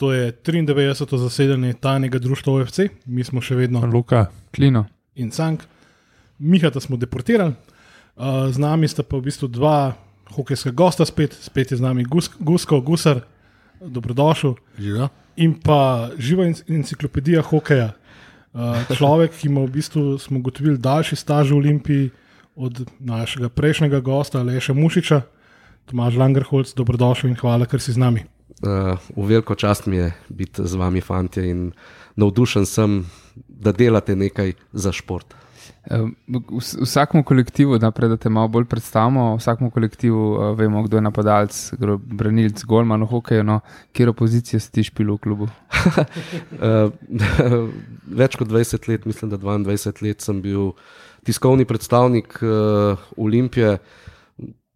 To je 93. zasedanje tajnega društva OFC, mi smo še vedno Luka. Klino. in Cank. Mihata smo deportirali, uh, z nami sta pa v bistvu dva hokejska gosta, spet, spet je z nami Gus, Gusko, Gusar, dobrodošel. Živa. In pa živa enc- enciklopedija hokeja. Uh, človek, ki ima v bistvu, smo ugotovili, daljši staž v Olimpiji od našega prejšnjega gosta, Leša Mušiča, Tomaž Langerholc, dobrodošel in hvala, ker si z nami. Uh, v veliko čast mi je biti z vami, fanti, in navdušen sem, da delate nekaj za šport. Eh, v- Vsakemu kolektivu, naprej, da te malo bolj predstavimo, vsakemu kolektivu uh, vemo, kdo je napadalec, kdo je branilec, golman v hokeju, no, kjer opozicije si ti špil v klubu. Več kot 20 let, mislim, da 22 let sem bil tiskovni predstavnik uh, Olimpije,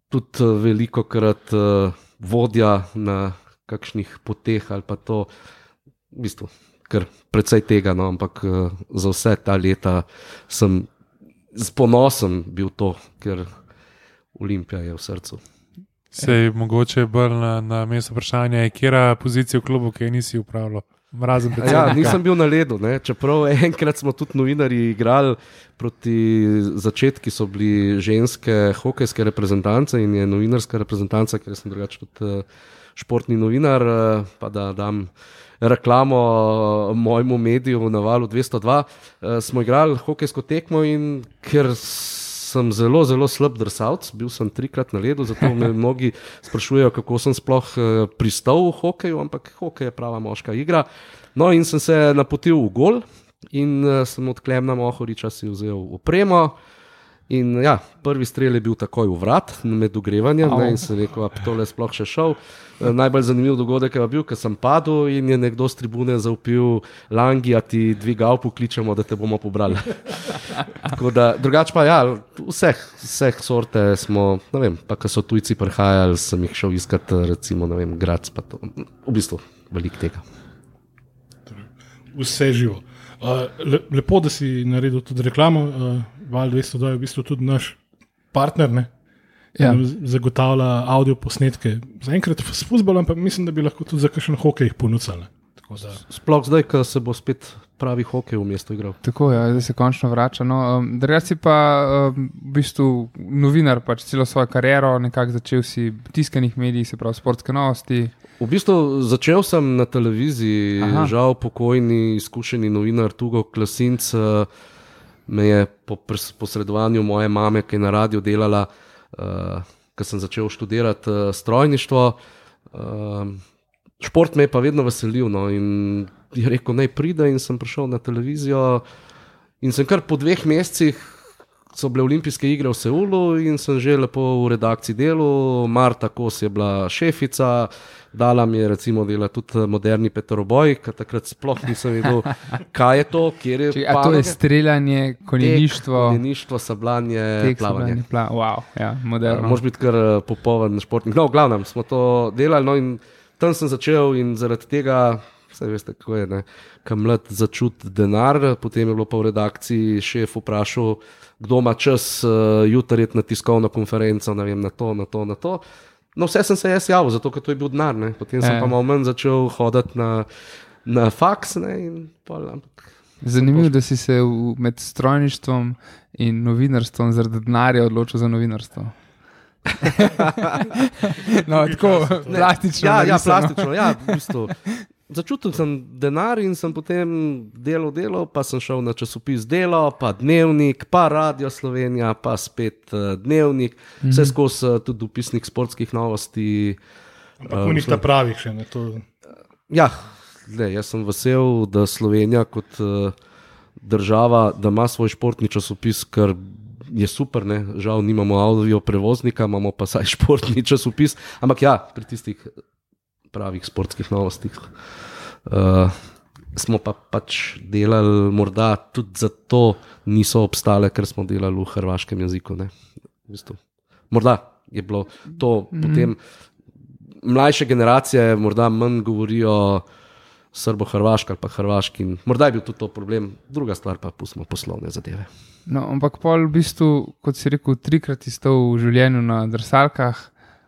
tudi veliko krat uh, vodja na kakšnih poteh ali pa to, v bistvu, kar precej tega, no, ampak uh, za vse ta leta sem z ponosom bil to, ker Olimpija je v srcu. Se je mogoče bolj na, na mesto vprašanja, kera pozicija v klubu, ki je nisi upravljal. Mrazen Ja, predsednika. nisem bil na ledu, ne. čeprav enkrat smo tudi novinari igrali proti začetki, so bili ženske hokejske reprezentance in je novinarska reprezentanca, ker sem drugače tudi eh, športni novinar, eh, pa da dam reklamo eh, mojemu mediju na valu 202. eh, Smo igrali hokejsko tekmo in ker sem zelo, zelo slab drsalc, bil sem trikrat na ledu, zato me mnogi sprašujejo, kako sem sploh pristal v hokeju, ampak hokej je prava moška igra. No, in sem se napotil v gol, in sem od Klemna Mohoriča si vzel opremo. In ja, prvi strel je bil takoj v vrat, med ogrevanjem, ne, in sem rekel, da tole sploh še šel. Eh, Najbolj zanimiv dogodek je bil, ker sem padel in je nekdo z tribune zaupil, Langi, a ti dvigal pokličemo, da te bomo pobrali. Da, drugače pa ja, vseh, vseh sorte smo, ne vem, pa ko so tujci prihajali, sem jih šel iskat, recimo, ne vem, grad, pa to, v bistvu veliko tega. Vse živo. Uh, le, lepo, da si naredil tudi reklamo. Uh, Val 202 je v bistvu tudi naš partner, ne? Ja. Zagotavlja audio posnetke. Zaenkrat s futbolom, pa mislim, da bi lahko tudi za kakšen hokej ponudili. da- Sploh zdaj, ko se bo spet pravi hokej v mestu igral. Tako je, zdaj se končno vrača. No, um, Drugače si pa um, v bistvu novinar, pač celo svojo kariero, nekako začel si v tiskanih medijih, se pravi sportske novosti. V bistvu začel sem na televiziji, Aha. Žal pokojni, izkušeni novinar Tugo Klasinc eh, me je po posredovanju moje mame, ki je na radiju delala, uh, ko sem začel študirati uh, strojništvo. Uh, šport me je pa vedno veselil. No, in je rekel, naj pride, in sem prišel na televizijo. In sem kar po dveh mesecih, so bile olimpijske igre v Seulu, in sem že lepo v redakciji delal. Marta Kos je bila šefica, dala mi je recimo delati tudi moderni Petroboj, ker takrat sploh nisem vedel, kaj je to, kjer je Če, to je streljanje, konjeništvo, Konjeništvo, sablanje, tek, plavanje. sabljanje, Pla, wow, ja, moderno. Moš biti kar eh, popoln športnik. No, v glavnem smo to delali, no, in tam sem začel, in zaradi tega, vse veste, kako je, kam mlad začuti denar. Potem je bilo pa v redakciji šef vprašal, kdo ima čas uh, jutri iti na tiskovno konferenco, ne vem, na to, na to, na to. No, vse sem se jaz javil, zato ker to je bil denar. Ne. Potem sem Ja. pa malo manj začel hoditi na, na faks. Ne, in pol, ampak Zanimivo, da si se v, med strojništvom in novinarstvom zaradi denarja odločil za novinarstvo. no, tako plastično. Ja, ja, plastično. Ja, v bistvu. Začutil sem denar in sem potem delal, delal, pa sem šel na časopis Delo, pa Dnevnik, pa Radio Slovenija, pa spet uh, Dnevnik, vse skozi uh, tudi upisnik sportskih novosti. Ampak v njih ta pravih še ne. To, Ja, le, jaz sem vesel, da Slovenija kot uh, država, da ima svoj športni časopis, kar je super. Ne? Žal nimamo avdio prevoznika, imamo pa saj športni časopis. Ampak ja, pri tistih pravih sportskih novostih. Uh, smo pa pač delali, morda tudi zato niso obstale, ker smo delali v hrvaškem jeziku. ne. V bistvu. Morda je bilo to mm -hmm. potem. Mlajše generacije morda manj govorijo srbo-hrvaški ali pa hrvaški. Morda je bil tudi to problem, druga stvar pa pustimo poslovne zadeve. No, ampak pol v bistvu, kot si rekel, trikrat si stal v življenju na drsalkah,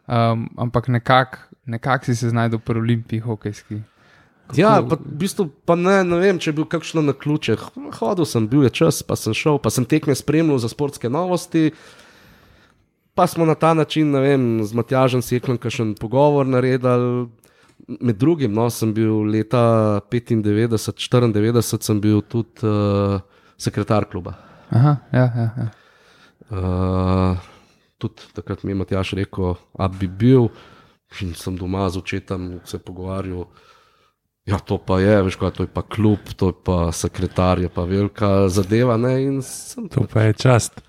um, ampak nekako nekak si se znašel pri olimpiji hokejski. Ja, pa, v bistvu, pa ne, ne vem, če je bil kakšno na ključe. Hodil sem, bil je čas, pa sem šel, pa sem tekme spremljal za sportske novosti. Pa smo na ta način, ne vem, z Matjažem Seklom, ki še en pogovor naredili. Med drugim, no, sem bil leta 95, 94, sem bil tudi uh, sekretar kluba. Aha, ja, ja, ja. Uh, tudi takrat mi je Matjaš rekel, da bi bil, in sem doma z očetom se pogovarjal. Ja, to pa je, veš, kaj, to je pa klub, to je pa sekretar, je pa velika zadeva. Ne, To pa je čast.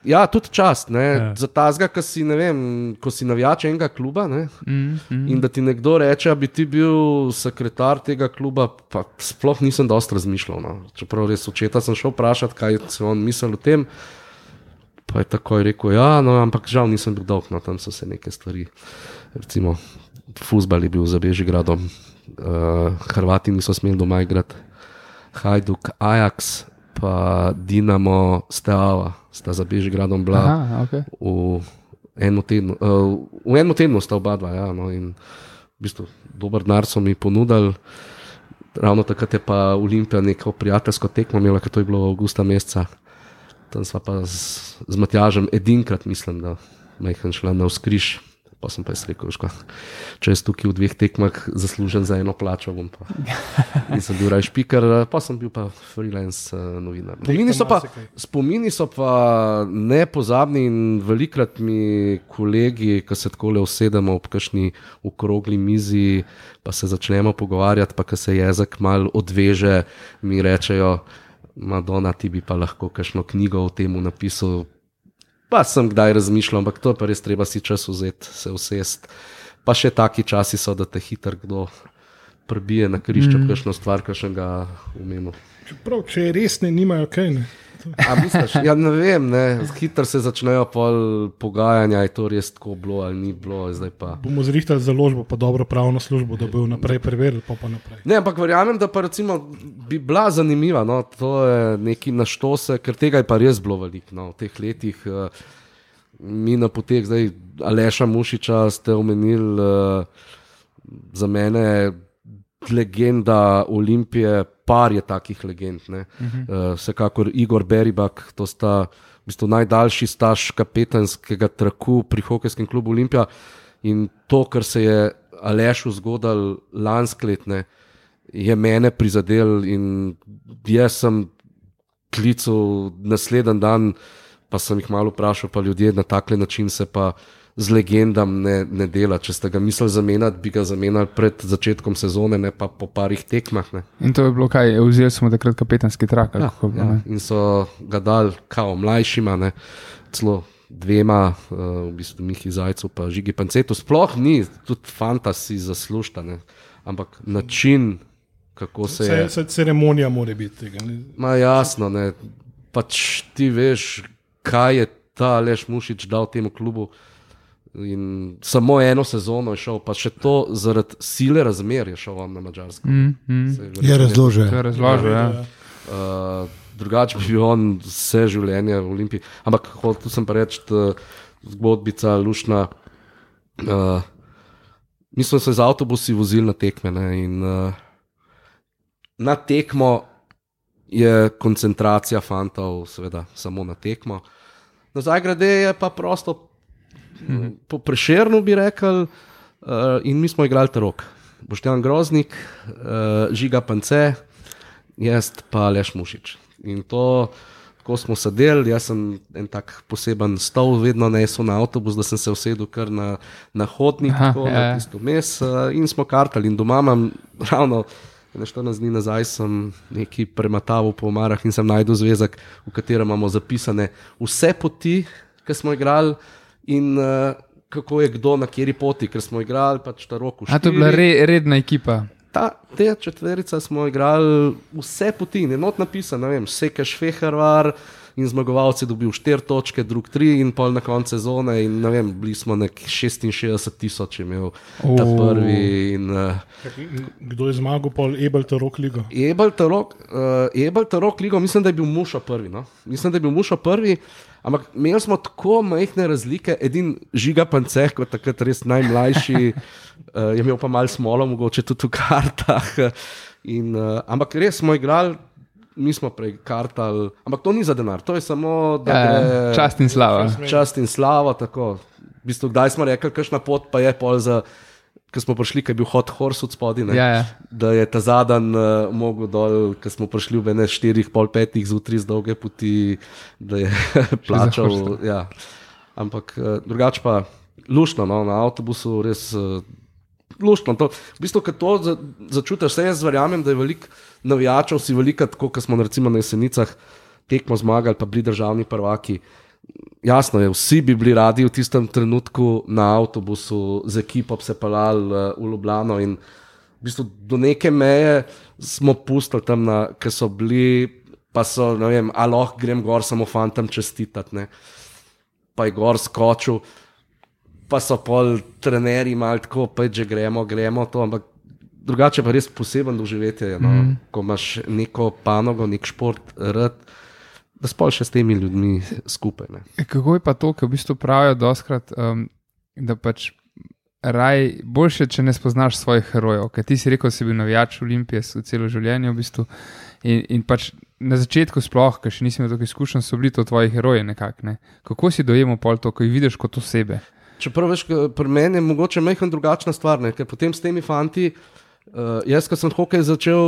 Ja, tudi čast, ne, Ja. za tazga, ko si, vem, ko si navijač enega kluba. Ne, Mm, mm. In da ti nekdo reče, da bi ti bil sekretar tega kluba, pa sploh nisem dosti razmišljal. No. Čeprav res očeta sem šel vprašati, kaj se on misli o tem. Pa je takoj rekel, ja, no, ampak žal nisem bil dolg, no, tam so se neke stvari. Recimo, fusbal je bil za Bežigradom, uh, Hrvati niso smeli doma igrati, Hajduk, Ajax, pa Dinamo, Steava, sta za Bežigradom bila Aha, okay. v enem tednu, uh, v enem tednu sta oba dva. Ja, no, in v bistvu dober denar so mi ponudili. Ravno takrat je pa Olimpija neko prijateljsko tekmo imela, ker to je bilo avgusta meseca. Tam sva pa z, z Matjažem edinkrat, mislim, da majhen šla na vzkriž. Pa sem pa jaz rekel, ško, če jaz tukaj v dveh tekmah zaslužen za eno plačo, bom pa. Nisem bil raj špiker, pa sem bil pa freelance uh, novinar. Spomini so, pa, spomini so pa nepozabni in velikrat mi kolegi, ki se tako le usedemo ob kakšni okrogli mizi, pa se začnemo pogovarjati, pa ko se jezik mal odveže, mi rečejo, Madonna, ti bi pa lahko kakšno knjigo o tem napisal. Pa sem kdaj razmišljal, ampak to je pa res treba si čas vzeti, se usest. Pa še taki časi so, da te hitro kdo prbije na križču, mm. kakšno stvar, kakšnega umenu. Čeprav, če je res ne, nimajo kaj. Ne. A misliš, ja, ne vem, ne. hitro se začnejo pol pogajanja, je to res tako bilo ali ni bilo, zdaj pa. Bomo zrihtali založbo, pa dobro pravno službo, da bo naprej preverili, pa pa naprej. Ne, ampak verjamem, da pa recimo bi bila zanimiva. No, to je neki naštose, ker tega je pa res bilo veliko no, v teh letih. Uh, mi na poteh, zdaj Aleša Mušiča ste omenili, uh, za mene legenda Olimpije, par je takih legend. Uh -huh. uh, vsekakor Igor Beribak, to sta v bistvu najdaljši staž kapetanskega traku pri hokejskem klubu Olimpija. In to, kar se je Alešu zgodil lansko letne, je mene prizadel in jaz sem klical naslednji dan, pa sem jih malo vprašal, pa ljudje na tak način se pa z legendam ne, ne dela. Če ste ga mislili zamenjati, bi ga zamenjali pred začetkom sezone, ne pa po parih tekmah. Ne. In to je bilo kaj, vzeli smo takrat kapetanski trak. Ja, kako ja. ne? In so ga dali kao mlajšima, ne, celo dvema, uh, v bistvu Mihi Zajcu, pa Žigi Pancetu. Sploh ni, tudi fantasi zaslužta, ampak način, kako se je. Vse, vse ceremonija mora biti tega. Ne. Ma jasno, ne. pač ti veš, kaj je ta Leš Mušič dal temu klubu. In samo eno sezono je šel, pa še to zaradi sile razmer je šel on na Mačarsko. Mm, mm. Je razložen. To je razložil, ja. Uh, drugače bi bil on vse življenje v Olimpiji. Ampak hotel sem pa reči, zgodbica Lušna. Uh, mi smo se z avtobusi vozili na tekme ne, in uh, na tekmo je koncentracija fantov, seveda, samo na tekmo. Na Zagrade je pa prosto, mm. po prešernu bi rekel, uh, in mi smo igrali rok. Boštjan Groznik, uh, Žiga Pance, jaz pa Leš Mušič. In to, ko smo sedeli, jaz sem en tak poseben stol, vedno nesel na avtobus, da sem se usedel kar na, na hodnik, Aha, tako, ja, na ja. tisto mes, uh, in smo kartali. In doma imam ravno. Na 14 dni nazaj sem nekaj premataval po omarah in sem najdel zvezek, v katerem imamo zapisane vse poti, ki smo igrali, in uh, kako je kdo na kateri poti, ker smo igrali pač ta rok. A to je bila re, redna ekipa. Ta, te četverica smo igrali vse poti, in enot napisano, ne vem, Sekeš Fehervar, in zmagovalci dobil 4 točke, drug 3 in pol na koncu sezone. In, ne vem, bili smo nek 66 tisoč imel ta O. prvi. In, uh, Kdo je zmagal, pol Ebelta Rock Ligo? Ebelta Rock, uh, Ebelta Rock Ligo, mislim, da je bil Muša prvi. No? Mislim, da je bil Muša prvi. Ampak imeli smo tako majhne razlike, edin žiga panceh, kot takrat res najmlajši, uh, je imel pa malo smolo, mogoče tudi v kartah. In, uh, ampak res smo igrali, mi smo prej kartali, ampak to ni za denar, to je samo da gre čast in slava. čast in slava. Tako. V bistvu, kdaj smo rekli, kakšna pot pa je pol za. Ko smo prišli, je bil hot horse od spodaj, ne? Ja, ja. da je ta zadnji uh, mogel dol, ko smo prišli v pol petih zjutraj z dolge poti, da je plačal. Ja. Ampak uh, drugače pa lušno, no, na avtobusu res uh, lušno. To, v bistvu, ko to za, začutiš, vse jaz verjamem, da je veliko navijačev, si veliko, tako kot smo recimo na jesenicah tekmo zmagali, pa bili državni prvaki. Jasno je, vsi bi bili radi v tistem trenutku na avtobusu z ekipo se pelali uh, v Ljubljano in v bistvu do neke meje smo pustili tam, ki so bili, pa so, ne vem, a lahko grem gor samo fantom čestitati, ne. pa je gor skočil, pa so pol trenerji malo tako, pa že gremo, gremo to, ampak drugače pa res poseben doživetje, no? mm. ko imaš neko panogo, nek šport, rad, da spol še s temi ljudmi skupaj. Ne. Kako je pa to, ki v bistvu pravijo doskrat, um, da pač raj boljše, če ne spoznaš svojih herojev. Ker ti si rekel, da si bil navijač Olimpije v celo življenje v bistvu. In, in pač na začetku, sploh, ker še nisem imel toliko izkušenj, so bili to tvoji heroji nekako. Ne? Kako si dojemal pol to, ko jih vidiš kot osebe? Čeprav veš, pri meni je mogoče majhen drugačna stvar, ne? ker potem s temi fanti. Uh, jaz, ko sem hokej začel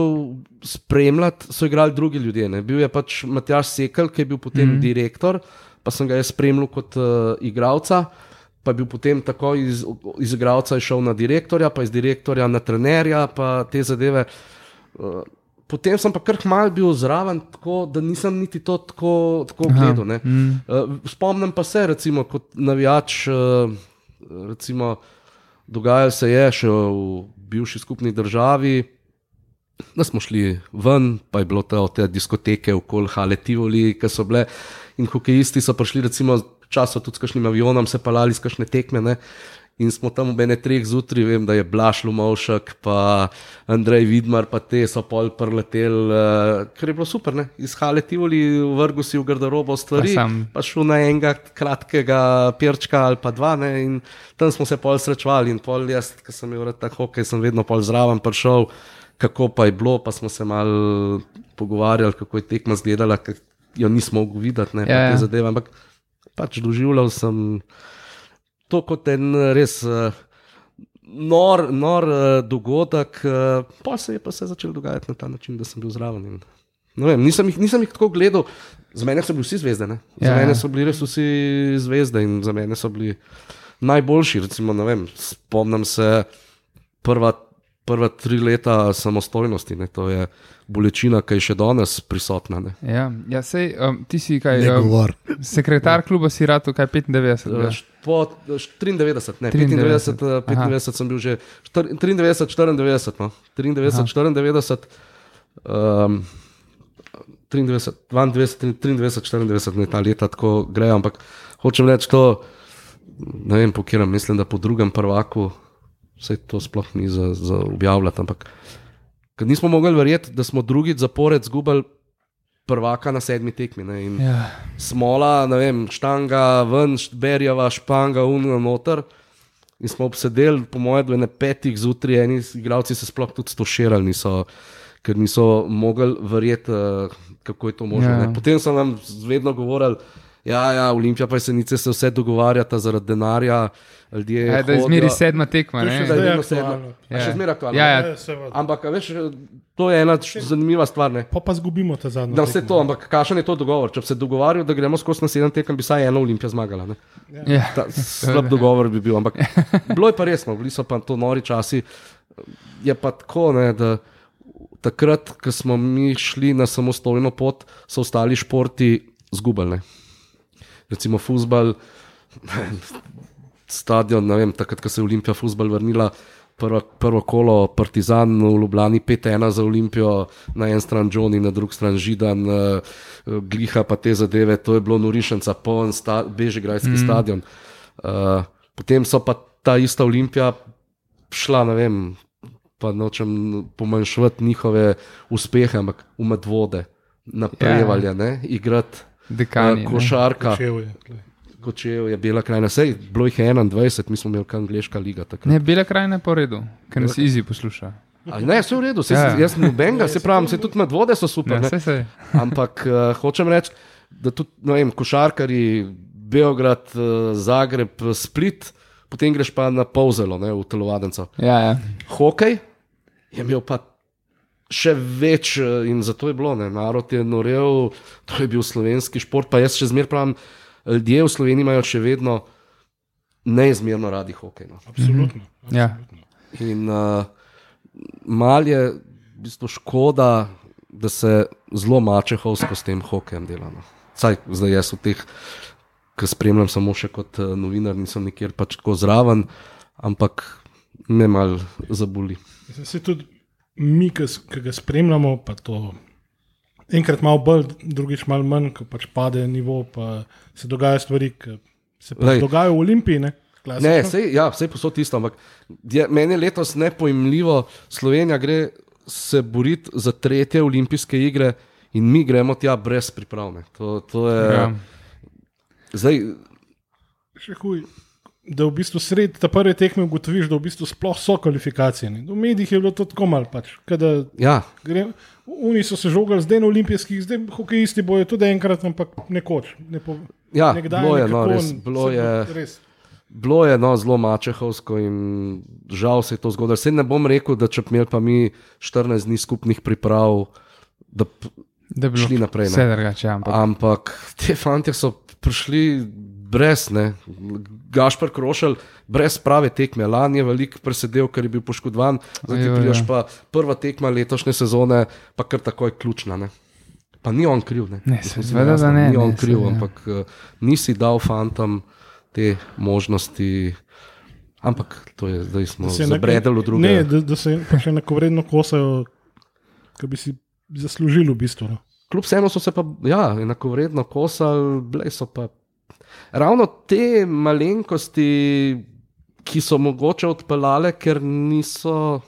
spremljati, so igrali drugi ljudje. Ne? Bil je pač Matjaš Sekel, ki je bil potem mm -hmm. direktor, pa sem ga jaz spremljal kot uh, igralca. Pa je bil potem tako iz, iz igralca šel na direktorja, pa iz direktorja na trenerja, pa te zadeve. Uh, potem sem pa kar mal bil zraven, tako da nisem niti to tako, tako gledal. ne. Mm. Uh, spomnim pa se, recimo, kot navijač, uh, recimo, dogajalo se je še v bivši skupni državi, da smo šli ven, pa je bilo to te diskoteke okoli Hale Tivoli, ki so bile in hokejisti so prišli, recimo, časo tudi s kakšnim avionom, se palali s kakšne tekme. Ne? In smo tam ob ene treh zjutraj, vem, da je Blaž Lumovšek, pa Andrej Vidmar, pa te so pol preletel, uh, ker je bilo super, ne? iz Hale Tivoli, vrgu si v garderobo stvari, Pa pa, sam. pa šel na enega kratkega perčka ali pa dva, ne? in tam smo se pol srečevali. In pol jaz, ki sem imel rad ta hokej, sem vedno pol zraven prišel, kako pa je bilo, pa smo se mal pogovarjali, kako je tekma izgledala, ker jo nismo mogli videti, ne, Ja, ja, ja. te zadeve, ampak pač doživljal sem to kot en res uh, nor, nor uh, dogodek, uh, pa se je pa se začel dogajati na ta način, da sem bil zraven. In, vem, nisem, jih, nisem jih tako gledal, za mene so bili vsi zvezde, ne? za Ja, ja, mene so bili res vsi zvezde in za mene so bili najboljši. Recimo, vem, spomnim se prva. Prva tri leta samostojnosti, ne, to je bolečina, ki je še danes prisotna. Ne. Ja, ja sej, um, ti si kaj, um, govor. sekretar kluba si rado, kaj 95. Uh, ja. š- Po š- 93, ne, 93, 95, eh, 95 sem bil že, štir- 93, 94, no, 93, 94, um, 93, 92, 93, 94, ne, ta leta tako grejo, ampak hočem reči to, ne vem po katerem, mislim, da po drugem prvaku, vse to sploh ni za, za objavljati, ampak nismo mogli verjeti, da smo drugič zapored zgubili prvaka na sedmi tekmi. Ne, Ja. smola, ne vem, štanga, ven, berjava, španga, unga noter. In smo obsedeli, po mojem, do ene petih zjutraj, eni igralci se sploh tudi stoširali, niso, ker niso mogli verjeti, eh, kako je to možno. Ja. Ja. Potem so nam vedno govorili, ja, ja, Olimpija pa jesenice se vse dogovarjata zaradi denarja. Ljudje Ja, da je zmeri sedma tekma. Ne? še Zdaj je sedma. Ja. Še zmeraj aktualno. Ja, ja. Ja. Ampak, a veš, to je ena zanimiva stvar. Ne? Pa pa zgubimo te zadnje. Da vse to, ampak kakšen je to dogovor? Če bi se dogovarjal, da gremo skozi na sedem tekem, bi vsaj ena Olimpija zmagala. Ne? Ja. Ta, slab dogovor bi bil, ampak bilo je pa resno, bili so pa to nori časi. Je pa tako, ne, da takrat, ko smo mi šli na samostojno pot, so ostali športi zgubljeni. Recimo futbal, stadion, ne vem, takrat, ko se je Olimpija futbal vrnila, prvo, prvo kolo Partizan v Ljubljani 5-1 za Olimpijo, na en stran Džoni, na drugi stran Židan, uh, Gliha pa te zadeve, to je bilo norišenca, poln sta, Bežigrajski mm. stadion. Uh, potem so pa ta ista Olimpija šla, ne vem, pa nočem pomanjšati njihove uspehe, ampak v medvode, naprevalje, ne, igrati Dekani, uh, ne. košarka. Kočev je bila krajina, bilo jih je 21, mi smo imeli kar angliška liga. takrat. Ne, bele krajine po redu, ker nas izi posluša. A Ne, vse v redu, sej, Ja. ja. jaz sem nobenega, se pravi, se tudi medvode so super. Ja, ne. saj se. Ampak uh, hočem reči, da tudi no vem, košarkari, Beograd, uh, Zagreb, eh, Split, potem greš pa na Povzelo, ne, v telovadenco. Ja, ja. Hokej je imel pa še več eh, in zato je bilo, ne, narod je norel, to je bil slovenski šport, pa jaz še zmeraj pravim, ljudje v Sloveniji imajo še vedno neizmerno radi hokej. No. Absolutno. Ja. In uh, mal je v bistvu škoda, da se zelo mačehovsko s tem hokejem dela. No. Saj zdaj jaz v teh, ki spremljam samo še kot uh, novinar, nisem nikjer pač tako zraven, ampak me mal zaboli. Se tudi mi, ki ga spremljamo, pa to enkrat malo bolj, drugič malo manj, ko pač pade nivo, pa se dogajajo stvari, ki se pač dogajajo v Olimpiji. Ne, Klasično. Ne, vse ja, vsej posod isto, ampak je, meni je letos nepojmljivo, Slovenija gre se boriti za tretje olimpijske igre in mi gremo tja brez pripravne. To, to je, Ja. Zdaj, Še huj. Da v bistvu sredi te prve tekme ugotoviš, da v bistvu sploh so kvalifikacije. Ne. V medijih je bilo to tako malo. Pač, kada ja, gre, Oni so se žogali zdaj na olimpijskih, zdaj hokejisti bojo tudi enkrat, ampak nekoč. Ne po, Ja, nekdaj, bilo je, no, nekako, res, bilo se je- res. Bilo je no, zelo mačehovsko in žal se je to zgodilo. Vse ne bom rekel, da če bi imeli pa mi 14 dni skupnih priprav, da, Da bi bilo Šli naprej, ne. Vse drugače, ampak ampak te fanti so prišli brez, ne, Gašpar Krošelj, brez prave tekme. Lani je veliko presedel, ker je bil poškodovan, zdaj ti prideš ja. pa prva tekma letošnje sezone, pa kar takoj ključna. Ne. Pa ni on kriv, ne. Ne, Mislim, seveda, jasno, da ne, Ni ne, on kriv, seveda. ampak uh, nisi dal fantom te možnosti. Ampak to je, zdaj smo se zabredeli v druge. Ne, da, da se pač enakovredno kosajo, ki bi si zaslužili v bistvu. No. Kljub vsemu so se pa ja, enakovredno kosali, bile so pa ravno te malenkosti, ki so mogoče odpeljale, ker niso.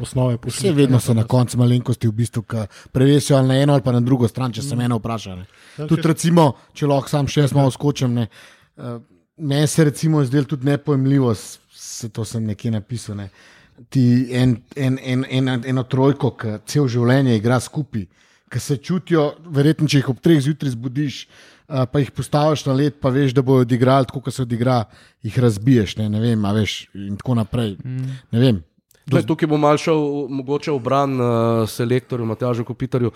Osnove Vse vedno so na koncu malenkosti, v bistvu, ki prevesijo ali na eno ali pa na drugo stran, če se mene vpraša. ne. Tudi, recimo, če lahko sam še jaz malo skočim. ne, eh, Meni se recimo zdelo tudi nepojmljivo, se to sem nekje napisal. Ne. Ti en, en, en, en, eno trojko, ki cel življenje igra skupaj, ki se čutijo, verjetno, če jih ob treh zjutraj zbudiš, eh, pa jih postaviš na let, pa veš, da bodo odigrali tako, kot se odigra, jih razbiješ. Ne, ne vem, a veš, in tako naprej. Mm. Ne vem. Zdaj, tukaj bom mal šel mogoče v bran uh, selektorju Matjažu Kopitarju.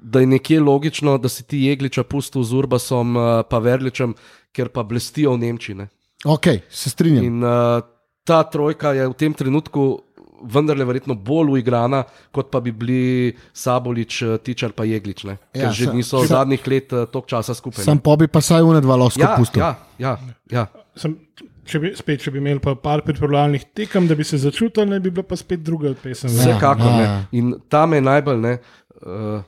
Da je nekje logično, da si ti Jegliča pustil z Urbasom, uh, pa Verličem, ker pa blestijo v Nemčiji. Ne? Ok, se strinjam. In uh, ta trojka je v tem trenutku vendarle verjetno bolj uigrana, kot pa bi bili Sabolič, eh, Tičar pa Jeglič. Ne? Ker Ja, že sa- niso sa- zadnjih let uh, toliko časa skupaj. Sam pa bi pa saj une dva lahko ja, pustil. ja, ja, ja. Sem, če bi, spet, če bi imeli pa par pripravljalnih tekem, da bi se začutili, ne bi bila pa spet druga pesem. Ja. Vsekakor ja. ne. In tam je najbolj ne. Uh,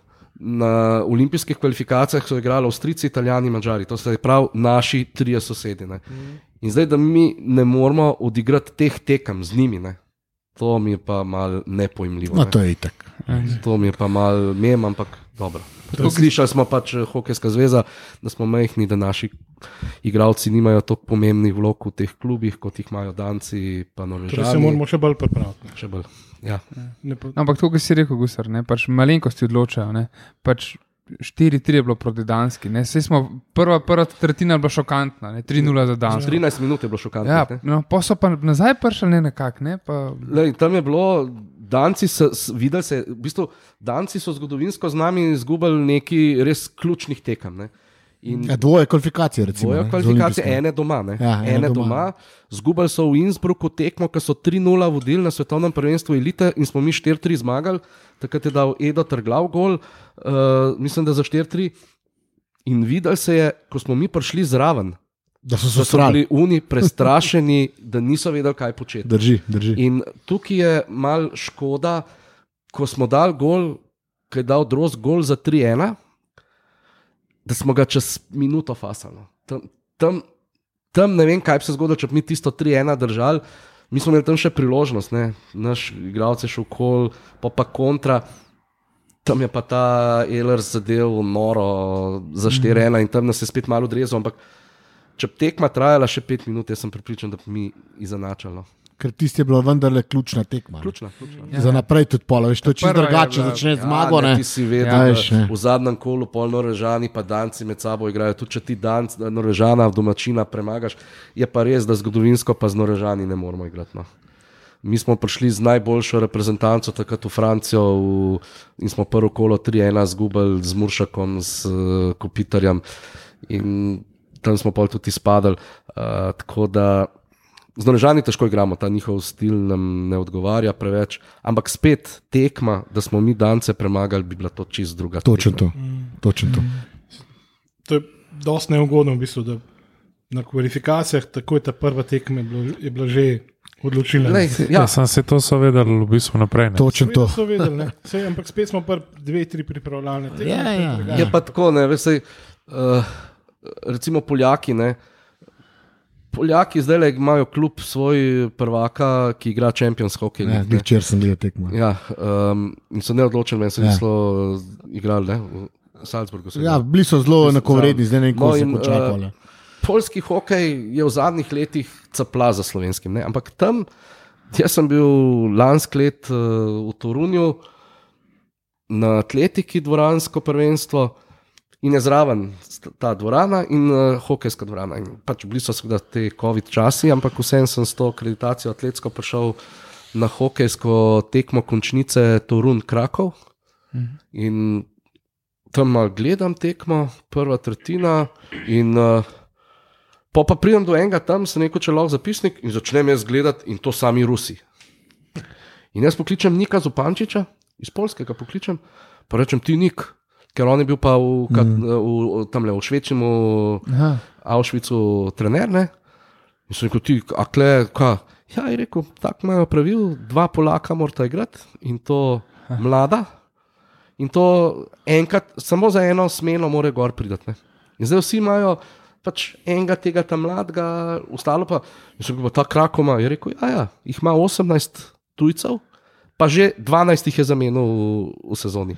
Na olimpijskih kvalifikacijah so igrali Avstrijci, Italijani, Mačari, to so prav naši trije sosedi. Ne. In zdaj, da mi ne moramo odigrati teh tekem z njimi, ne. To mi je pa mal nepojmljivo. No, ne. to je itak. To mi je pa mal mem, ampak dobro. Slišali smo pač eh, Hokejska zveza, da smo majhni, da naši igralci nimajo tako pomembnih vlog v teh klubih, kot jih imajo Danci, pa Torej se moramo še bolj pripraviti. ne. Še bolj. Ja. Ne pa- Ampak to, kar si rekel, gusar, ne, pač malenkosti odločajo. Ne, pač 4-3 je bilo proti Danski. Ne, saj smo, prva, prva tretjina je bila šokantna, ne, 3-0 za Dansko. 13 minut je bilo šokantno. Ja, no, pa so pa nazaj prišli ne nekako. Ne, pa, Lej, tam je bilo, Danci so videli, se, v bistvu, Danci so zgodovinsko z nami izgubili nekaj res ključnih tekem. Ne. In Ja, dvoje kvalifikacije, recimo. Ne, z kvalifikacije, olimpijskimi. ene doma. Ne? Ja, ene ene doma. doma. Zgubili so v Innsbrucku tekmo, ki so 3-0 vodili na svetovnem prvenstvu elite in smo mi 4-3 zmagali. Takrat je dal Edo Trglav gol, uh, mislim, da za 4-3. In videl se je, ko smo mi prišli zraven, Da so da so bili oni prestrašeni, da niso vedeli, kaj početi. Drži, drži. In tukaj je mal škoda, ko smo dali gol, ki je dal Droz gol za 3-1, da smo ga čez minuto fasali. no. Tam, tam, tam ne vem, kaj bi se zgodilo, če bi mi tisto 3-1 držali. Mi smo imeli tam še priložnost, ne? naš igralec je šel kol, pa pa kontra. Tam je pa ta Eler zadev noro za 4-1 in tam nas je spet malo odrezal. Ampak če bi tekma trajala še 5 minut, jaz sem pripričan, da bi mi izenačali. Ker tisti je bila vendarle ključna tekma. ne. Ključna, ključna. Ja. Za naprej tudi polo, veš, to je čisto drugače, bila- začne z Ja, zmago. ne, ne. ti si vedel, Ja, ja, veš, v zadnjem kolu polno režani, pa danci med sabo igrajo. Tudi če ti danc, norežana, domačina premagaš, je pa res, da zgodovinsko pa z norežani ne moramo igrati. No. Mi smo prišli z najboljšo reprezentanco takrat v Francijo v, in smo prvo kolo 3-1 zgubili z Muršakom, z uh, Kopitarjem in tam smo pa tudi izpadali. Uh, tako da z norežani težko igramo, ta njihov stil nam ne odgovarja preveč, ampak spet tekma, da smo mi dance premagali, bi bila to čist druga. Točno to. Točno to. To je dosti neugodno, v bistvu, da na kvalifikacijah takoj ta prva tekma je bila, je bila že odločilna. Lej, Ja, ja, sem se to so vedeli v bistvu naprej. ne. Točno to. so vedeli, ne. Sej, ampak spet smo pa dve, tri pripravljalne tekme. Ja, ja, je pa tako, ne veš, sej, uh, recimo Poljaki. Ne, Poljaki zdaj le imajo kljub svoj prvaka, ki igra Champions Hockey. Ja. Včeraj sem bil tekmo. Ja, um, in so neodločeni, meni se Ja. ja. niso igrali ne, v Salzburgu. so Ja, bili so zelo enakovredni, zdaj ne vem, No, kako se in, počakali. eh, Poljski hokej je v zadnjih letih capla za slovenskim. Ne? Ampak tam, jaz sem bil lansko let uh, v Torunju na atletiki, dvoransko prvenstvo in je zraven ta dvorana in uh, hokejska dvorana. In pač bili so seveda te COVID časi, ampak vsem sem s to akreditacijo atletsko prišel na hokejsko tekmo končnice Torun Krakov. In tam gledam tekmo, prva tretjina. In uh, po pa pridem do enega tam, se neko če lahko zapisnik in začnem jaz gledati, in to sami Rusi. In jaz pokličem Nika Zupančiča, iz Polskega pokličem, pa rečem ti Nik, ker on je bil pa v, mm. v, v, tamle, v Švečemu, Aha. Avšvicu, trener. Ne? In sem rekel, ti, a kle, kaj? Ja, je rekel, tako imajo pravil, dva Polaka morata igrati in to mlada. In to enkrat, samo za eno smelo, more gor pridati. ne. In zdaj vsi imajo pač enega tega tam mladega, ostalo pa, in sem rekel, "Pa ta krakoma, je rekel, ja, ja, jih ima 18 tujcev, pa že 12 jih je zamenil v, v sezoni.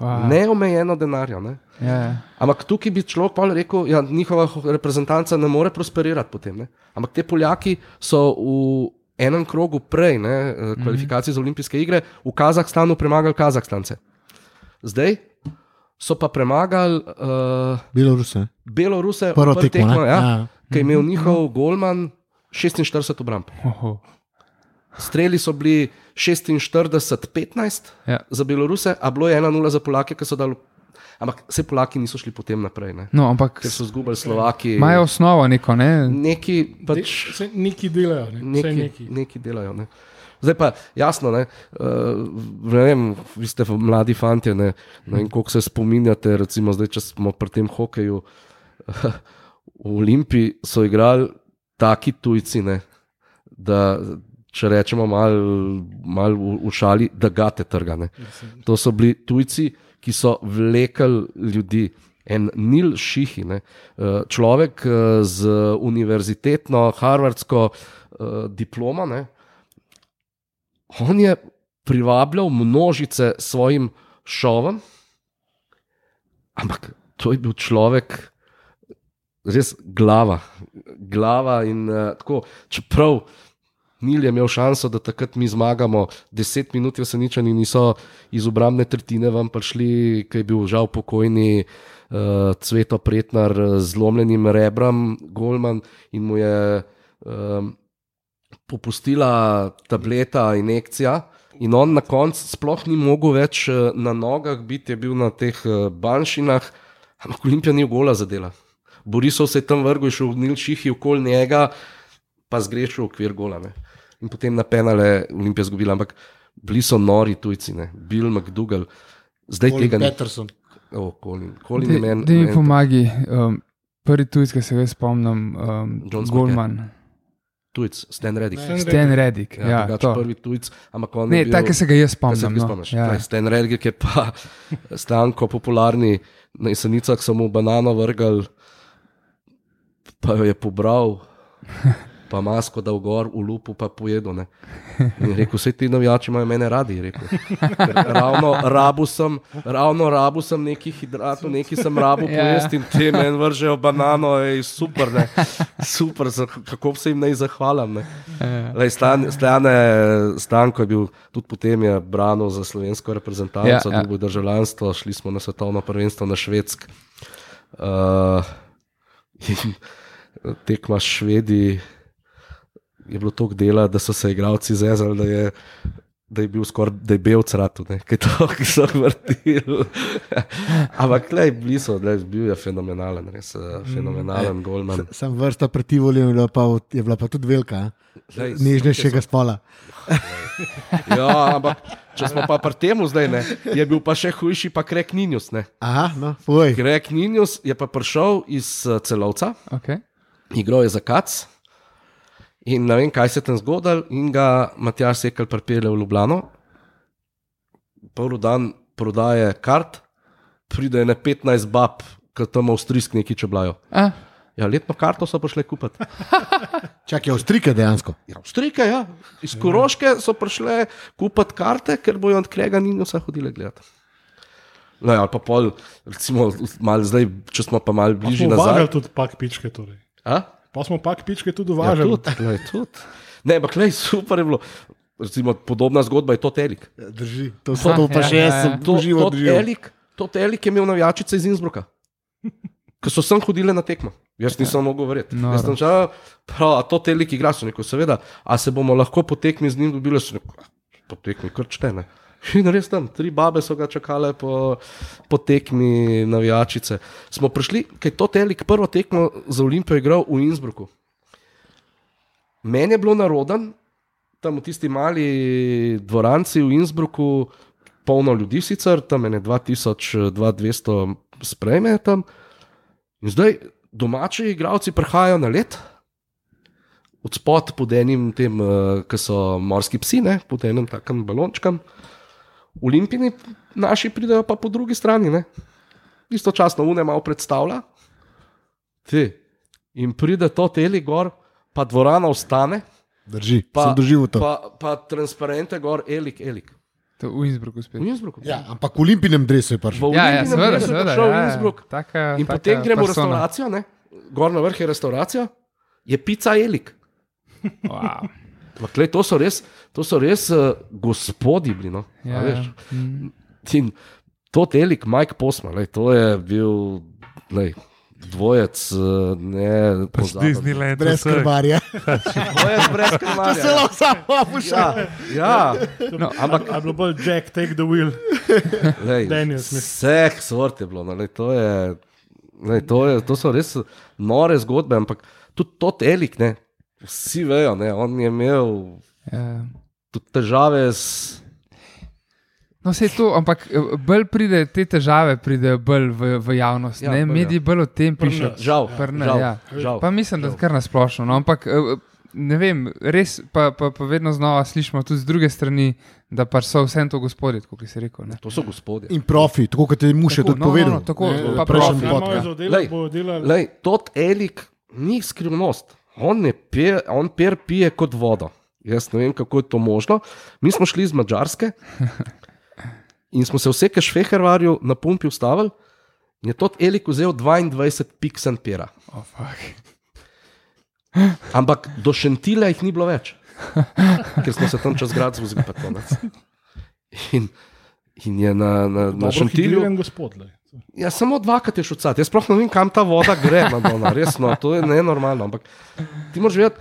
Neomejeno denarja. Ne? Ja, ja. Ampak tukaj bi človek pa rekel, da ja, njihova ho- reprezentanca ne more prosperirati potem. Ne? Ampak te Poljaki so v enem krogu prej, ne, eh, kvalifikacij za olimpijske igre, v Kazahstanu premagali Kazahstance. Zdaj so pa premagali uh, Beloruse. Beloruse, Prvo tekmo, tekmo, ja, Ja. ki je imel njihov golman 46 obramb. Oho. Streli so bili 46-15 Ja. za Beloruse, a bilo je 1-0 za Polake, ki so dali. Ampak vse Polaki niso šli potem naprej, ne? No, ampak ker so izgubili Slovaki. imajo osnovo neko, ne? Neki pač. Vse neki delajo, ne. Neki, neki. neki delajo. Ne. Zdaj pa jasno, ne, uh, ne vem, vi ste mladi fanti, ne, ne vem, koliko se spominjate, recimo zdaj, če smo pri tem hokeju. V Olimpiji so igrali taki tujci, ne, da če rečemo malo mal v, v šali, da gate trgane. To so bili tujci, ki so vlekli ljudi. En Nil Šihi, ne, eh, človek eh, z univerzitetno, harvardsko uh, diplomo, ne, on je privabljal množice svojim šovom, ampak to je bil človek, res glava. glava in, uh, tako, čeprav Nil je imel šanso, da takrat mi zmagamo, deset minut je seničani niso iz obrambne tretjine vam prišli, ki je bil žal pokojni. Uh, Cveto Pretnar z zlomljenim rebrom, Golman in mu je um, popustila tableta, injekcija. In on na koncu sploh ni mogel več eh, na nogah biti, je bil na teh eh, banšinah, ampak Olimpija ni gola zadela. Borisov se je tam vrgel, je šel v Nil Šihi okoli njega, pa zgrešil okvir gola. Ne. In potem na penale Olimpija zgubila, ampak bili so nori tujci, ne. Bill McDougall. Zdaj tega ni. Peterson. Oh, Colin. Colin je Da meni. da mi pomagi. Um, Prvi tujec, ki se ga spomnim, um, John Smith, Goldman. Tujec, Stan Reddick. Stan Stan Reddick. Ja, Ja, to. prvi tujec, ampak on Ne, je bil, tako se ga jaz spomnim. No. spomniš? Ja. Glej, Stan Reddick je pa stanko popularni, na jesenicah so mu banano vrgal, pa jo je pobral, pa masko dal gor v lupu, pa pojedel. Ne. In je rekel, vse ti navijači imajo mene radi. je rekel. Ker Ravno rabu sem, ravno rabu sem neki hidratov, neki sem rabu Ja. pojesti in te meni vržejo banano, ej, super, ne. super, kako se jim naj zahvalim. Ne. Ja. Lej, stan, stane, Stanko je bil tudi potem je branil za slovensko reprezentanco, Ja, ja, ja. ja. dobil državljanstvo, šli smo na svetovno prvenstvo na Švedsk. Uh, in tekma Švedi je bilo toliko dela, da so se igralci zezali, da je. Da je bil skoraj, da je bil cratu, ki to, ki so vrtili. Ampak, klej, blizu, lej, bil je fenomenalen, res uh, fenomenalen golman. Sem vrsta proti volju, je, bila pa- je bila pa tudi velika, Glej, nežnejšega spola. Ja, ampak če smo pa pri tem zdaj, ne, je bil pa še hujši, pa Krek Ninjus. Ne. Aha, no, fuj. Krek Ninjus je pa prišel iz celovca, Okay. igral je za Kac. In ne vem, kaj se je tam zgodilo, in ga Matjaš Sekal pripelje v Ljubljano, prvi dan prodaje kart, pride ne 15 bab, ki tam avstrijski neki čeblajo. A, Ja, letno karto so prišli kupiti. Čakaj, Avstrike dejansko. Ja, Avstrijke, ja. iz Koroške so prišle kupiti karte, ker bojo od Krega in vse hodile gledati. No, ali pa pol, recimo, zdaj, če smo pa malo bližje nazaj. uvažali tudi pak pičke. Torej. A? Pa smo pak pičke tudi Ja, uvažali. tudi, glej, tudi. Ne, ampak lej, super je bilo. Recimo, podobna zgodba je to Telik. Drži, to, Aha, to pa ja, še ja, jaz ja. sem To, živo doživel. Telik, to Telik je imel navijačice iz Innsbrucka, ki so sem hodile na tekmo. Jaz nisem mogel verjeti. Noro. Jaz sem čakal, prav, a to Telik igra, so rekel, seveda, a se bomo lahko po tekmi z njim dobili, so rekel, po tekmi krčte, ne. In res tam, tri babe so ga čakale po, po tekmi navijačice. Smo prišli, ker je to Telik prvo tekmo za Olimpijo igral v Innsbrucku. Meni je bilo naroden, tam v tisti mali dvoranci v Innsbrucku, polno ljudi sicer, tam je ne 2000, 2200 sprejme tam. In zdaj domači igralci prihajajo na let, od spod pod enim tem, uh, ki so morski psi, ne, pod enim takim balončkom. Olimpijani naši pridejo pa po drugi strani, ne. Istočasno une malo predstavlja. Ti. In pride to teli gor, pa dvorana ostane, Drži, pa, pa, pa transparente gor, elik, elik. to v Innsbrucku spet. V Innsbrucku. Ja, ampak v olimpijnem dresu je prišel. V Ja, ja, seveda, dresu je seveda. prišel v Ja, ja. Innsbruck. Taka, In taka potem gremo v persona. restauracijo, ne? gor na vrh je restauracija, je pica elik. Wow. Ampak, glej, to so res, to so res uh, gospodi bili. No? A Ja, veš? ja. Mm. In to telik, Mike Posma, lej, to je bil lej, dvojec, eh, ne Pač. Disneyland. Brez vse. krvarja. Dvojec brez krmarja. Zelo samo Ja, ja. No, Ampak je bilo bolj Jack, take the wheel. Lej, Daniel Smith. Vseh sort je bilo. No, lej, to, je, lej, to, je, to so res nore zgodbe, ampak tudi to telik, ne, vsi vejo, ne, on je imel Ja. tudi težave s. No, vse to, ampak eh, bolj pride te težave, pridejo bolj v, v javnost. Ja, Ja, bolj, Mediji bolj o tem pišejo. Žal, Pri nas, žal, ja. žal. Pa mislim, da kar nasplošno. No, ampak eh, ne vem, res pa, pa, pa vedno znova slišimo tudi z druge strani, da pa so vse to gospodje, kot si rekel. Ne. To so gospodje. In profi, tako kot je Muše Tako, tudi no, no, povedal. no, tako, ne, pa v prejšnjem profi. Kaj imajo podkastu. za delo, Lej, bojo delali. Lej, tot elik ni skrivnost. On, pije, on per pije kot vodo. Jaz ne vem, kako je to možno. Mi smo šli iz Mačarske in smo se vse, ki švehervarju na pumpi ustavili, je tot elik vzel 22 piksen pera. Oh. Ampak do šentila jih ni bilo več, ker smo se tam čez grad zvozili pa konec. In, in je na, na, na Dobro šentilju. hidriran gospod. lej. Ja, samo dvakrat je šucat. Jaz sploh ne vem, kam ta voda gre, Madonna, resno, to je nenormalno. Ampak ti moraš vedeti,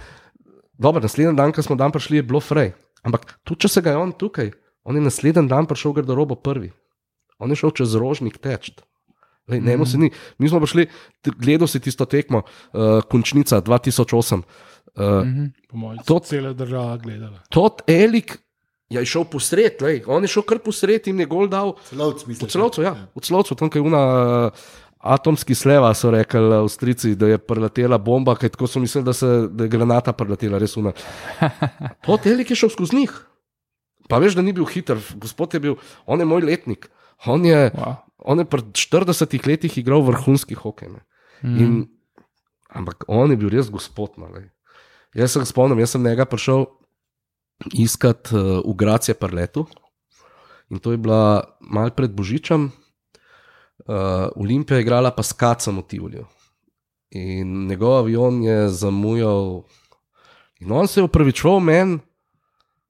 dobro, naslednji dan, ko smo dan prišli, je bilo frej. Ampak tudi če se ga je on tukaj, on je naslednji dan prišel v garderobo prvi. On je šel čez rožnik teč. Lej, ne, ni. Mi smo prišli, t- gledal si tisto tekmo, uh, končnica 2008. Uh. Po mojem, To- to cela država gledala. Tot Elik je šel posred, lej, on je šel kar posred in je gol dal. Celovc, V mislim. celovcu, ja, v celovcu, tam je una atomski sleva, so rekli Avstrijci, da je preletela bomba, kaj tako so mislili, da, se, da je granata preletela, res una. To telik je šel skozi njih. Pa veš, da ni bil hiter, gospod je bil, on je moj letnik. On je, Wow. on je pred 40 letih igral vrhunski hokej. ne. In, ampak on je bil res gospod. no. Jaz se spomnim, jaz sem njega prišel iskat uh, v Gracije parletu in to je bila mal pred Božičem. Uh, Olimpija je igrala pa s Kacem v Tivlju. In njegov avion je zamujal, in on se je upravičoval meni,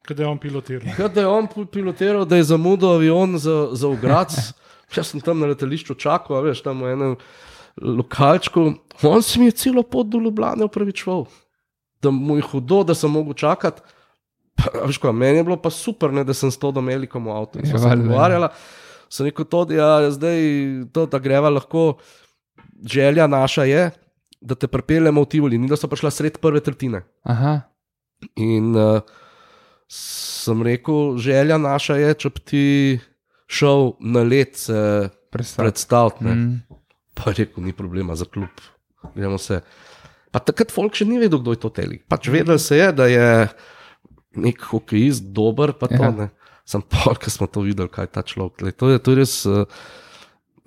Kaj je on pilotiral? Kaj je on pi- pilotiral, da je zamudil avion za, za Ugrac. Jaz sem tam na letališču čakal, veš, tam v enem lokalčku. On se mi je celo pot do Ljubljana upravičeval, da mu je hudo, da sem mogel čakati. Pa, veš, kaj, meni je bilo pa super, ne, da sem s to domelikom v avtu. Ja, smo se valjda, ja. pogovarjala. Sem rekel, to, ja, zdaj to, da greva lahko, želja naša je, da te pripeljemo v Tivoli, ni da so prišla sred prve tretjine. Aha, In uh, sem rekel, želja naša je, če bi ti šel na let se predstaviti. Mm. Pa rekel, ni problema za klub. Gremo se. Pa takrat folk še ni vedel, kdo je to telik. Pač vedel se je, da je nek hokejist dober, pa to Ja. ne. Sem pa, ker smo to videli, kaj je ta človek. Lej, to je, to je res. Uh,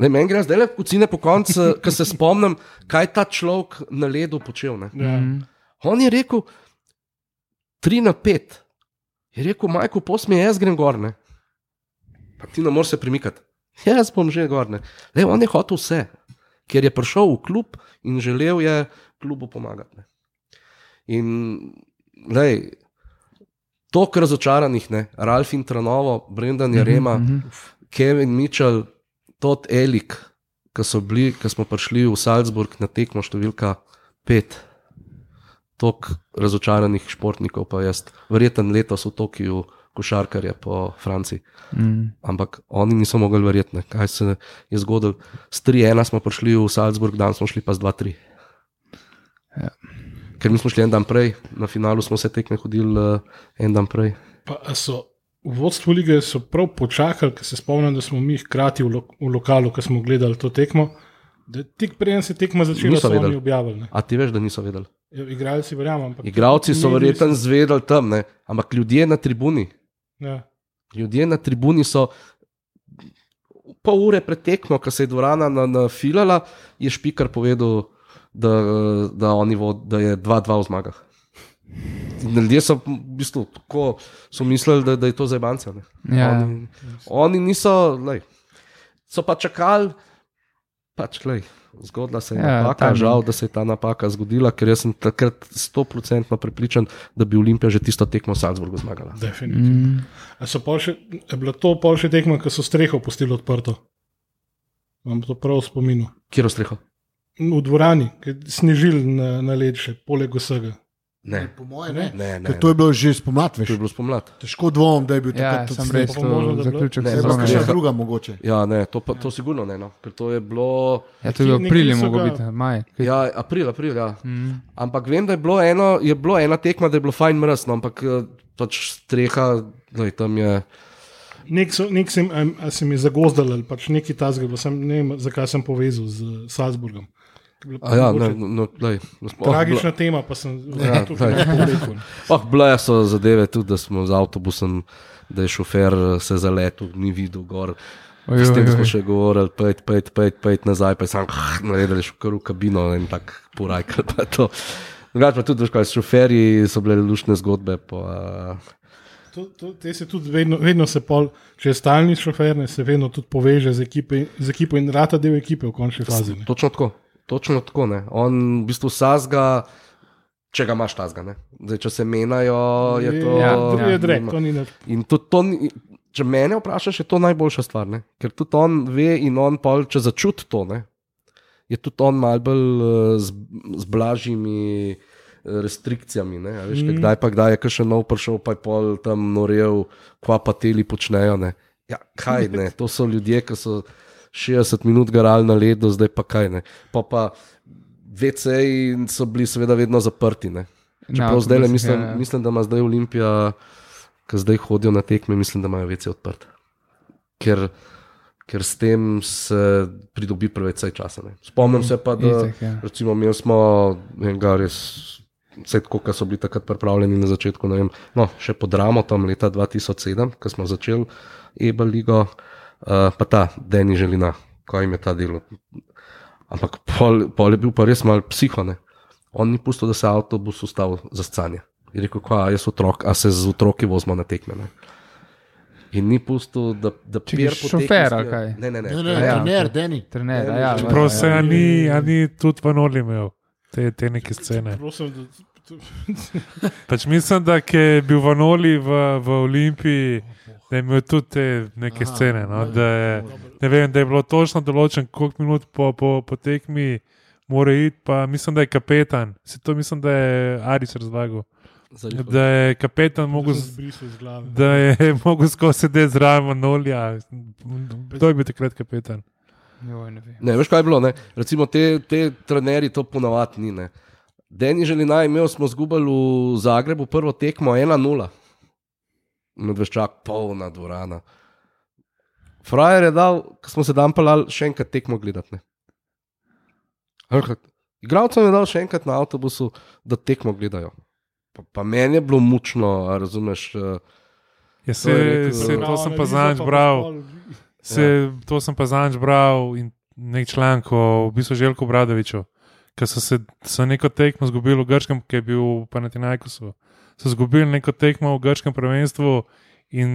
Ne, meni gre zdaj le kucine po koncu, ker se spomnim, kaj je ta človek na ledu počel. Ne. Ja. Mm. On je rekel, 3 na 5. Je rekel, majko, posmi, jaz grem gor. Ne? Pa ti ne moreš se premikati. Jaz bom že gor. ne." Le, on je hotel vse, ker je prišel v klub in želel je klubu pomagati. Ne? In lej, toliko razočaranih, ne? Ralf in Tranovo, Brendan Jarema, mm. -hmm. Kevin Mitchell, Todd Elik, ki so bili, ki smo prišli v Salzburg na tekmo številka 5. Tok razočaranih športnikov, pa jaz, verjeten letos v Tokiu, košarkarje po Franciji. Mm. Ampak oni niso mogli verjeti, ne, kaj se je zgodilo. S 3-1 smo prišli v Salzburg, dan smo šli pa z 2-3. Ja. Ker mi smo šli en dan prej, na finalu smo se tekme hodili uh, en dan prej. Pa so v vodstvu lige prav počakali, ker se spomnim, da smo mi hkrati v, lo, v lokalu, ko smo gledali to tekmo. Tik preden se tekma začela, Niso vedeli. objavili. ne. A ti veš, da niso vedeli? Ja, Igralci verjamem. ampak Igravci so verjetno zvedeli tam, ne? ampak ljudje na tribuni. Ja. Ljudje na tribuni so pol ure pred tekmo, ko se je dvorana na- nafilala, je špikar povedal, da, da, vod, da je 2-2 v zmagah. In Ljudje so v bistvu tako so mislili, da, da je to za banke. Ja. Oni, oni niso, lej, so pa čakali, pač, lej, zgodila se je Ja, ja, napaka, timing. žal, da se je ta napaka zgodila, ker jaz sem takrat 100% prepričan, da bi Olimpija že tisto tekmo v Salzburgu zmagala. Definitivno. Mm. A so pol še, je bilo to pol še tekma, ko so streho pustili odprto? Imam to prav v spominu. Kjer ostreho? V dvorani, snežil na, na led še, poleg vsega. Ne, Po mojem, ne. ne, ne. Ker to je bilo že spomladi, To je veš. bilo spomladi. Težko dvomim, da je bil Ja, takrat tudi sem sneg. res pa to možno, da je bilo- zaključek Ne, Ne, sezone. še ne. druga mogoče. Ja, ne, to, pa, to sigurno ne, no, ker to je bilo. Ja, to je bil Nekaj april, niso mogo ga- biti, maj. Kaj- Ja, april, april, ja. Mm. Ampak vem, da je bilo, eno, je bilo ena tekma, da je bilo fajn mrzno, ampak eh, pač streha, da je tam je. Nek, so, nek sem, a, a se mi zagozdal ali pač neki tasg, ne vem, zakaj sem povezal z Salzburgom. Ja, ne, no, lej, oh, Tragična tema, pa sem Ja, glej. rekel. Oh, bile so zadeve tudi, da smo z avtobusom, da je šofer eh, se zaletel, ni videl gor. Oj, S tem smo še govorili, pet, pet, pet, pet nazaj, pa je sam naredili še kar v kabino in tako porajkal. pa to. Drugače pa tudi, kaj, s šoferji so bile lušne zgodbe. Pa, To, to, te se tudi vedno, vedno se pol, če je stalni šofer, ne, se vedno tudi poveže z, ekipe, z ekipo in rata del ekipe v končni fazi. ne. Točno tako. Točno tako ne. On v bistvu sazga, če ga imaš tazga. Zdaj, če se menjajo, je to. Ja, je drek, to ni nič. In to, ni- če mene vprašaš, je to najboljša stvar. Ne? Ker tudi on ve in on pol, če začuti to, ne? je tudi on mal bolj eh, z, z blažjimi eh, restrikcijami. Ne? a Veš, mm. Kdaj pa kdaj je še nov prišel, pa je pol tam norel, kva pa teli počnejo. Ne? Ja, kaj ne, to so ljudje, ki so 60 minut garali na ledu, zdaj pa kaj ne. Pa pa VC-ji so bili seveda vedno zaprti. Ne? Čeprav Na zdaj le mislim, ja, ja. mislim, da ima zdaj Olimpija, ki zdaj hodijo na tekme, mislim, da imajo vece odprte. Ker ker s tem se pridobi preveč časa. Ne. Spomnim se pa, da Itak, ja. recimo, imeli smo enega res. Vse tako, kot so bili takrat pripravljeni na začetku, vem, no, še po Dramo, tam leta 2007, ko smo začeli Ebel ligo, uh, pa ta Deni želina, ko jim je ta delo. Ampak pol, pol je bil pa res mal psihone. On ni pustil, da se avtobus ustavi za scanje. Je rekel, kva, jaz otrok, a se z otroki vozimo na tekme. Ne? In ni pustil, da, da po tekmi šofer? Ne, ne, ne. Ne, ne, Ja, trener, ok. Deni. Trener, Ne, ja, ne, ja, Prav ja, se ja. ani, ani tudi v Noli imel te, te neke scene. Prosim, da, Pač mislim, da je bil v Noli v, v Olimpiji, da je imel tudi te neke Aha, scene. No? Da, je, ne vem, da je bilo točno določen, koliko minut po, po, po tekmi mora iti, pa mislim, da je kapetan. Se to mislim, da je Aris razlagal. Da je kapetan mogel. Da je mogel skozi sedeti zraven Manolja. Kdo je bil takrat kapetan? Joj, ne vem. Ne, veš, kaj je bilo? Ne? Recimo, te, te trenerji to ponavadi ni. Ne? Deni želi naj imel, smo zgubili v Zagrebu prvo tekmo 1-0. Medveščak, polna dvorana. Frajer je dal, ko smo se dan pelali, še enkrat tekmo gledati. Igravcem je dal še enkrat na avtobusu, da tekmo gledajo. Pa, pa meni je bilo mučno, razumeš. eh, Ja, To se, je rekel- se, to sem pa pa bral. Se, ja. To sem pa zadnjič bral in nek članek o v bistvu Željku Bradoviču, ki so se so neko tekmo izgubili v Grškem, ki je bil v Panathinaikosu. So izgubili neko tekmo v Grškem prvenstvu in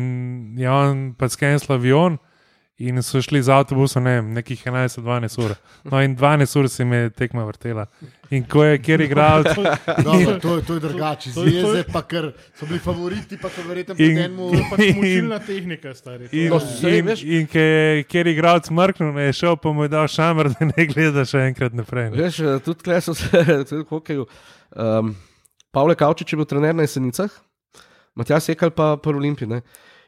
je on pa skenil avion. In so šli z avtobusom, ne vem, nekih 11-12 ur. No, in 12 ur se jim je tekma vrtela. In ko je kjer igral, Dobro, to, je- to je drugače. To je- je- Zveze pa kar so bili favoriti, pa so verjetno In- enemu. Pač mučilna tehnika, stari. In, No, sej, in, in ker je- ker je igral smrknil, je šel pa mu je dal šamr, da ne gleda še enkrat naprej. ne. Veš, eh, tudi tukaj so se, tudi v hokeju. Um, Pavle Kavčič je bil trener na jesenicah, Matjaš Sekal pa pri Olimpiji. ne.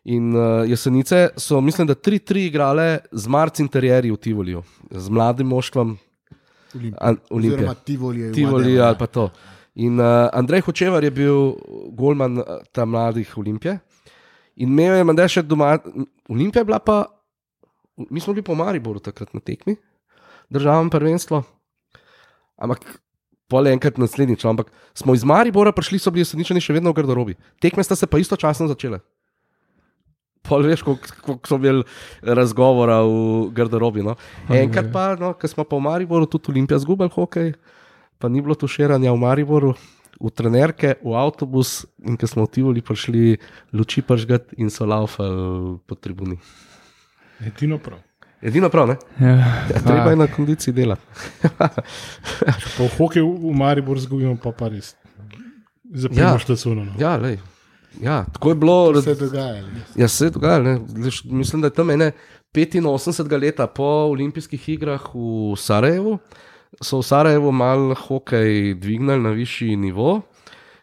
In uh, jesenice so, mislim, da 3-3 igrale z Marc interjerji v Tivoliju, z mladim moštvom Olimpije. Oziroma Tivoli. je Tivoli ali pa to. In uh, Andrej Hočevar je bil golman uh, tam mladih Olimpije. In imel je menda še doma, Olimpija je bila pa, mi smo bili po Mariboru takrat na tekmi, državno prvenstvo. Ampak pol je enkrat naslednjič, no, ampak smo iz Maribora prišli, so bili jeseničani še vedno v garderobi. Tekme sta se pa istočasno začele. Pol veš, koliko so imeli razgovora v garderobi. No. Enkrat pa, no, ko smo pa v Mariboru, tudi Olimpija zgubila hokej, pa ni bilo tuširanja v Mariboru, v trenerke, v avtobus in ko smo v Tivoli prišli luči pržgat in so laufali po tribuni. Edino prav. Edino prav, ne? Ja, Ja, treba je na kondiciji delati. Pa v hokeju v Maribor zgubimo, pa pa res. Zapiramo Ja. štacuno. No. Ja, lej. Ja, tako je bilo. Se je dogajalo. Ja, se je dogajalo. Mislim, da je tam ene 85 leta po olimpijskih igrah v Sarajevu. So v Sarajevu mal hokej dvignili na višji nivo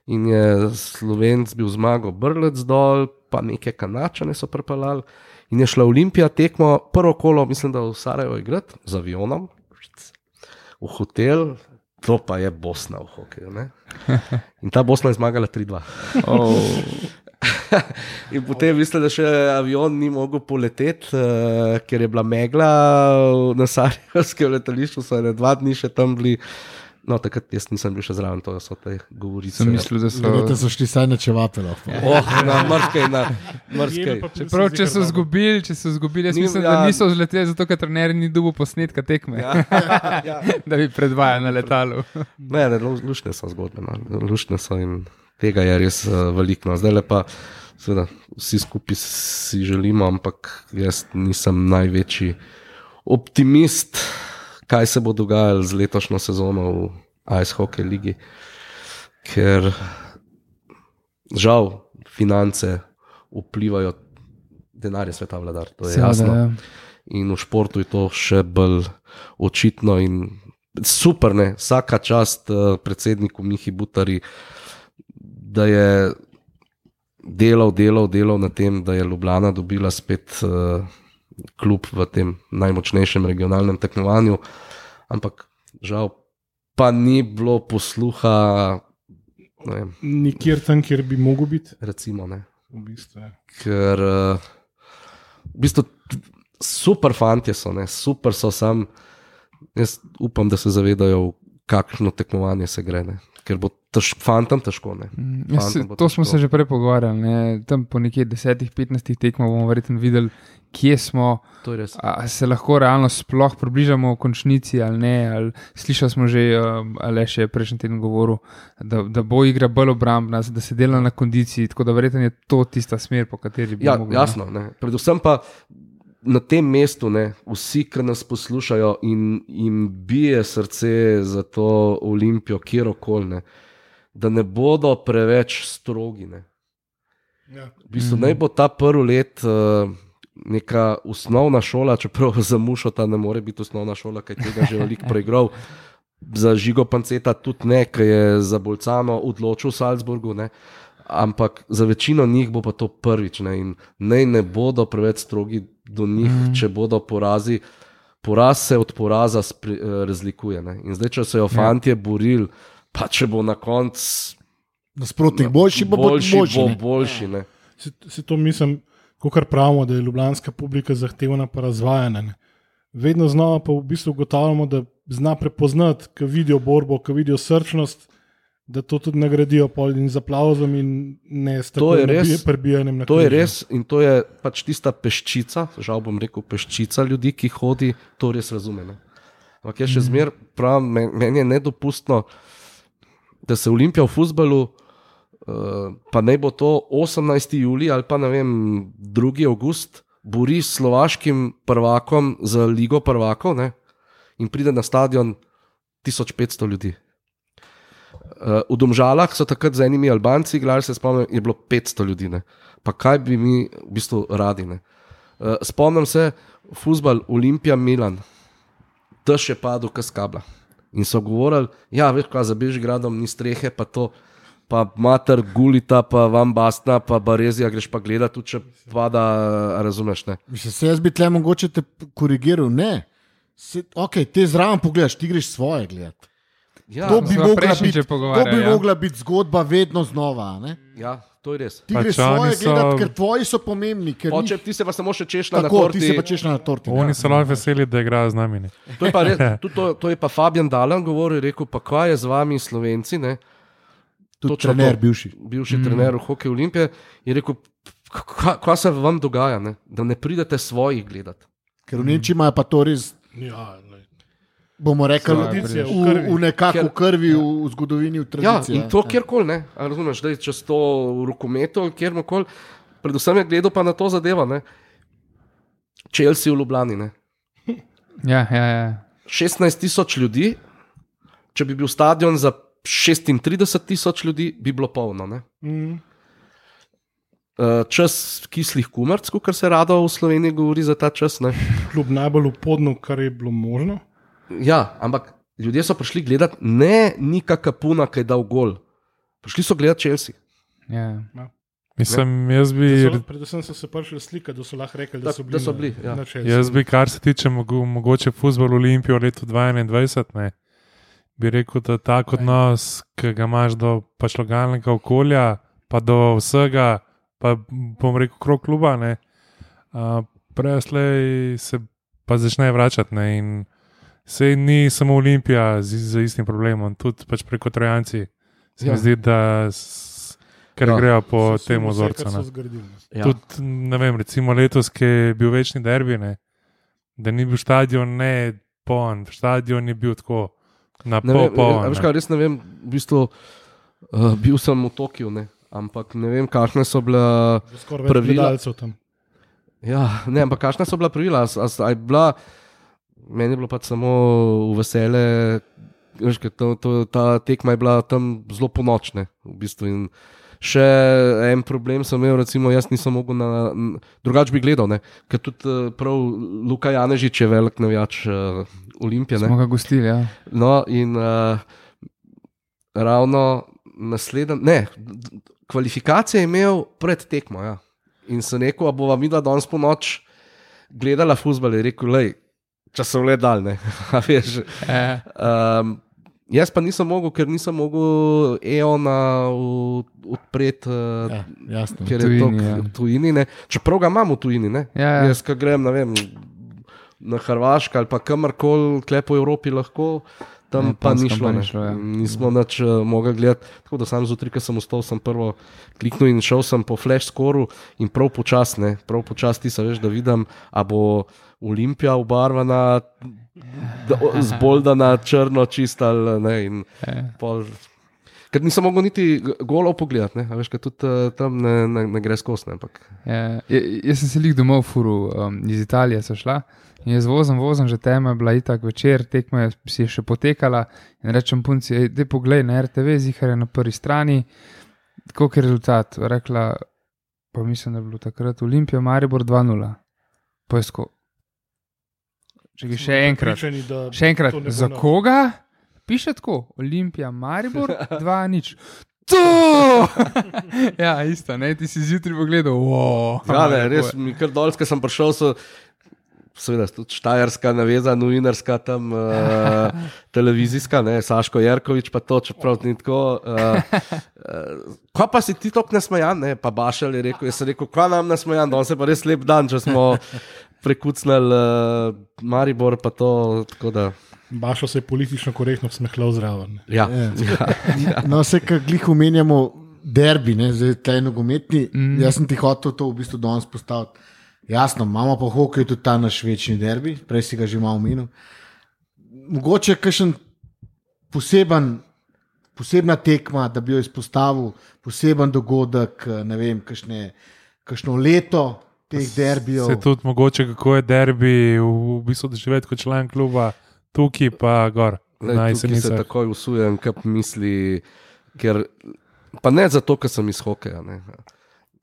in je Slovenc bil zmagal Brlec dol, pa neke kanačane so prepeljali. In je šla Olimpija tekmo prvo kolo, mislim, da v Sarajevo igrati z avionom, v hotel, to pa je Bosna v hokeju. ne. In ta Bosna je zmagala 3-2. oh, In potem mislim, da še avion ni mogel poleteti, uh, ker je bila megla na Sarajevskem letališču, so ene dva dni še tam bili. No, takrat jaz nisem bil še zraven, to so te govorice. sem mislil, da so. Verjetno so šli saj na čevapelo. Oh, na mrskej, na mrskej. Čeprav, če so izgubili, če so izgubili, jaz Ni- mislim, ja. da niso zleteli, zato ker trener ni dobil posnetka tekme, Ja, ja. da bi predvajal na letalu. Ne, ne, lu- lušne so zgodbe. No. Lušne so in tega je res uh, veliko. No. Zdaj le pa, seveda, vsi skupaj si želimo, ampak jaz nisem največji optimist, kaj se bo dogajalo z letošnjo sezono v Ice Hockey Ligi. Ker žal finance vplivajo, denar je sveta vladar, to je jasno. ja. In v športu je to še bolj očitno in super, ne? vsaka čast uh, predsedniku Mihi Butari, da je delal, delal, delal na tem, da je Ljubljana dobila spet uh, klub v tem najmočnejšem regionalnem tekmovanju, ampak žal pa ni bilo posluha, vem, Nikjer tam, kjer bi mogel biti. recimo. Ne? V bistvu, ja. ker uh, v bistvu, super fanti so, ne, super so sam. Jaz upam, da se zavedajo, kakšno tekmovanje se gre. Ne. Ker bo tež, fantom težko. Ne. Ja, se, to smo težko. se že prej pogovarjali. Ne? Tam po nekje 10-15 tekmah bomo verjetno videli, kje smo. To je res. A a se lahko realno sploh približamo končnici ali ne. Ali, slišali smo že, um, ali še prejšnji teden govoril, da, da bo igra bolj obrambna, da se dela na kondiciji. Tako da verjetno je to tista smer, po kateri bi Ja, mogli. jasno. Ne. Predvsem pa na tem mestu, ne, vsi, ki nas poslušajo in jim bije srce za to olimpijo, kjerkoli, da ne bodo preveč strogi. Ne. Ja. V bistvu, mm. Naj bo ta prvi let uh, neka osnovna šola, čeprav za mušo ta ne more biti osnovna šola, kaj tega že veliko preigral. Za žigo panceta tudi ne, ki je za Bolcano odločil v Salzburgu. Ne. Ampak za večino njih bo pa to prvič. Ne, in naj ne bodo preveč strogi do njih, mm. če bodo porazi. Poraz se od poraza spri, eh, razlikuje. Ne. In zdaj, če se jo fanti borili, pa če bo na koncu Nasprotnik boljši, bo boljši, boljši. bo ne. boljši ne. Si, si to mislim, kot pravimo, da je ljubljanska publika zahtevna pa razvajana. Ne. Vedno znova pa v bistvu ugotavljamo, da zna prepoznati, ko vidijo borbo, ko vidijo srčnost, da to tudi nagradijo in z aplauzom in ne s To je takoj res. prebijanjem na To je križ, ne. res in to je pač tista peščica, žal bom rekel, peščica ljudi, ki hodi, to res razume. Ne? Ampak jaz še zmeraj pravim, men- meni je nedopustno, da se Olimpija v futbalu, uh, pa naj bo to 18. juli ali pa ne vem, 2. august, bori s slovaškim prvakom za Ligo prvakov ne? in pride na stadion 1500 ljudi. Uh, v Domžalah so takrat z enimi Albanci, igrali se spomnim, je bilo 500 ljudi. Ne? Pa kaj bi mi v bistvu radi? Ne? Uh, spomnim se, futbal Olimpija Milan, tež je padel kas kabla. In so govorili, ja, veš, kaj za Bežigradom ni strehe, pa to, pa mater Gulita, pa vam Bastna, pa Barezija, greš pa gledati, tudi če pada, razumeš. Ne? Mislim, se jaz bi tle mogoče te korigiral. Ne. Se, okay, te zraven pogledaš, ti greš svoje gledati. Ja, To bi, mogla biti, to bi ja. mogla biti zgodba vedno znova. Ne? ja, to je res. Ti Pač greš svoje so- gledati, ker tvoji so pomembni. Ker Oče, njih- ti se pa samo še češ na Tako, torti. ti se pa češ na torti. Oni so lahko veseli, da igrajo z nami. Ne. To je pa, res, tudi to, to je pa Fabian Dalan govoril, rekel pa kaj je z vami Slovenci. Ne? Tudi točno trener, to. bivši. bivši mm. trener v hokeju Olimpije, je rekel, "Ka- kaj se vam dogaja, ne? da ne pridete svojih gledati. Ker v Nemčiji imajo pa to res, Ja, lej. Bomo rekli, Svoja tradicija v, v krvi. v v krvi, v, v zgodovini, v Ja, tradiciji. in to kjerkoli, ne, A razumeš, da je čez to v rokometu ali kjerkoli. Predvsem je gledal pa na to zadevo, ne. Chelsea v Ljubljani, ne. Ja, ja, ja. 16 tisoč ljudi, če bi bil stadion za 36 tisoč ljudi, bi bilo polno. Ne? Mm. Čas kislih kumarc, kot se rado v Sloveniji govori za ta čas. Ne? Kljub najbolj upodno, kar je bilo možno. Ja, ampak ljudje so prišli gledati ne Nika Kapuna, ki je dal gol. Prišli so gledati Chelsea. ja. Mislim, jaz bi, Da So, predvsem so se prišli slikati, da so lahko rekli, da Da- so bili, da so bili, ja. na, na Chelsea. jaz bi, kar se tiče mogo, mogoče futbol Olimpijo v letu 2021, ne, bi rekel, da tak odnos, ki ga imaš do pač lokalnega okolja, pa do vsega, pa bom rekel, krok kluba, ne, a, preslej se pa začne vračati. Ne, in sej ni samo Olimpija z, z istim problemom, tudi pač preko Trojanci. Se ja. Mi zdi, da s, ker Ja. grejo po So- tem ozorcu. Ja. Tudi, ne vem, recimo letos, ki je bil večni derbi, ne, da ni bil stadion ne poln, stadion je bil tako na Ne pol vem, a poln. veš kaj, res ne vem, v bistvu uh, bil sem v Tokiu, ne? ampak ne vem, kakšne so več Pravila-. Ja, ne, ampak kakšna so bila pravila? A, a, a je bila, meni je bilo pač samo v vesele, veš, to, to, ta tekma je bila tam zelo ponočna. V bistvu. In Še en problem sem imel, recimo, jaz nisem mogel na, drugače bi gledal, ne? ker tudi eh, prav Luka Janežič je velik navijač uh, Olimpije. Smo ga gostili. Ja. No, in uh, ravno naslednji, ne, kvalifikacije je imel pred tekmo. Ja. In sem rekel, a bova mi dva danes po noč gledala fusbal, je rekel, lej, če so le daljne. E, um, jaz pa nisem mogel, ker nisem mogel EON-a odpreti. Uh, Ja, jasno. Ker je Tujini, to ja. v tujini, ne. čeprav ga imam v tujini. Ne. Ja, ja. Jaz, grem, ne vem, na Hrvaški ali pa kamorkoli, kle po Evropi lahko. Tam Ne, pa ni šlo. pa ni šlo, ja. Nismo več uh, mogli gledati. Tako da sam zjutraj, ko sem vstal, sem prvo kliknil in šel sem po flash skoru in prav počasne, prav počasne ti se veš, da vidim, a bo Olimpija obarvana, da- zboldana, črno, čista pol- Ker nisem mogel niti g- golov pogledati, ne, a veš, ker tudi uh, tam ne, ne, ne gre skozi. Ampak Ja, ja, jaz sem se lik domov furu, um, iz Italije so šla. In jaz vozim, vozim, že tema je bila itak večer, tekma je si je še potekala. In rečem punci, da poglej na RTV, zihar je na prvi strani, koliko je rezultat. Rekla, pa mislim, da je bilo takrat Olimpija, Maribor 2-0. Poisko. Če bi še enkrat, še enkrat, za koga? Piše tako, Olimpija, Maribor 2-0. To! ja, isto, ne, ti si zjutraj pogledal. Wow, Ja, ne, res mi kar dol, ko sem prišel, so, seveda, tudi štajerska naveza, novinarska, tam uh, televizijska, ne, Saško Jerkovič, pa to, čeprav ni tako. Uh, uh, Ko pa si ti tako nasmejan, ne, pa Bašel je rekel, jaz sem rekel, kva nam nasmejan, danes je pa res lep dan, če smo prekucnili uh, Maribor, pa to, tako da. Bašo se je politično korektno smehljal zraven. ne. Ja, ja, ja. No, vse, kar glih omenjamo, derbi, ne, zdaj te nogometni. Mm. Jaz sem ti hotel to v bistvu danes postaviti. Jasno, imamo pa hokej tudi ta naš večni derbi, prej si ga že malo omenil. Mogoče je kakšen poseben, posebna tekma, da bi jo izpostavil, poseben dogodek, ne vem, kakšne, kakšno leto teh derbijev. Se tudi mogoče, kako je derbi v, v bistvu doživeti kot član kluba, tukaj pa gor. Lej, Na tukaj se jesenicah. takoj usujem, kaj misli. Ker, pa ne zato, ker sem iz hokeja. Ne.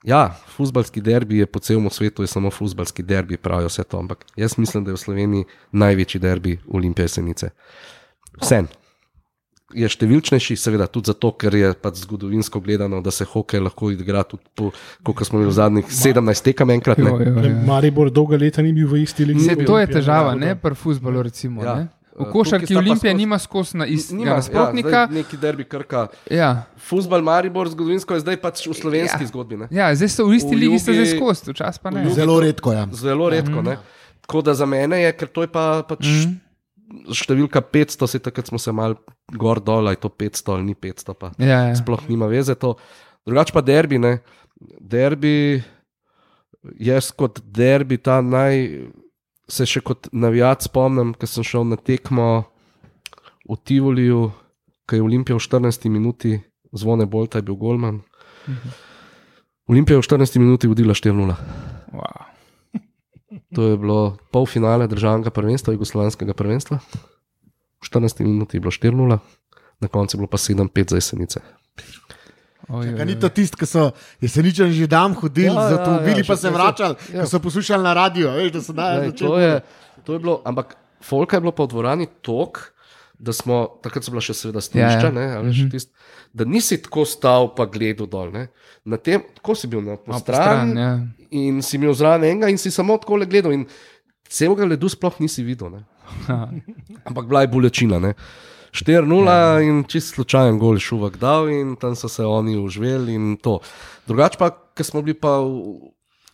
Ja, futbalski derbi je po celem svetu, je samo futbalski derbi, pravijo vse to. Ampak jaz mislim, da je v Sloveniji največji derbi Olimpije Senice. Vsem. Je številčnejši, seveda tudi zato, ker je pač zgodovinsko gledano, da se hokej lahko igra tudi po, kot smo imeli v zadnjih 17 tekem enkrat. Jo, Ne. jo, Ne, jo. Maribor dolga leta ni bil v isti ligi. To je težava, ne pri futbalu. Recimo, Ja. ja. V Eh, košarki tukaj sta pa Olimpija skozi- nima skos na istega Nima, nasprotnika. Ja, neki derbi krka. Ja, Futbal Maribor zgodovinsko je zdaj pač v slovenski Ja. zgodbi. Ne. ja, zdaj so v isti V ligi, ste zdaj Jugi- skos, včasih pa ne. v Jugi- Zelo redko je. Ja. Zelo redko. Ne? Tako da za mene je, ker to je pa, pač mm. številka 500, se takrat smo se mal gor dol, ali je to 500 ali ni 500, pa Ja, ja. sploh nima veze to. Drugač pa derbi, ne. Derbi, jaz kot derbi, ta naj, se še kot navijač spomnim, ker sem šel na tekmo v Tivoliju, ki je Olimpija v 14 minuti, zvone Bolta je bil Golman. Olimpija je v 14 minuti vodila 4-0. Wow. To je bilo polfinale državnega prvenstva, jugoslovanskega prvenstva. V 14 minuti je bilo 4-0, na koncu je bilo pa 7-5 za jesenice. Kaj ni to tisto, ki so jeseničani že dan hodili, Ja, ja, ja, avtomobili ja, pa se vračali, ja. so poslušali na radio, veš, da dajali Lej, začeti. to, je, to je bilo, ampak Folka je bilo pa v dvorani tok, da smo, takrat so bila še seveda stališča, ja. ja. Veš, tist, da nisi tako stal pa gledal dol. Ne. Na tem, tako si bil na Malo po stran, stran, ja. in si imel zraven enega in si samo tako le gledal. Celega ledu sploh nisi videl. Ampak bila je bolečina. Ne. 4-0 Ja. in čist slučajen gol šuvak dal in tam so se oni uživeli in to. Drugače pa, ker smo bili pa,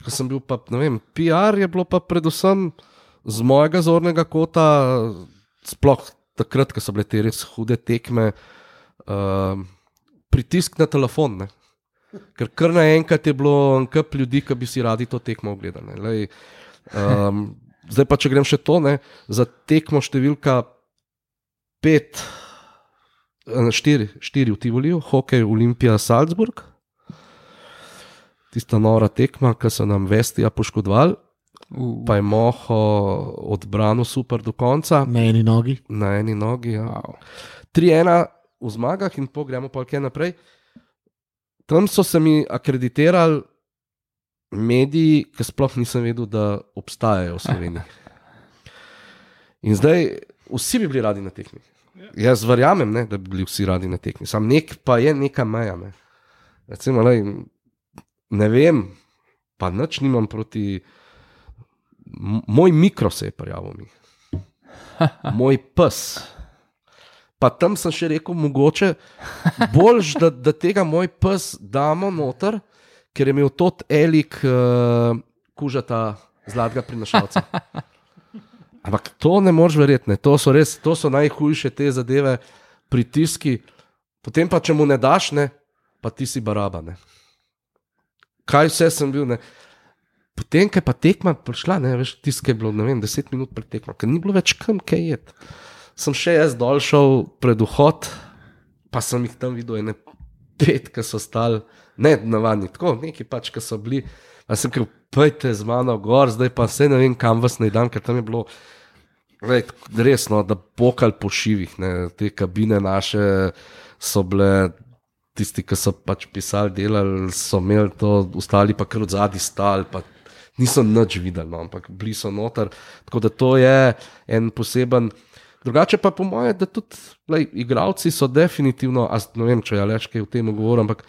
ker sem bil pa, ne vem, PR je bilo pa predvsem z mojega zornega kota, sploh takrat, ko so bile te res hude tekme, uh, pritisk na telefon. Ne. Ker kar naenkrat je bilo en kup ljudi, ki bi si radi to tekmo ogledali. Lej, Um, zdaj pa, če grem še to, ne, za tekmo številka 5, 4, 4 v Tivoliju, hokej Olimpija Salzburg, tista nora tekma, ki so nam vestija poškodovali, Uh, pa je moho odbranil super do konca, Na eni nogi. na eni nogi. Ja. wow. 3-1 v zmagah in pogremo pa kaj naprej. Tam so se mi akreditirali mediji, ki sploh nisem vedel, da obstajajo v Sloveniji. In zdaj vsi bi bili radi na tekmi. Jaz verjamem, ne, da bi bili vsi radi na tekmi. Sam nek pa je neka meja. Ne. Recimo, lej, ne vem, pa nič nimam proti. Moj mikro se je prijavil mi. Moj pes. Pa tam sem še rekel, mogoče bolj, da, da tega moj pes damo noter, ker je imel tot elik uh, kužata zlatega prinašalca. To ne moreš verjeti, to so res, to so najhujše te zadeve, pritiski. Potem pa, če mu ne daš, ne, pa ti si baraba. Ne. Kaj vse sem bil. Ne. Potem, ko je pa tekma prišla, ne veš, tiskaj je bilo, ne vem, deset minut pred tekmo, ker ni bilo več kam kaj jeti. Sem še jaz dol šel pred vhod, pa sem jih tam videl, ene pet, ki so stali, ne navadni, tako neki pač, ki so bili. A sem rekel, pojdi z mano gor, zdaj pa vse ne vem, kam vas naj dam, ker tam je bilo. Lej, resno, da pokal po šivih, ne, te kabine naše so bile, tisti, ki so pač pisali, delali, so imeli to, ostali pa kar od zadaj stali, pa niso nič videli, no, ampak bili so noter. Tako da to je en poseben. Drugače pa po mojem, da tudi lej, igravci so definitivno, a ne vem, če je Aleš kaj v tem govoril, ampak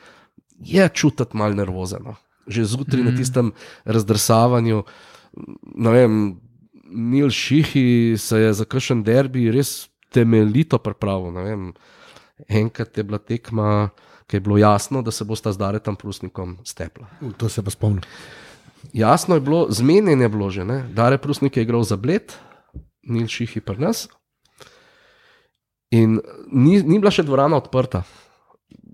je čutiti malo nervozen. Že zjutraj mm. na tistem razdrsavanju, vem, Nil Šihi se je za kakšen derbi res temeljito pripravil. vem. Enkrat je bila tekma, ki je bilo jasno, da se bosta zdaj tam prusnikom stepla. U, To se pa spomnim. Jasno je bilo, zmenjen je bilo že, ne? Dare Prusnik je igral za bled, Nil Šihi pri nas. In ni, ni bila še dvorana odprta.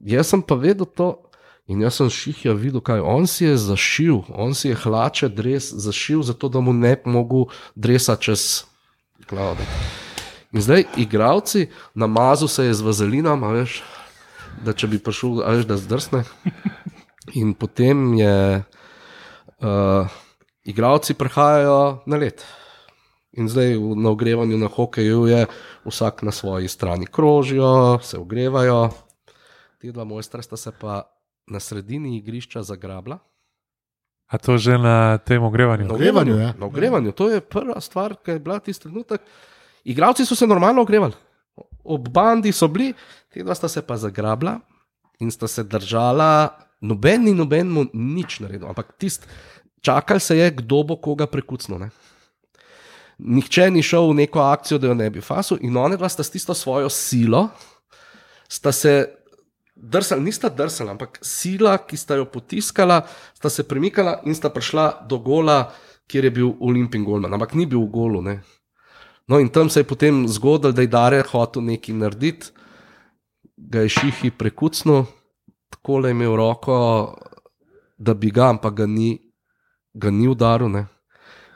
Jaz sem pa vedel to, in jaz sem Šihija videl, kaj on si je zašil, on si je hlače, dres zašil, zato da mu ne bi mogel dresa čez klaude. In zdaj, igravci, namazal se je z vazelinom, veš, da če bi prišel, veš, da zdrsne. In potem je uh, igravci prihajajo na let. In zdaj na ogrevanju na hokeju je vsak na svoji strani krožijo, se ogrevajo. Ti dva mojstra sta se pa na sredini igrišča zagrabila. A to že na tem ogrevanju? Na ogrevanju, ja. Na ogrevanju, to je prva stvar, ki je bila tisti trenutek. Igravci so se normalno ogrevali, ob bandi so bili, ti dva sta se pa zagrabila in sta se držala, noben ni nobenemu nič naredil, ampak tist, čakal se je, kdo bo koga prekucnil. Ne? Nihče ni šel v neko akcijo, da jo ne bi fasil, in oni dva sta s tisto svojo silo, sta se drsali, nista drsali, ampak sila, ki sta jo potiskala, sta se premikala in sta prišla do gola, kjer je bil Olimpij Golman, ampak ni bil v golu. Ne. No, in tam se je potem zgodilo, da je Dare hotel nekaj narediti, ga je Šihi prekucnil, tako le je imel roko, da bi ga, ampak ga ni, ga ni udaril. Ne.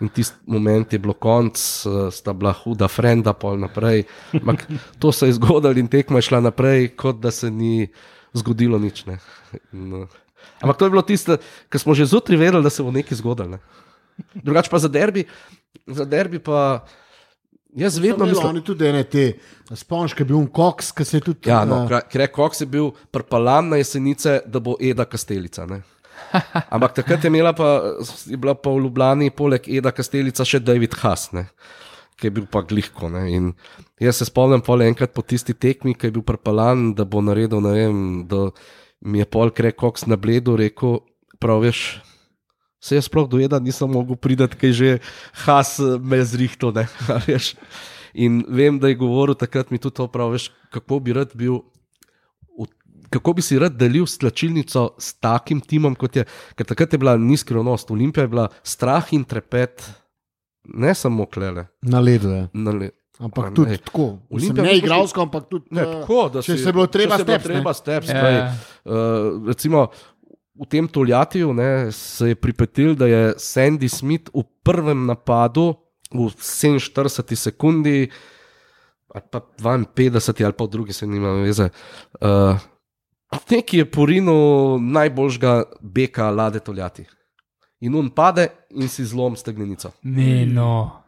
In tisti moment je bilo konc, eh, sta bila huda frenda, pol naprej. Ampak to se je zgodilo in tekma je šla naprej, kot da se ni zgodilo nič. Ne. In, eh, ampak to je bilo tisto, kar smo že zjutraj vedeli, da se bo nekaj zgodilo. Ne. Drugače pa za derbi, za derbi pa jaz vedno mislim. Oni tudi ene te, je bil koks, ki se je tudi. Ja, no, eh, Krek Cox je bil prpalan na jesenice, da bo Eda Kastelica. Ne? Ampak takrat je, pa, je bila pa v Ljubljani, poleg Eda Kastelica, še David Haas, ne? ki je bil pa glihko. Ne? In jaz se spomnim pol enkrat po tisti tekmi, ki je bil prpalan, da bo naredil, ne vem, da mi je pol Krek Cox na bledu rekel, prav veš. Se jaz sploh do Eda nisem mogel priti, ker že Haas eh, me je zrihtel. ne. In vem, da je govoril takrat mi tudi to prav, veš, kako bi rad bil kako bi si rad delil slačilnico s takim timom, kot je. Ker takrat je bila nizkronost, Olimpija je bila strah in trepet, ne samo klele. Na ledu je. Na le, Ampak Pa tudi ne. tako. Olimpija ne igralsko, ampak tudi. ne, eh, tako, da če si- se je bilo treba če se je bilo steps, ne. treba steps, Ja, zdaj, ja. Uh, recimo v tem Toljatiju ne, se je pripetil, da je Sandy Smith v prvem napadu v 47 sekundi, ali pa 52 ali pa v drugi, se nima veze. Uh, Neki je porinil najboljšega beka Lade Toljati. In on pade in si zlom stegnenico. Ne, no.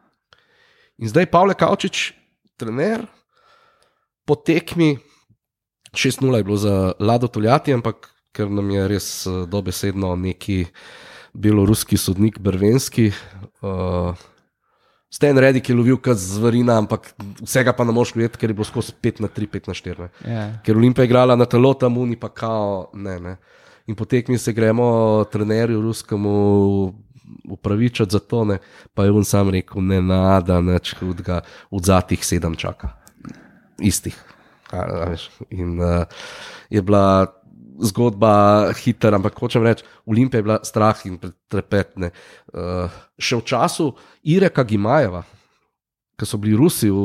In zdaj Pavle Kavčič, trener, po tekmi 6-0 je bilo za Lado Toljati, ampak ker nam je res eh, dobesedno neki beloruski sodnik, brvenski. Uh, Sten Redik je lovil kot zverina, ampak vsega pa ne moš videti, ker je bilo skozi 5 na 3, 5 na 4. Ne. Ja. Ker Olimpija je igrala na telo, tam uni pa kao, ne, ne. In po tekmi se gremo trenerju ruskemu upravičiti za to, ne. pa je on sam rekel, ne nada, neč hudega, od zadnjih sedem čaka, istih. A, a In uh, je bila zgodba hitra, ampak hočem reči, Olimpija je bila strah in trepetne. Uh, še v času Ireka Gimajeva, Ker so bili Rusi, v,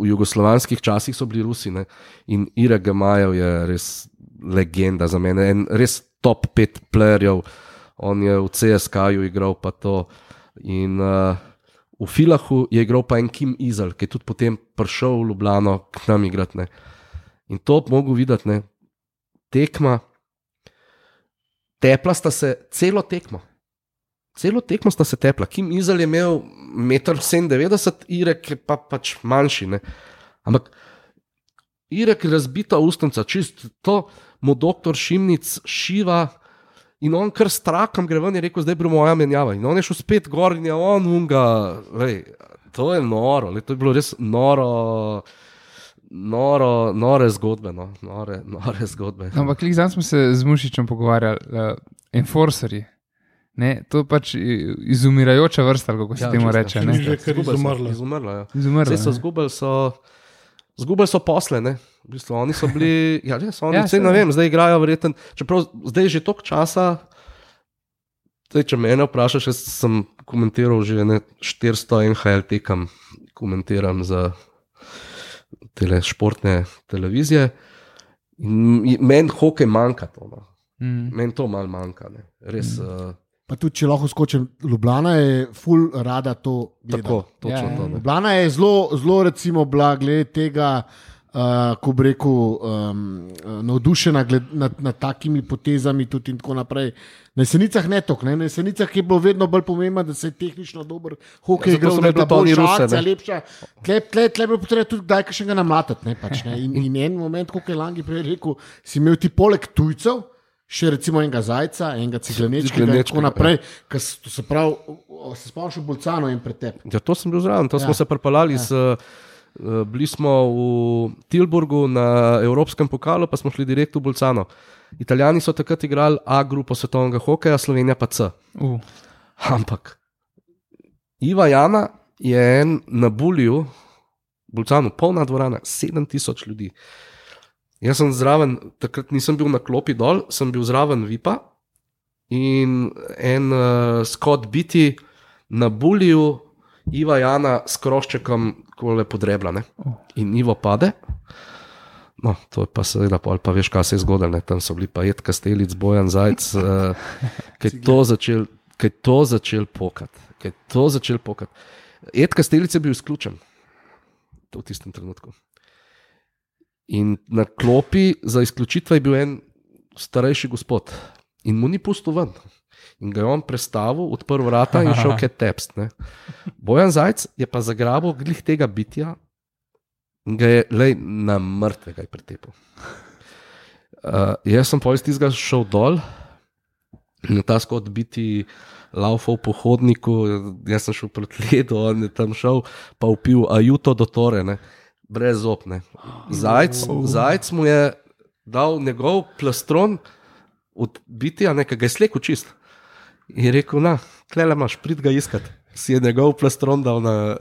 v jugoslovanskih časih so bili Rusi. Ne? In Irek Gemajev je res legenda za mene, en res top pet playerjev. On je v CSK-ju igral pa to. In uh, v Filahu je igral pa en Kim Izel, ki je tudi potem prišel v Ljubljano k nam igrati. Ne? In to mogo videti, ne? Tekma, tepla sta se celo tekmo. Celo tekmo sta se tepla. Kim Izel je imel 1,97 m, Irek je pa pač manjši. Ne? Ampak Irek je razbita ustnica, čist to mu doktor Šimnic šiva. In on kar s trakom gre ven in reče: Zdaj bo moja menjava. In on je šel spet gor in je on unga. Lej, to je noro, lej, to je bilo res noro. Noro, nore zgodbe. No. Nore, nore zgodbe. No, ampak zdaj smo se z Mušičem pogovarjali, uh, enforcerji. Ne, to je pač i- izumirajoča vrsta, kako se Ja, temu reče. ne. že kar izumrla. Izumrla, ja. Izumrla, Zdaj so ne. zgubili, so, zgubili so posle. Ne? V bistvu, oni so bili, ja, res, oni, Ja, ja, saj, ne ja. vem, zdaj igrajo verjetno. Čeprav zdaj je že toliko časa. Zdaj, če me vprašaš, jaz sem komentiral že ne, 400 NHL tekem, komentiram za tele športne televizije. Meni hokej manjka to. No. Mm. Meni to malo manjka. Ne. Res, mm. uh, Pa tudi, če lahko skočim, Ljubljana je full rada to gledala. tako, točno Ja, ja. to. Ne. Ljubljana je zelo, zelo recimo, bila glede tega, uh, ko bi rekel, um, navdušena gled, nad, nad takimi potezami tudi in tako naprej. Na jesenicah ne tok, ne? na jesenicah je bilo vedno bolj pomembno, da se je tehnično dober hokej Ja, igral, da je bila boljša akcija, lepša. Tle, tle, tle je bilo potrebno tudi kdaj še ga namlatati. Ne, pač, ne? in, in en moment, kot je Langi prej rekel, si imel ti poleg tujcev. Še recimo enega zajca, enega ciglenečka in tako naprej. To se pravi, se spomniš v Bolcano in pretep. Ja, to sem bil zraven, to ja. smo Ja. se pripeljali. Ja. Uh, bili smo v Tilburgu na Evropskem pokalu, pa smo šli direkt v Bolcano. Italijani so takrat igrali A grupo svetovnega hokeja, Slovenija pa C. Uh. Ampak Iva Jana je en na Bulju, Bolcanu, polna dvorana, 7000 ljudi. Jaz sem zraven, takrat nisem bil na klopi dol, sem bil zraven Vipa in en uh, Scott Biti na Bulju, Iva Jana s kroščekom, ko le podrebljane. In Ivo pade. No, to je pa seveda, pol pa veš, kaj se je zgodilo. ne. Tam so bili pa jed kastelic, bojan zajc, uh, ki je to začel, ki je to začel pokati. ki je to začel pokati. Ed kastelic je bil izključen v tistem trenutku. In na klopi za izključitve je bil en starejši gospod in mu ni pustil ven. In ga je on prestavil, odprl vrata in šel kaj tepst. Ne. Bojan Zajc je pa zagrabil glih tega bitja in ga je lej, na mrtvega pretepel. Uh, jaz sem pa iz tistega šel dol in ta skot biti laufal po hodniku, jaz sem šel proti ledu, on je tam šel, pa upil ajuto do tore, ne, brez opne. Zajc, zajc mu je dal njegov plastron od bitja, nekaj ga je slekel čist. In rekel, na, klele imaš, prid ga iskat. Si je njegov plastron dal na,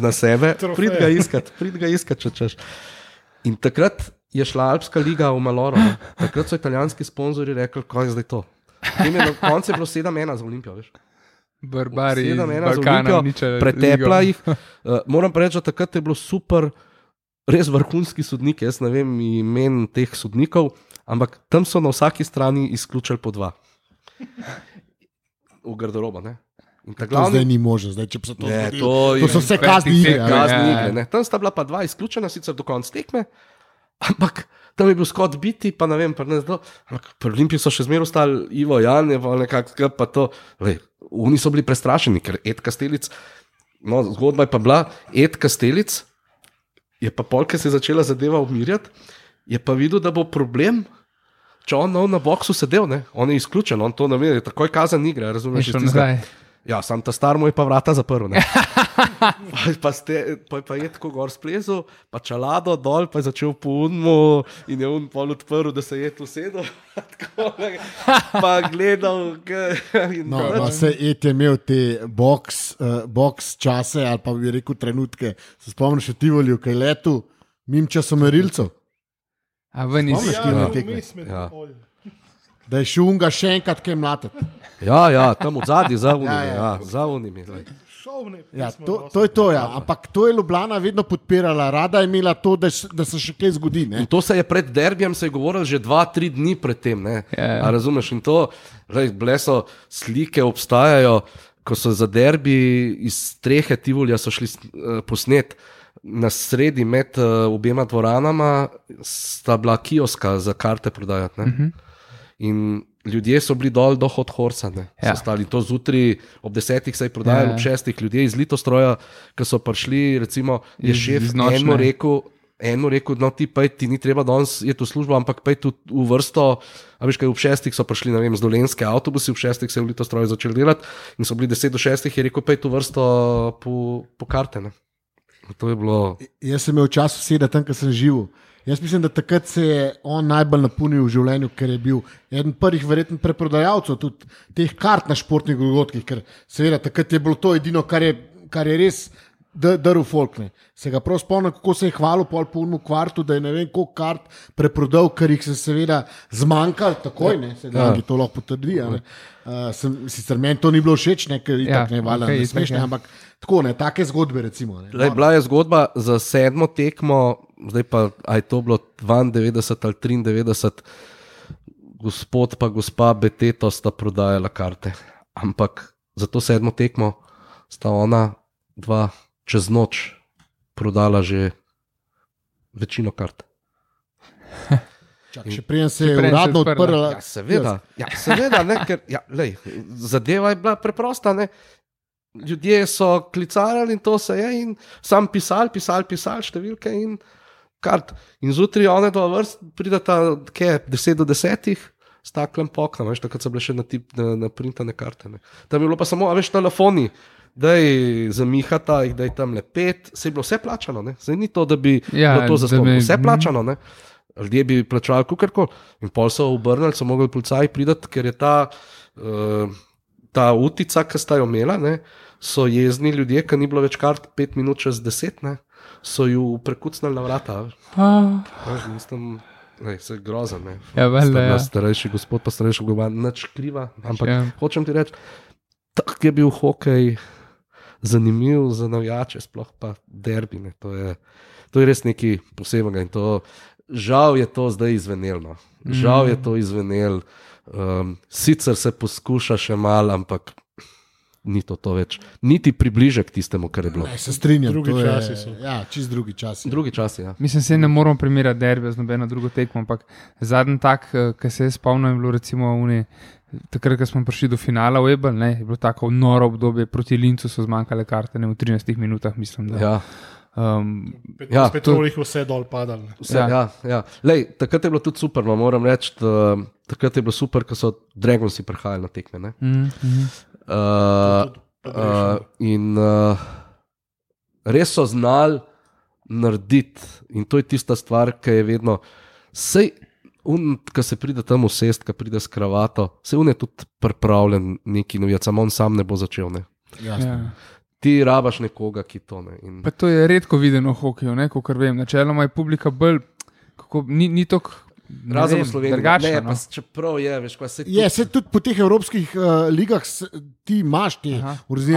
na sebe, Trofej. prid ga iskat, prid ga iskat, če češ. In takrat je šla Alpska liga v Maloro. ne. Takrat so italijanski sponzorji rekli, kaj je zdaj to. Je Na koncu je bilo 7-1 za Olimpijo, veš. Barbari, Balkana, Olimpijo, uničili pretepla ligo. jih. Uh, moram pa reči, da takrat je bilo super, res vrhunski sodnik. Jaz ne vem imen teh sodnikov, ampak tam so na vsaki strani izključili po dva. V garderobo. Ne? To zdaj glavni. ni možno, zdaj, če se to Ne, zgodilo. to To so vse kazni igre. kazni igre. Ne? Tam sta bila pa dva izključena, sicer do konca tekme, ampak tam je bil skot biti, pa ne vem, ne zdaj. Ampak pri Olimpiji so še zmeraj ostali Ivo Jan, nekako pa to. Lej, oni so bili prestrašeni, ker Ed Kastelic, no, zgodba je pa bila, Ed Kastelic je pa polk, ki se je začela zadeva umirjati, je pa videl, da bo problem. Če on na boksu sedel, ne? on je izključen, on to ne ve, takoj kazen igre, Je razumeš? šel iz tistega- nazaj. Ja, sam ta star mu je pa vrata zaprl. ne. pa, pa, ste, pa, pa je tako gor splezel, pa čelado dol, pa je začel po unmu in je un pol odprl, da se je tu sedel. Tako, pa gledal. No, pač- no, se je imel te box, uh, box čase, ali pa bi rekel trenutke. Se spomniš, ti volil, kaj letu, mim časomerilcev, A ven iz Spomniš, Ja, ja, Ja. da je šunga še enkrat kaj mlatiti. Ja, ja, tam od zadaj, za unimi. Ja, Ja, ja. ja, za unimi glej. Šovne, Ja, to, to je to, ja. ampak to je Ljubljana vedno podpirala, rada je imela to, da, da se še kaj zgodi. Ne? In to se je pred derbijem se je govorilo že dva, tri dni predtem. ne. Ja, ja. A Razumeš? In to, bile so slike, obstajajo, ko so za derbi iz strehe Tivolja so šli uh, posnet. Na sredi med uh, obema dvoranama sta bila kioska za karte prodajati. Uh -huh. In ljudje so bili dol do hod horsa, ne, Ja. ja. stali to zjutraj, ob desetih se je prodajalo, Ja, ja, ob šestih ljudje iz Litostroja, ki so prišli, recimo, je Iz- šef iz eno rekel. Eno rekel, no, ti pej, ti ni treba danes iti v službo, ampak pej tu v vrsto. A veš, kaj ob šestih so prišli, ne vem, z dolenske avtobusi, ob šestih se je v Litostroju začeli delati in so bili deset do šestih, je rekel, pej tu vrsto po, po karte. Ne. Bilo. Jaz sem imel čas sedeti tam, kjer sem živel. Jaz mislim, da takrat se je on najbolj napolnil v življenju, ker je bil eden prvih, verjetno, preprodajalcev tudi teh kart na športnih dogodkih. Ker seveda takrat je bilo to edino, kar je, kar je res d- drl folkne. Se ga prav spomnim, kako se je hvalil pol po unu kvartu, da je ne vem koliko kart preprodal, ker jih se seveda zmanjkalo takoj, ne, se da ja. to lahko potrdi. a ne. Uh, sem, sicer meni to ni bilo všeč, ne, ker je Ja, tako ne valjda, okej, ne smešne, ja. ampak tako ne, take zgodbe recimo. Ne. Lej, bila je zgodba za sedmo tekmo, zdaj pa je to bilo 92 ali 93, gospod pa gospa Beteto sta prodajala karte. Ampak za to sedmo tekmo sta ona dva čez noč prodala že večino kart. Čak, še preden se je uradno odprla. Ja, seveda, ja, seveda ne, ker, ja, lej, zadeva je bila preprosta. Ne. Ljudje so klicali in to se je, in sam pisal, pisal, pisal številke in kart. In zjutraj one dva vrst prideta, kaj je 10 do 10. S taklem pokrom, veš, takrat so bile še na, tip, na, na printane karte. Ne. Tam je bilo pa samo, a veš, telefoni, da je zamihata, jih da je tam le pet, se je bilo vse plačano, ne. Zdaj ni to, da bi Ja, bilo to za da bi- vse mhm. plačano, ne. Ljudje bi plačali kukarkoli. In pol so obrnili, so mogli policaji priti, ker je ta, uh, ta utica, ki sta jo imela, ne, so jezni ljudje, ki ni bilo več kart, pet minut čez deset, ne, so ju prekucnili na vrata. Ah, Veš, Mislim, ne, se grozen. Ne. Ja, bila ja. Starejši gospod, pa starejši gova, nič kriva. Ampak Ja. ja. hočem ti reči, tako je bil hokej zanimiv za navijače, sploh pa derbine. To je, to je res nekaj posebnega in to. Žal je to zdaj izvenelno. Žal je to izvenel. Um, sicer se poskuša še malo, ampak ni to, to več. Niti približek tistemu, kar je bilo. Ne, se strinjam. Drugi to je- časi so. Ja, čist drugi časi. Drugi čas. Ja. Mislim, se ne moramo primerjati derbija z nobeno drugo tekmo, ampak zadnji tak, ki se je spomnil, je bilo recimo uni, takrat, ko smo prišli do finala v Ebel, ne, je bilo tako noro obdobje, proti Lincu so zmanjkale karte, ne v 13 minutah, mislim. Da, Ja. um, Ja, Ja, Petrolih vse dol padal. ne. Vse, ja. Ja. Ja, ja. Lej, takrat je bilo tudi super, no, moram reči. da Takrat je bilo super, ker so Dragonsi prihajali na tekme. ne. mm, mm, Uh, uh, in uh, res so znali narediti, in to je tista stvar, ki je vedno. Sej, ki se pride tam usest, ki pride s kravato, se un je tudi pripravljen neki novijac, samo on sam ne bo začel. Ne. Jasno. ja. Ti rabaš nekoga, ki to ne. In, Pa to je redko videno v hokeju, kot vem. Načeloma je publika bolj, kako, ni, ni tako. Razen v Sloveniji, drugačna. ne, no. pa čeprav je, veš, kaj se Je, se tudi po teh evropskih uh, ligah s- ti imaš te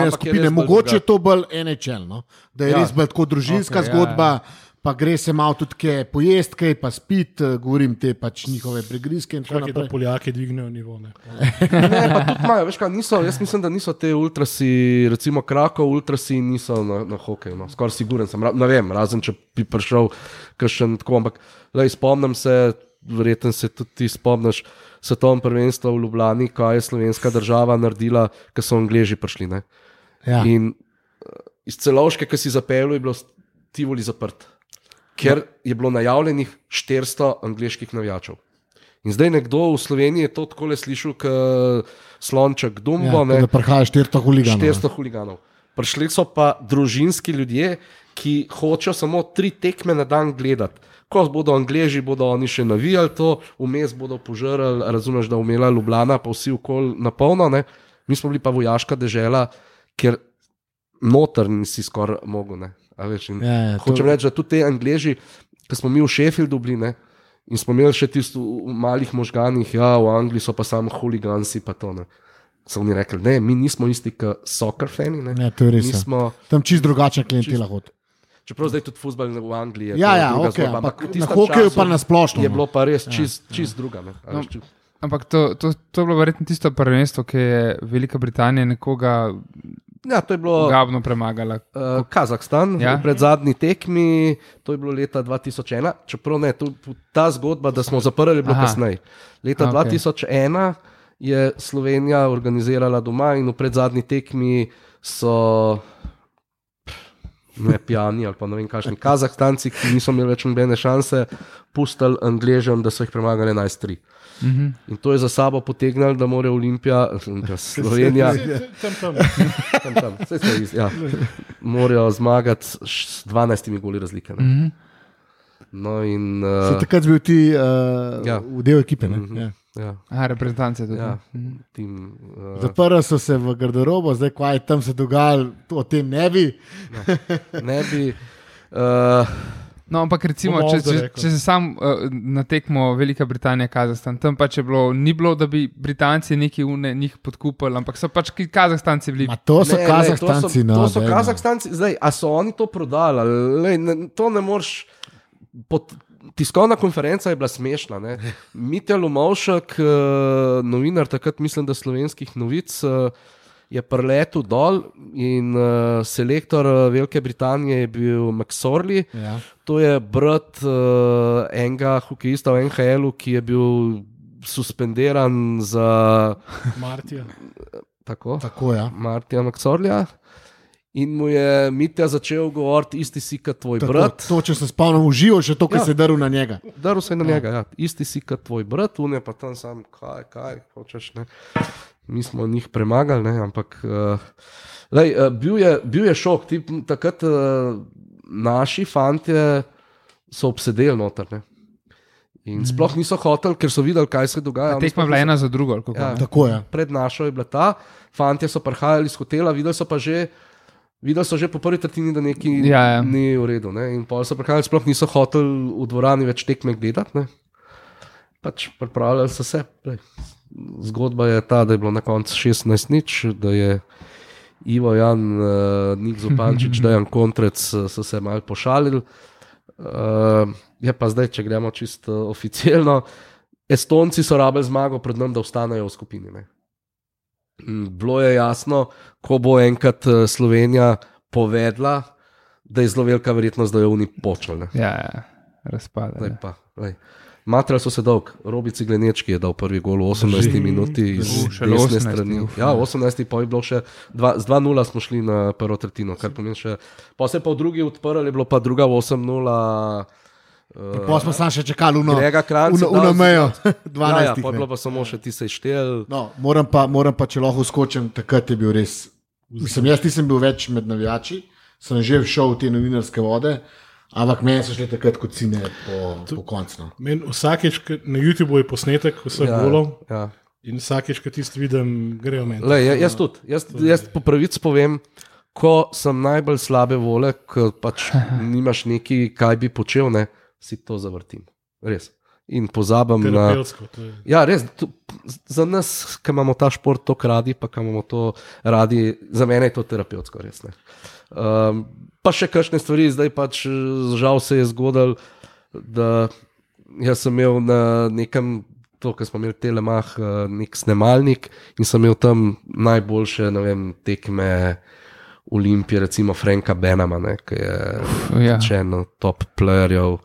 je skupine, mogoče je drugače. to bolj enečelno, da je Ja. res bolj tako družinska okay, zgodba. Ja, ja. Pa gre se malo tudi kaj pojest, kaj pa spit, eh, govorim te pač njihove pregrizke in tako Čakaj, da naprej. Poljaki dvignejo nivo. Ne. Ne, pa tudi imajo, veš kaj, niso, jaz mislim, da niso te ultrasi, recimo Krakov, ultrasi niso na, na hokeju, no. skoraj siguren sem, ne vem, razen če bi prišel kakšen tako, ampak lej, spomnim se, verjetno se tudi ti spomniš, svetovno prvenstvo v Ljubljani, kaj je slovenska država naredila, ko so Angleži prišli. Ne? Ja. In eh, iz celovške, ki si zapeljal, je bilo Tivoli zaprt, ker je bilo najavljenih 400 angliških navijačev. In zdaj nekdo v Sloveniji je to tako le slišal, kot slonček Dumbo, Ja, ne, da prihaja 400 huliganov. 400 huliganov. Prišli so pa družinski ljudje, ki hočejo samo tri tekme na dan gledati. Ko bodo Angleži, bodo oni še navijali to, vmes bodo požrli, razumeš, da umela Ljubljana, pa vsi okol na polno. Mi smo bili pa vojaška država, ker noter nisi skoraj mogel. ne. Veš, Ja, ja, to- hočem reči, da tudi te Angleži, ki smo mi v Sheffieldu bili, ne, in smo imeli še tisto v malih možganih, ja, v Angliji so pa samo huligansi, pa to ne. so oni rekli, ne, mi nismo isti kot soccer fani. Ne. Ne, to je res. Mi ja. smo, Tam čist drugačna klientela hod. čeprav zdaj tudi futbol v Angliji. je Ja, to ja, druga okay, zgodba, ampak na hokeju pa na splošno. Je no. bilo pa res čist, čist druga. Ne, No, veš, čist- Ampak to, to, to je bilo verjetno tisto prvenstvo, ki je Velika Britanija nekoga Ja, to je bilo. gabno premagala. Uh, Kazahstan, Ja. pred zadnji tekmi, to je bilo leta 2001, čeprav ne, to, ta zgodba, da smo zaprli, je bilo Aha. kasneje. Leta okay. 2001 je Slovenija organizirala doma in v predzadnji tekmi so. Ne pijani ali pa ne vem, kakšni Kazahstanci, ki niso imeli več nobene šanse, pustili Angležem, da so jih premagali 11-3. Mhm. In to je za sabo potegnilo, da mora Olimpija, Slovenija, Tam, tam. tam, tam, saj so iz- ja, morajo zmagati s 12 goli razlike. Ne? Mhm. No, in, Si uh, takrat bil ti uh, Ja. v del ekipe. Ne? Mhm. Ja. ja, Aha, reprezentance tudi. ja, Mhm. tim, uh, Zaprli so se v garderobo, zdaj kaj je tam se dogajalo, o tem ne bi. ne bi. Uh, No, ampak recimo, če, če, če se sam uh, na tekmo Velika Britanija, Kazahstan, tam pač je bilo, ni bilo, da bi Britanci neki une njih podkupili, ampak so pač ki Kazahstanci bili. Ma to so ne, Kazahstanci. Ne, to so, no, to so daj, no. Kazahstanci, zdaj, a so oni to prodali? Lej, ne, to ne moreš. Pod, tiskovna konferenca je bila smešna. ne. Mitja Lumovšek, uh, novinar takrat, mislim, da slovenskih novic. Uh, Je preletel dol in uh, selektor uh, Velike Britanije je bil McSorley, Ja. To je brat uh, enega hokejista v NHL-u, ki je bil suspendiran za Martija. tako, Tako je. Ja. Martija Maksorja. In mu je Mitja začel govoriti, isti si kot tvoj Tako, brat. To, če se spomnim, uživo še to, kar Ja. se je drl na njega. Daril se je na njega, ja. isti si kot tvoj brat, unaj pa tam sam, kaj, kaj hočeš. Ne. Mi smo njih premagali, ne, ampak uh, lej, uh, bil, je, bil je šok. Ti, takrat uh, naši fantje so obsedeli noter. Ne. In sploh niso hoteli, ker so videli, kaj se dogaja. Tekma je bila ena za drugo. ali kako? Ja. Tako je. Pred našo je bila ta, fantje so prihajali iz hotela, videli so pa že. Videli so že po prvi tretjini, da nekaj Ja, ja. ni v redu. Ne? In pa so prihajali, sploh niso hoteli v dvorani več tekme gledati. Ne? Pač pripravljali so se. Lej, Zgodba je ta, da je bilo na koncu 16 nič, da je Ivo Jan, uh, Nik Zupančič, Dejan Kontrec eh, so se mal pošalili. Uh, je pa zdaj, če gremo čisto oficialno, Estonci so rabili zmago pred nami, da ostanejo v skupini. Ne? Mm, Bilo je jasno, ko bo enkrat eh, Slovenija povedala, da je zelo velika verjetnost, da jo oni počnejo. Ja, ja, razpada. Zdaj ja. pa, lej. Matrali so se dolg, Robici Glenečki je dal prvi gol v 18 Drži. minuti iz desne 18, strani. uf, Ja, ja. 18 pa je bilo še, dva, z 2-0 smo šli na prvo tretjino, kar pomeni še, pa se pa v drugi odprl, je bilo pa druga 8-0. Uh, Pa smo samo še čakali, uno, Kranjca uno, uno mejo, ja, 12. ja, pa je bilo pa samo še ti se štel. No, moram, pa, moram pa, če lahko skočim, takrat je bil res. Mislim, jaz nisem bil več med navijači, sem že šel v te novinarske vode, ampak meni so šli takrat kot cine po, po koncu. No. Men, vsakeč, na YouTubu je posnetek vseh Ja, ja, golov ja. in vsakeč, ko tisti vidim, grejo meni. Le, jaz tudi, jaz, jaz po pravici povem, ko sem najbolj slabe vole, ko pač nimaš neki, kaj bi počel, ne, si to zavrtim. Res. In pozabim na. To Ja, res, to, za nas, ki imamo ta šport tako radi, pa ki imamo to radi, za mene je to terapevtsko, res. ne. Um, pa še kakšne stvari, zdaj pač žal se je zgodilo, da jaz sem imel na nekem, to, kar smo imeli telemah, eh, nek snemalnik in sem imel tam najboljše, ne vem, tekme. Olimpije, recimo Franka Benama, ne, ki je ja. še en od top playerjev,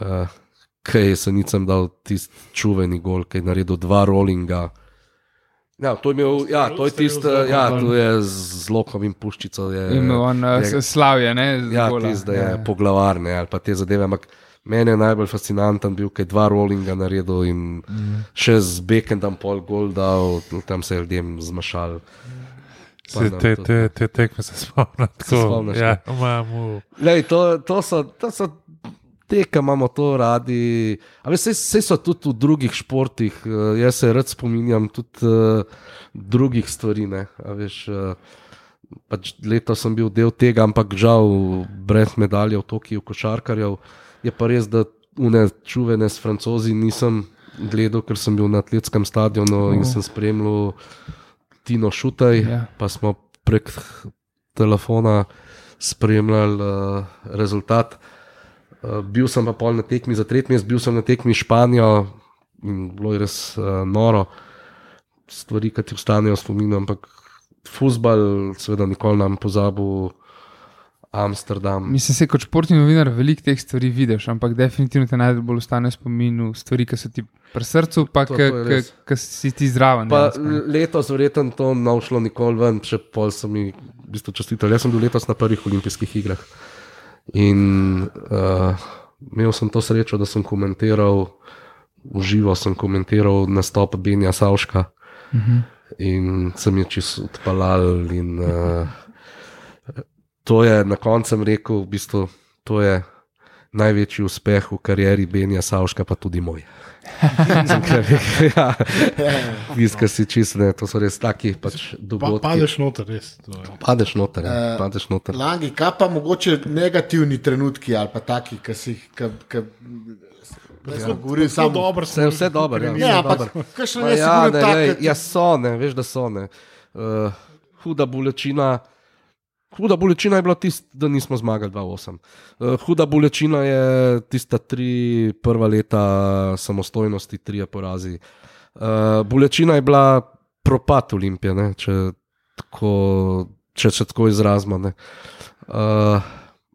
uh, ki je Senicam dal tisti čuveni gol, ki je naredil dva rollinga. Ja, to je, imel, ja, to je tisto, ja, to je z lokovim puščico. Je, Imel on je, slavje, ne? z ja, tisto, je ja. poglavarne ali pa te zadeve. Ampak meni je najbolj fascinanten bil, ker je dva rollinga naredil in mm. še z Bekendom pol gol dal, tam se je ljudem zmašal. Se, te, te, te tekme se spomnim. tako, spomniš, Ja. Lej, to, to, so, to so te, ki imamo to radi. Vse so tudi v drugih športih, eh, jaz se rad spominjam tudi uh, drugih stvari. ne, a Veš, uh, pač leto sem bil del tega, ampak žal brez medalje v Tokiu, košarkarjev. Je pa res, da une čuvene s francozi nisem gledal, ker sem bil na atletskem stadionu in sem spremljal Tino Šutaj, Ja. pa smo prek telefona spremljali uh, rezultat. Uh, bil sem pa pol na tekmi za tretji mest, bil sem na tekmi Španijo in bilo je res uh, noro. Stvari, ki ti ostanejo v spominu, ampak futbal, seveda, nikoli nam pozabil. Amsterdam. Mislim, se kot športni novinar veliko teh stvari vidiš, ampak definitivno te najbolj ostane v spominu stvari, ki so ti pri srcu, pa ki si ti zraven. Pa letos, verjetno, to ne bo šlo nikoli ven, še pol so mi v bistvu čestitali. Jaz sem bil letos na prvih olimpijskih igrah in uh, imel sem to srečo, da sem komentiral, v živo sem komentiral nastop Benja Savška in sem je čisto odpalal. In, uh, to je na koncu rekel, v bistvu, to je največji uspeh v karieri Benja Savška, pa tudi moj. Ja. Viska si čist, ne, to so res taki pač Pa, dogodki. padeš noter, res. je. Padeš noter, ja. Eh, padeš noter. Langi, kaj pa mogoče negativni trenutki ali pa taki, ki si jih. Ja, govorim Samo samo dobro, Vse, vse dobro, ja. Ne, vse ampak dobro. kakšno Pa je Ja, ne, lej, ja, so, ne, veš, da so. Ne. Uh, huda bolečina. Huda bolečina je bila tista, da nismo zmagali 2-8. Uh, huda bolečina je tista tri prva leta samostojnosti, tri porazi. Uh, bolečina je bila propad Olimpije, ne, če, tako, če se tako izrazimo. ne. Uh,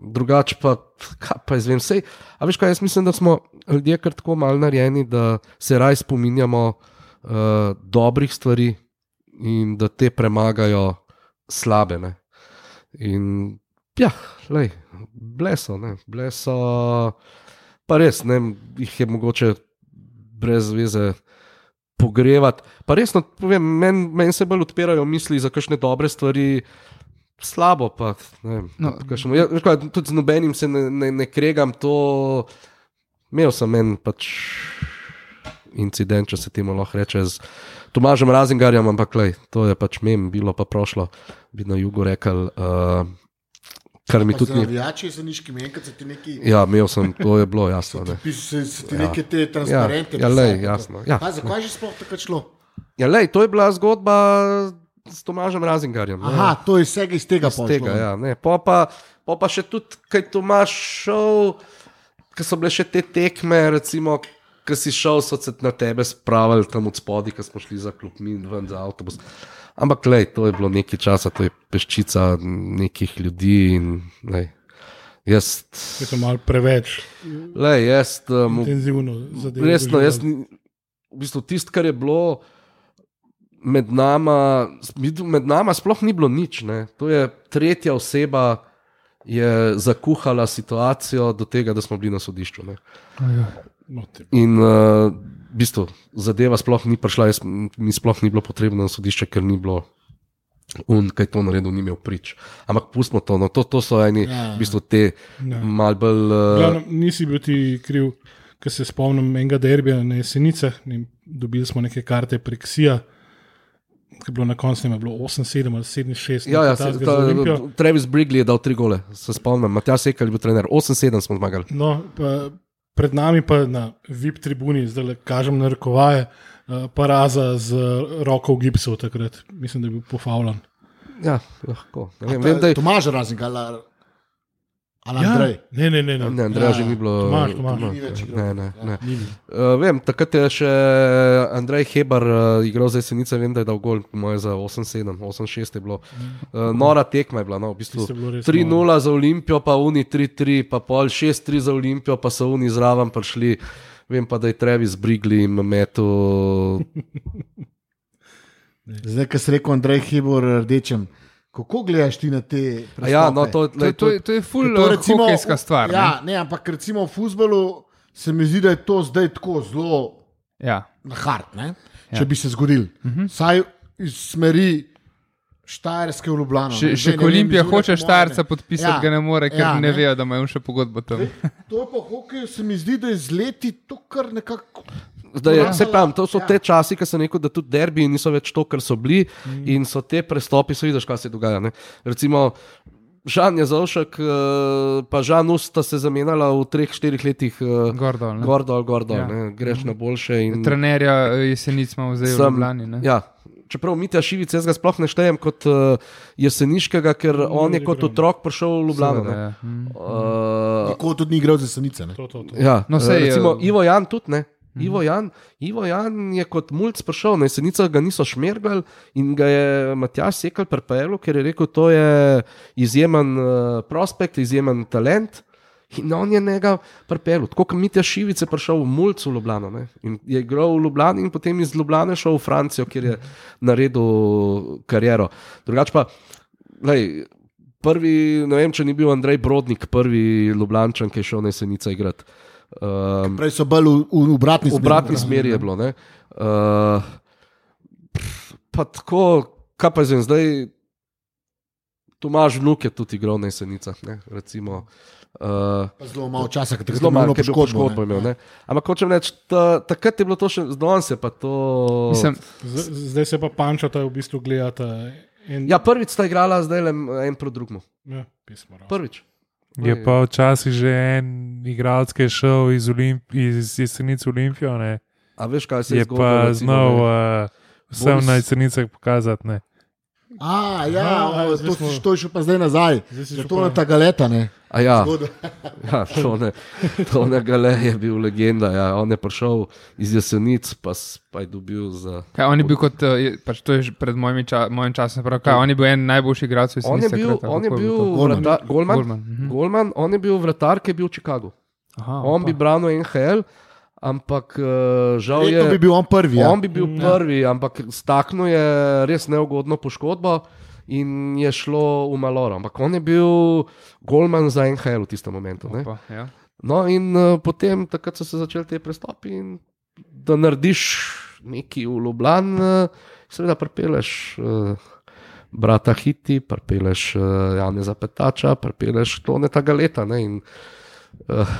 drugače pa, kaj pa izvem, sej. A veš kaj, jaz mislim, da smo ljudje kar tako malo narejeni, da se raj spominjamo uh, dobrih stvari in da te premagajo slabe. Ne. In ja, lej, bleso, ne, bleso, pa res, ne, jih je mogoče brez veze. Pogrevati. Pa resno, povem, meni men se bolj odpirajo misli za kakšne dobre stvari, slabo pa. Ne, No. kakšno, ja, kaj, tudi z nobenim se ne, ne, ne kregam, to imel sem en pač incident, če se temu lahko reče. Z Tomažem Razingarjem, ampak lej, to je pač mem, bilo pa prošlo, bi na jugu rekel. Uh, kar mi tudi ni. navijači se niški enkrat se ti neki. Ja, imel sem, to je bilo jasno. Ne. Pis, se, se ti Ja. neke te transparente. Ja, lej, pisali, jasno, ja. Pa, zakaj je že sploh tako šlo? Ja, lej, to je bila zgodba s Tomažem Razingarjem. ne. Aha, to je vsega iz tega iz tega. pošlo. Ja, ne. po, pa, po pa še tudi, kaj Tomaš šel, ko so bile še te tekme, recimo, ki si šel, so se na tebe spravili tam od spodaj, ko smo šli za klubmi ven za avtobus. Ampak, lej, to je bilo nekaj časa, to je peščica nekih ljudi. In, lej, jaz, Je to malo preveč lej, jaz, um, intenzivno zadevo. Resno, jaz, ni- v bistvu tisto, kar je bilo med nama, med nama sploh ni bilo nič. Ne. To je tretja oseba, je zakuhala situacijo do tega, da smo bili na sodišču. Ne. In uh, v bistvu zadeva sploh ni prišla, jaz, mi sploh ni bilo potrebno na sodišče, ker ni bilo. Un, kaj to naredil, ni imel prič. Ampak pustimo to, no, to, to so eni, Ja. v bistvu te Ja. mal bolj. Uh, Glavno, nisi bil ti kriv, ker se spomnim enega derbija na jesenicah. Dobili smo neke karte prek SIA, ki je bilo na koncu ne, vem, bilo 8-7 ali 7-6. Ja, ja, ta. Travis Brigley je dal tri gole, se spomnim. Matjaš Sekal je bil trener, 8-7 smo zmagali. No, pa, pred nami pa na VIP tribuni, zdaj le kažem na rekovaje, uh, paraza z roko v gipsu takrat. Mislim, da je bil pofavljan. Ja, lahko. Ne Vem, ta- vem, da je, Tomaž razen, ali ali Ja, Andrej. ne, ne, ne. ne. ne, Andreja Ja, že ni bilo. Tomaž, Tomaž. Tomaž, Ni več igral. ne, ne, ne. Ni bil. Uh, vem, takrat je še Andrej Hebar uh, igral za Jesenice, vem, da je dal gol, moje za 8-7, 8-6 je bilo. Uh, nora tekma je bila, no, v bistvu. Tisto je bilo res 3-0 za Olimpijo, pa Uni 3-3, pa pol 6-3 za Olimpijo, pa so Uni zraven prišli. Vem pa, da je Travis Brigley jim metu. Zdaj, ki si rekel Andrej Hibor rdečem, kako gledaš ti na te A Ja, no, to, To, je- to, je- to je To uh, hokejska stvar. Ja, ne, ampak recimo v futbolu se mi zdi, da je to zdaj tako zelo Ne? Ja. na hard, ne? Ja. če bi se zgodil. Uh Mhm. -huh. Saj iz smeri Štajerske v Ljubljano. Še, ne. še Zdaj ko ne Olimpija hoče ne. podpisati, Ja, ga ne more, ker ja, ne ne. vejo, da imajo še pogodbo tam. To je pa hokej, se mi zdi, da je z leti to kar nekako. Zdaj, Ja. ja. Se pravi, to so Ja. te časi, ki sem rekel, da tudi derbi niso več to, kar so bili, mm. in so te prestopi, so vidiš, kaj se dogaja. Ne? Recimo, Žan je zavšek, eh, pa Žan Usta se zamenjala v treh, štirih letih. eh, Gor dol. ne. Gor dol, gor dol, Ja. ja. greš na boljše. In, Trenerja eh, jesenic smo vzeli v Ljubljani. ne. Ja, čeprav Mitja Šivic, jaz ga sploh ne štejem kot uh, jeseniškega, ker Ni on je kot igral. otrok prišel v Ljubljano. Seveda, ne. ja. Mm. Uh, Tako tudi ni igral za senice. ne. To, to, to. Ja, No, sej, recimo, Ivo Jan tudi ne. Ivo Jan, Ivo Jan je kot mulj prišel, na jesenicah ga niso šmergali in ga je Matjaš sekal prepelo, ker je rekel, to je izjemen uh, prospekt, izjemen talent. In on je njega pripeljal. Tako kot Mitja Šivic je prišel v Mulcu v Ljubljano ne? in je igral v Ljubljani in potem iz Ljubljane šel v Francijo, kjer je naredil kariero. Drugač pa, lej, prvi, ne vem, če ni bil Andrej Brodnik, prvi Ljubljančan, ki je šel na jesenice igrati. Um, Prej so bolj v, v, v obratni v smeri. obratni smeri je bilo. ne. Uh, pa tako, kaj pa zdaj, zdaj Tomaž vnuk je tudi igral na jesenicah. Ne, recimo, uh, Pa Zelo malo časa, ker Zelo malo, malo ker je bil poškodbo imel. ne. Ampak hočem reči, ta, takrat je bilo to še zdaj, se pa to. Mislim, Z- Zdaj se pa pančata v bistvu gledata. En, Ja, prvič sta igrala, zdaj le en proti drugemu. ja pismo. ravno. Prvič. Je pa včasih že en igralec, ki je šel iz, Olimp iz jesenic Olimpijo, ne? A veš, kaj se je je zgodilo? pa recimo, znal uh, vsem Boris- na jesenicah pokazati. Ne? A, ja, Aha, o, zdaj to, smo- to je šel pa zdaj nazaj. Zdaj Ja, to pa- je ta galeta, ne? A ja, ja to, ne, to ne gale je bil legenda. Ja. On je prišel iz jesenic, pa, pa je dobil za. kaj, on je bil kot, je- pač to je že pred mojimi ča, mojim časom, prav, kaj, on je bil en najboljših igralcev iz On je bil, on je bil vrata, Golman. Golman. mhm. Golman, on je bil vratar, ki je bil v Chicagu. Aha, On opa. bi branil NHL, ampak uh, žal je. Verjetno bi bil on prvi. Ja. On bi bil prvi, ampak staknil je res neugodno poškodbo in je šlo v maloro. Ampak on je bil golman za NHL v tistem momentu. Ne? Opa, ja. No, in uh, potem, takrat so se začeli te prestopi, in da narediš nekaj v Ljubljani, uh, seveda pripeleš. Uh, Brata Hiti, pripeleš uh, Jana Zapetača, pripeleš Toneta Galeta. Ne, in, uh,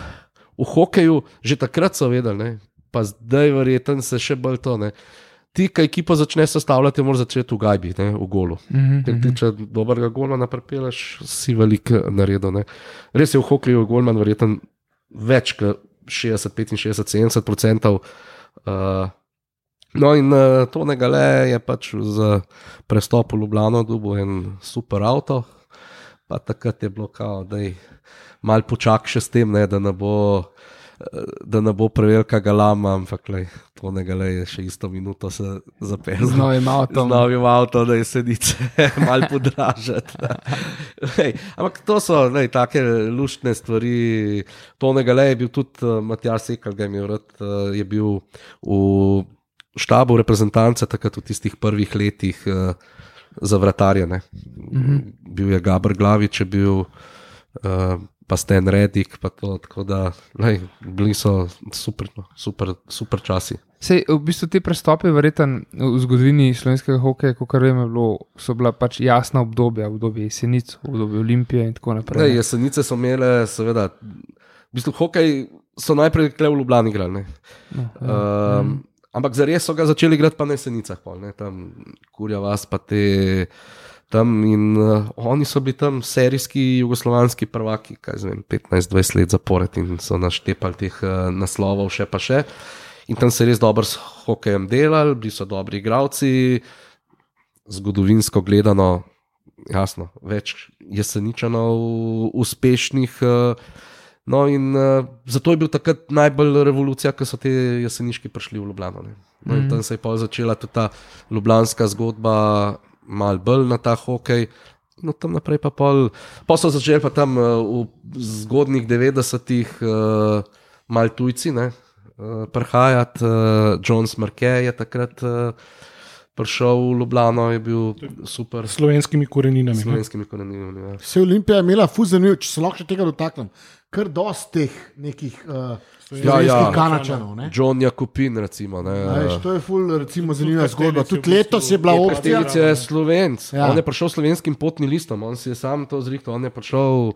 v hokeju že takrat so vedeli, ne, pa zdaj verjetno se še bolj to. Ne. Ti, ki ekipo začneš sestavljati, moraš začeti v gajbi, ne, v golu. Mhm, Ker ti, če dobrega gola naprepeleš, si velik naredil. Ne. Res je v hokeju golman verjetno več kot 60, 65, 70 odstotkov. Uh, no, in uh, to negale je pač z prestop v Ljubljano dobil en super avto, pa takrat je bilo kao, da je mal počak še s tem, ne, da ne bo. Eh, Da ne bo prevelika galama, ampak lej, to ne gre, je še isto minuto se zapeljal. Z novim avtom. Z novim avtom, da je sedice malo podražati. Lej, ampak to so lej, take luštne stvari. Tonega le je bil tudi uh, Matjaš Sekal, ga je imel rad, uh, je bil v štabu reprezentance takrat v tistih prvih letih uh, za vratarje. Mm -hmm. Bil je Gabr Glavič, je bil. Uh, Pa Sten Redik, pa to, tako da lej, bili so super, no, super, super časi. Sej, v bistvu ti prestopi, verjetno v zgodovini slovenskega hokeja, kot vem, je bilo, so bila pač jasna obdobja, obdobje jesenic, obdobje Olimpije in tako naprej. Ne, ne. jesenice so imele, seveda, v bistvu hokej so najprej tukaj v Ljubljani igrali. ne. No, ja. Um, ampak zares so ga začeli igrati pa na jesenicah, pol, ne, tam kurja vas pa te. Tam in uh, oni so bili tam serijski jugoslovanski prvaki, kaj zvem, 15-20 let zapored in so naštepali teh uh, naslovov, še pa še. In tam se je res dobro s hokejem delali, bili so dobri igravci, zgodovinsko gledano, jasno, več jeseničanov uspešnih. Uh, no, in uh, zato je bil takrat najbolj revolucija, ko so ti jeseniški prišli v Ljubljano. Ne. No, in tam se je pa začela tudi ta ljubljanska zgodba, mal bolj na ta hokej. No, tam naprej pa pol, pa so začeli pa tam uh, v zgodnih 90-ih uh, mal tujci, ne, uh, prihajati. Uh, Jones Marquez je takrat uh, prišel v Ljubljano, je bil super. S slovenskimi koreninami. S slovenskimi koreninami. Ja. Se je Olimpija imela fuzanijo, če se lahko še tega dotaknem. Kar dosti teh nekih uh, slovenskih ja. kanačanov. ne. John Jakupin, recimo. Ne, Veš, to je ful, recimo, zanimiva zgodba. Tudi letos je bila opcija. Kastelic je slovenc, Ja. ja. on je prišel s slovenskim potnim listom, on si je sam to zrihtal, on je prišel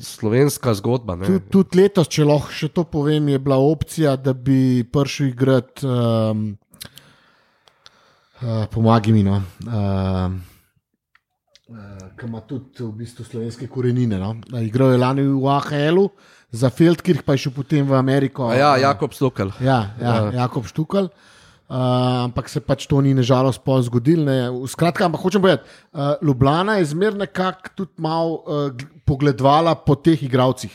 slovenska zgodba. ne. Tudi, tudi letos, če lahko še to povem, je bila opcija, da bi prišel igrati, um, uh, pomagaj mi, no, um, uh, ki ima tudi v bistvu slovenske korenine. No. Uh, Igral je lani v AHL-u, za Feldkirch pa je šel potem v Ameriko. A Ja, Jakob Stokal. Ja, ja, Jakob Štukal. Uh, ampak se pač to ni nažalost pol zgodilo. ne. Skratka, ampak hočem povedati, uh, Ljubljana je zmerno nekako tudi malo uh, pogledovala po teh igravcih.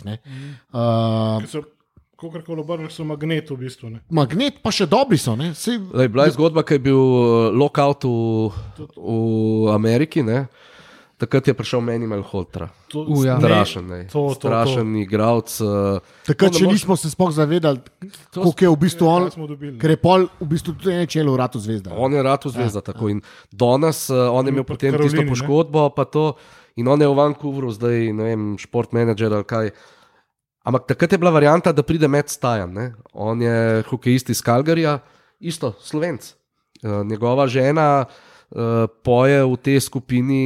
Uh, Ki so, kakorkoli obrnili, so magnet v bistvu. Ne. magnet pa še dobri so. ne. Saj, Lej, bila je zgodba, ki je bil uh, lockout v, v Ameriki. Ne? Takrat je prišel Menimal Holtra. To, ja. Strašen, ne. To- to- to. strašen igralec. Uh, takrat to ne še moreš- nismo se sploh zavedali, koliko je v bistvu on. Ker je pol v bistvu tudi ene čelo vratu zvezda. On je rado zvezda. Ja, tako. In danes uh, on je imel potem tisto Karolini, ne? poškodbo, pa to, in on je v Vancouveru, zdaj ne vem, šport menedžer ali kaj. Ampak takrat je bila varianta, da pride med stajan. Ne? On je hokejist iz Kalgarija, isto slovenc. Uh, njegova žena uh, poje v tej skupini,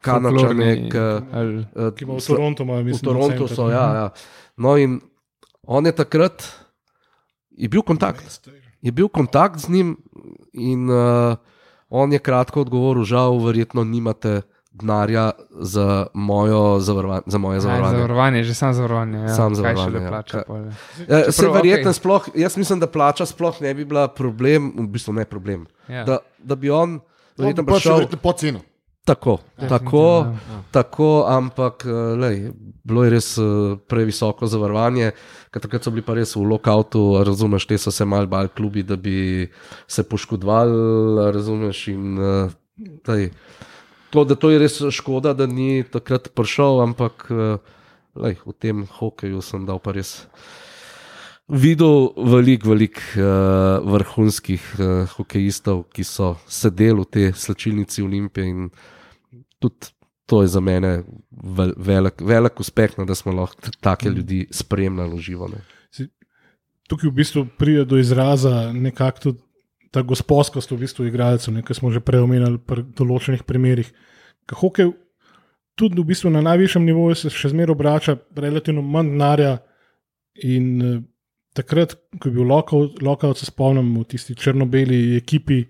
Kanačane, ki uh, Ki ima v Torontu, imajo, v mislim, Torontu center. so. Ja, ja. No, in on je takrat, je bil kontakt je bil kontakt z njim in uh, on je kratko odgovoril, žal, verjetno nimate denarja za, mojo zavarova- za moje Aj, zavarovanje. Zavarovanje, že sam zavarovanje. Ja. Sam zavarovanje, ja. plača. Ja. Se Čeprav, verjetno okej. sploh, jaz mislim, da plača sploh ne bi bila problem, v bistvu ne problem. Ja. Da, da bi on verjetno pa še prišel po ceno. tako, tako, ja. tako, ampak eh, lej, bilo je res eh, previsoko zavarovanje, ker takrat so bili pa res v lokautu, razumeš, te so se mal bal klubi, da bi se poškodovali, razumeš. In, eh, to, da to je res škoda, da ni takrat prišel, ampak eh, lej, v tem hokeju sem dal pa res. Videl veliko, veliko uh, vrhunskih uh, hokejistov, ki so sedeli v tej slčilnici Olimpije, in tudi to je za mene vel, velik, velik uspeh, no, da smo lahko take ljudi spremljali v živo. Ne. Tukaj v bistvu pride do izraza nekako tudi ta gospodskost v bistvu igralcev, nekaj smo že prej omenjali pri določenih primerih. Hokej tudi v bistvu na najvišjem nivoju se še zmeraj obrača relativno manj denarja in eh, takrat, ko je bil lokalc, se spomnim v tisti črno-beli ekipi,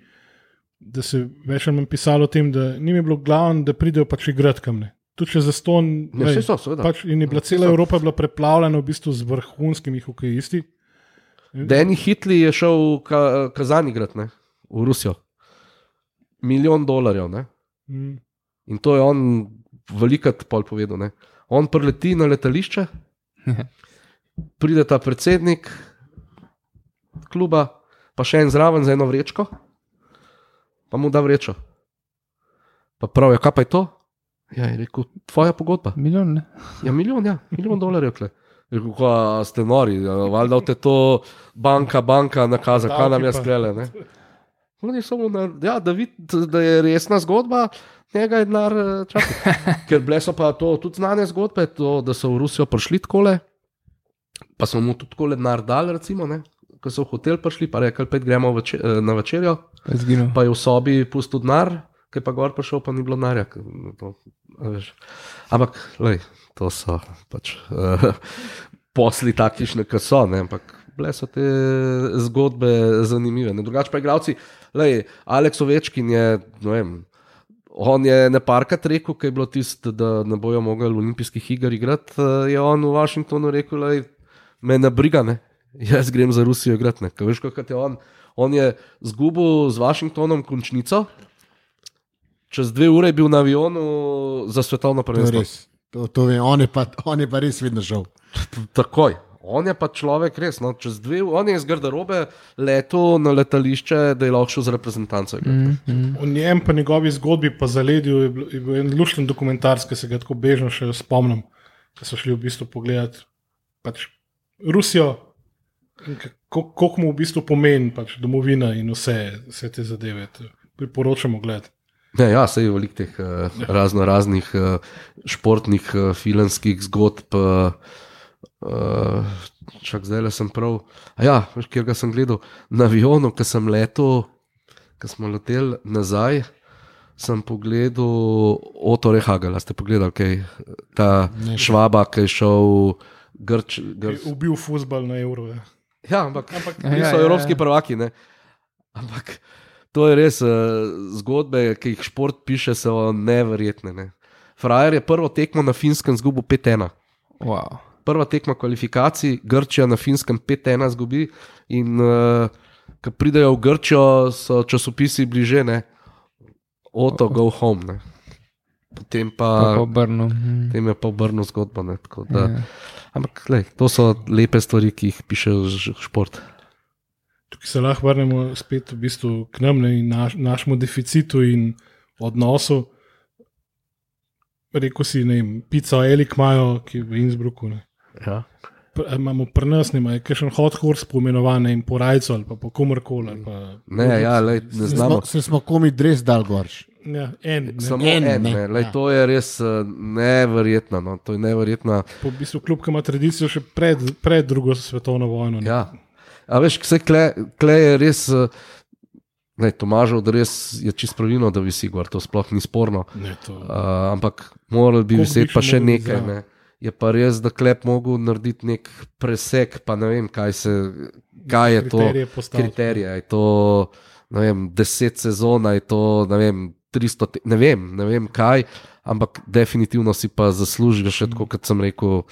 da se več ali manj pisalo o tem, da ni bilo glavno, da pridejo pač igrati kam ne. Tudi če za ston. Ja, saj so, seveda. Pač in je bila Ja, cela saj so. Evropa bila preplavljena v bistvu z vrhunskimi hokejisti. Deni Hitli je šel ka, Kazan igrati ne, v Rusijo. Milijon dolarjev. Ne. Mm. In to je on velikrat pol povedal. Ne. On preleti na letališče, pride ta predsednik kluba, pa še en zraven za eno vrečko, pa mu da vrečo. Pa pravijo, kaj pa je to? Ja, je rekel, tvoja pogodba. Milijon, ne? Ja, milijon, ja, milijon dolarjev. Kle. Rekel, "Kva, ste nori, valjda te to banka, banka nakaza, kaj nam je skrele. Ne? Oni na, ja, da, vid, da je resna zgodba, njega je denar eh, čakal. Ker bile so pa to tudi znane zgodbe, to, da so v Rusijo prišli takole, pa smo mu tudi takole denar dali, recimo, ne? ko so v hotel prišli, pa rekli, pet gremo veče, eh, na večerjo, Pa pa je v sobi pustil denar, je pa gor prišel, pa ni bilo denarja. veš. Ampak, lej, to so pač uh, posli taktične, ki so, ne, ampak bile so te zgodbe zanimive. Ne. Drugače pa igravci, lej, Aleks Ovečkin je, ne vem. On je neparkrat rekel, da je bilo tisto, da ne bojo mogli olimpijskih iger igrati. eh, Je on v Washingtonu rekel, da me ne briga, ne. jaz grem za Rusijo igrati. ne." Ker Veš, kako je on. On je zgubil z Washingtonom končnico, čez dve ure je bil na avionu za svetovno prvenstvo. To, to vem, on, je pa, on je pa res vedno žal. Takoj. On je pa človek, res. No, čez dve, on je iz garderobe letel na letališče, da je lahko šel z reprezentanco. Mm. Mm. O njem pa njegovi zgodbi, pa zaledju, je bil, je bil en lušten dokumentarc, ki se ga tako bežno še spomnim, ki so šli v bistvu pogledati pač Rusijo, koliko mu v bistvu pomeni pač domovina in vse, vse te zadeve. Priporočamo gledati. Ne, ja, sej je veliko teh uh, razno raznih uh, športnih, uh, filmskih zgodb. Uh, uh, čak zdaj le sem prav. A ja, kjer ga sem gledal na avionu, ki sem letel, ki smo leteli nazaj. Sem pogledal Otto Rehagel, ste pogledali, kaj ta Ne. švaba, ki je šel grč. Je grč ubil futbal na evro. Ja. ja, ampak Ampak Ja, Bili ja, ja, evropski ja. prvaki. Ne? Ampak to je res, uh, zgodbe, ki jih šport piše, so neverjetne. Ne? Frajer je prvo tekmo na finskem zgubil 5-1. Wow. Prva tekma kvalifikacij, Grčija na finskem 5-1 zgubi in uh, ki pridejo v Grčijo, so časopisi bliže, ne. Oto, go home. Ne. Potem Pa pa, po Brnu. hm. potem je pa obrnil zgodbo. Ne, da, Ja. ampak lej, to so lepe stvari, ki jih piše v šport. Tukaj se lahko vrnemo spet v bistvu k nam ne, in naš, našemu deficitu in odnosu. Rekl si, ne vem, pico Elik imajo, ki je v Innsbrucku. Ne. Ja. Pr- Imamo pri nas, ne vem, kakšen hot horse poimenovan, vem, po rajcu ali pa po komorkoli. Ne, ja, lej, ne znamo. smo, se smo komi dres dal gorš. Ja, en, ne, Samo En, en, ne, ne, lej, ja. to je res uh, neverjetno. No, to je neverjetno. po v bistvu kljub, ki ima tradicijo še pred, pred drugo svetovno vojno. ne. Ja. A veš, vse kle, kle je res. Uh, Ne, Tomažov, da res je čisto pravilno, da visi gor, to sploh ni sporno. Ne, to, Uh, ampak moral bi viseti pa še nekaj. zraven? Ne. Je pa res, da klep mogel narediti nek presek, pa ne vem, kaj, se, kaj je to. kriterije postaviti. Kriterije, je to ne vem, deset sezon, je to ne vem, 300, te- ne vem, ne vem kaj, ampak definitivno si pa zaslužiš, še tako kot sem rekel,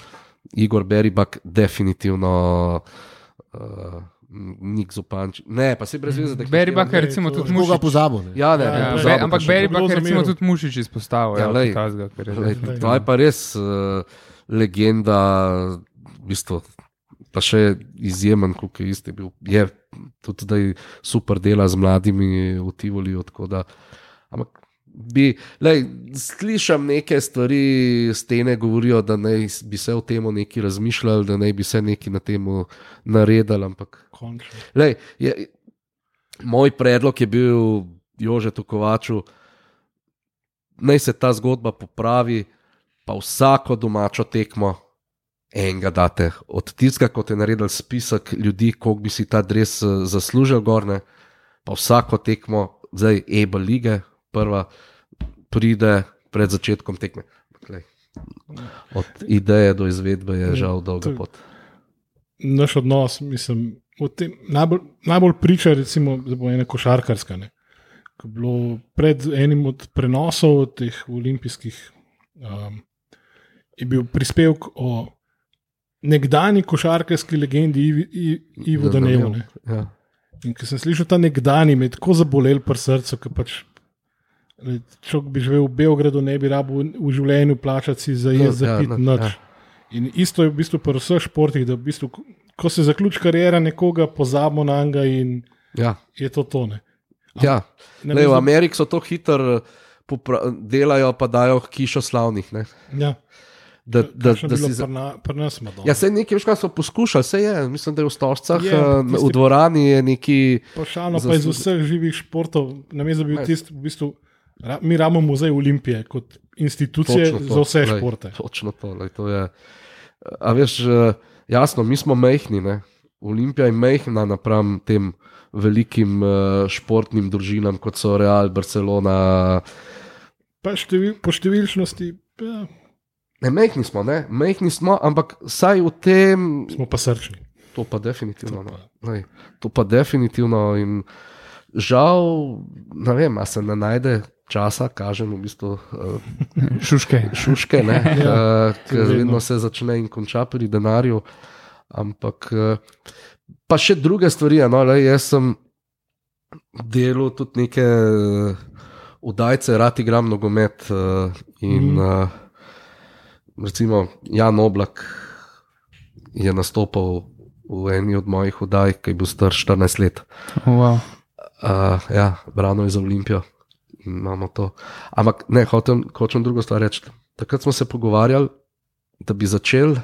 Igor Beribak, definitivno. Uh, Nik Zupanč, ne, pa si brez veze. da. Bakker, ne, recimo, to- tudi Mušič. pozabil? ne? Ja, ne, Ja, ne, ja, pa ampak Kdo Bakker, recimo, tudi Mušič izpostavil. Ja, Ja, glej. tazga, ker je Lej, To je pa res uh, legenda, v bistvu, pa še izjemen, kot je isti bil. Je tudi zdaj super dela z mladimi v Tivoliu. tako da- Ampak bi, lej, slišam neke stvari, stene govorijo, da naj bi se o tem nekaj razmišljali, da naj bi se nekaj na tem naredili. Ampak. Lej, je, moj predlog je bil Jožetu Kovaču, naj se ta zgodba popravi, pa vsako domačo tekmo enega date. Od tistega, kot je naredil spisek ljudi, koliko bi si ta dres eh, zaslužil, gorne, pa vsako tekmo, zdaj Eba lige, prva pride pred začetkom tekme. Lej, Od ideje do izvedbe je žal dolga pot. Naš odnos, mislim, tem, najbolj, najbolj priča, recimo, da bo ena košarkarska. Ne. Ko je bilo pred enim od prenosov teh olimpijskih, um, je bil prispevek o nekdani košarkarski legendi Ivi, I, Ivo Danevu. ne. Ja. In ko sem slišal ta nekdani, me je tako zabolel pri srcu, ker pač človek bi živel v Beogradu, ne bi rabil v, življenju plačati za jaz, za Ja, pit, no, noč. ja. In isto je v bistvu pri vseh športih, da v bistvu, ko- se zaključi karijera nekoga, pozabimo na njega in Ja. je to tone. Ja. Ne Lej, v Ameriki so to hitro delajo, pa dajo hišo slavnih. Ne? Ja, Da, da, da bilo si za... na- nas Madonna. Ja, se nekaj, veš, kaj so poskušali, se je, mislim, da je v Stožcah, Je, ampak v dvorani je neki. Pašalno pa iz vseh živih športov, namesto da bi bil tisti, v bistvu, mi rabimo muzej Olimpije kot institucije Točno to, za vse glej, športe. Točno to. Lej, to je, a veš, eh, jasno, mi smo mehni. Ne? Olimpija je mehna napram tem velikim uh, športnim družinam, kot so Real, Barcelona. Pa števil, po številčnosti ja, Ne, mehni smo, ne? mehni smo, ampak saj v tem, smo pa srčni. to pa definitivno. To no. pa- Lej, to pa definitivno. In žal, ne vem, a se ne najde časa, kažem v bistvu uh, Šuške. šuške, ne, Ja, uh, je vedno. se začne in konča pri denarju. Ampak uh, pa še druge stvari. No, lej, jaz sem delal tudi neke uh, udajce, rad igram nogomet. Uh, in Mhm. uh, recimo Jan Oblak je nastopil v eni od mojih udaj, ki je bil star 14 let. Wow. Uh, ja, brano je za Olimpijo. Imamo to. Ampak ne, hočem, hočem drugo stvar reči. Takrat smo se pogovarjali, da bi začeli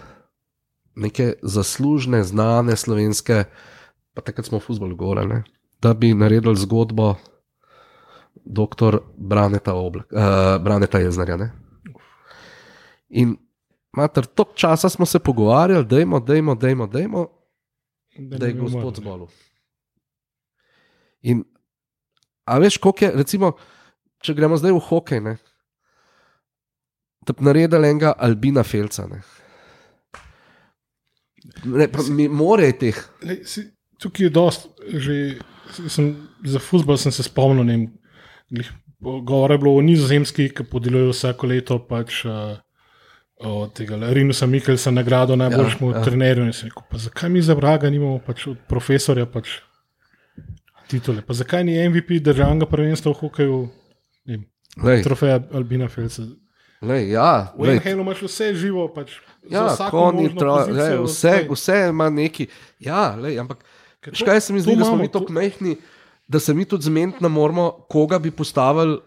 neke zaslužne, znane slovenske, pa takrat smo v futbolu govorili, da bi naredili zgodbo dr. Braneta, Oblak, uh, Braneta Jeznarja. Ne? In mater, tok časa smo se pogovarjali, dajmo, dajmo, dajmo, dajmo, da je ne bi gospod umrl. zbolel. In a veš, koliko je, recimo, če gremo zdaj v hokej, ne, da bi naredili enega Albina Felca. Ne. Ne, pa, mi more je teh. Lej, si, tukaj je dost, že sem, za futbol sem se spomnil. ne glih, Govore je bilo o nizozemski, ki podeljujejo vsako leto pač, uh, tega Rinusa Mikelsa nagrado najboljšemu Ja, ja, trenerju. Rekel, pa zakaj mi za vraga nimamo pač od profesorja pač titule. Pa zakaj ni MVP državnega prvenstva v hokeju, trofeja Albina Felsa? lej, ja, V NHL imaš vse živo, pač ja, konji, tro, lej, vse, lej. vse ima neki. Ja, lej, ampak to- kaj se mi zdi, da smo mi tako mehki, da se mi tudi zmeniti ne moramo, koga bi postavili,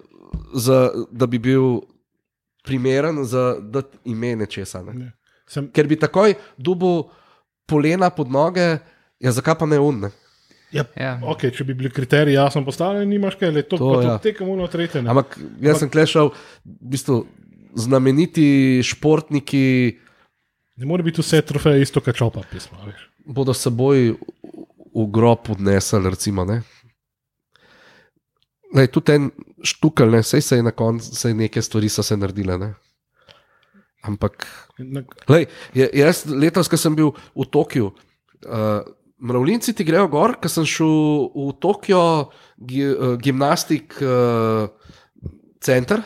za, da bi bil primeren za ime nečesa. Ne? Ne. Sem, Ker bi takoj dubu polena pod noge, ja, zakaj pa ne unne. Ja, Ja. okay, če bi bili kriteriji jasno postavljeni, nimaš kaj, le to, To, ja. to tekamo na tretje. ne. Ampak jaz sem klešal, v bistvu, znameniti športniki Ne more biti vse trofeje isto, kot čopa pisma. Veš. bodo seboj v- grob odnesli. Recimo, ne. Lej, tudi en štukal, ne, sej se je na koncu, neke stvari so se naredile. Ne. Ampak, lej, jaz letos, ko sem bil v Tokiu, uh, mravljinci ti grejo gor, ker sem šel v Tokio gi, uh, gimnastik uh, center,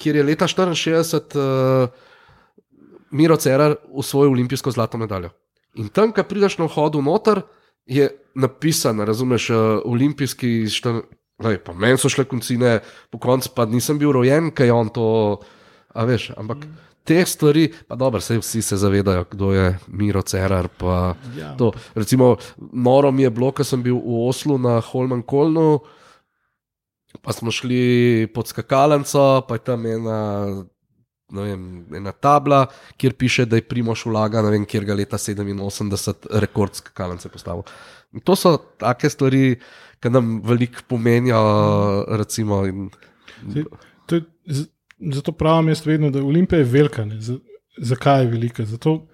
kjer je leta 64 uh, Miro Cerar usvojil olimpijsko zlato medaljo. In tam, ko prideš na vhodu noter, je napisano, razumeš, uh, olimpijski štan. Lej, pa meni so šle koncine, po koncu pa nisem bil rojen, kaj je on to, a veš, ampak mm. Te stvari, pa dobro, sej vsi se zavedajo, kdo je Miro Cerar, Ja. to. Recimo, noro mi je bilo, ko sem bil v Oslu na Holman Kolnu, pa smo šli pod skakalnico, pa je tam ena, vem, ena tabla, kjer piše, da je Primoš vlaga, ne vem, kjer ga leta 87 rekord skakalnice postavil. In to so take stvari, ki nam veliko pomenijo, recimo. In, Saj, to je, zato pravim jaz vedno, da Olimpija je velika. ne. Z- Zakaj je velika? Zato,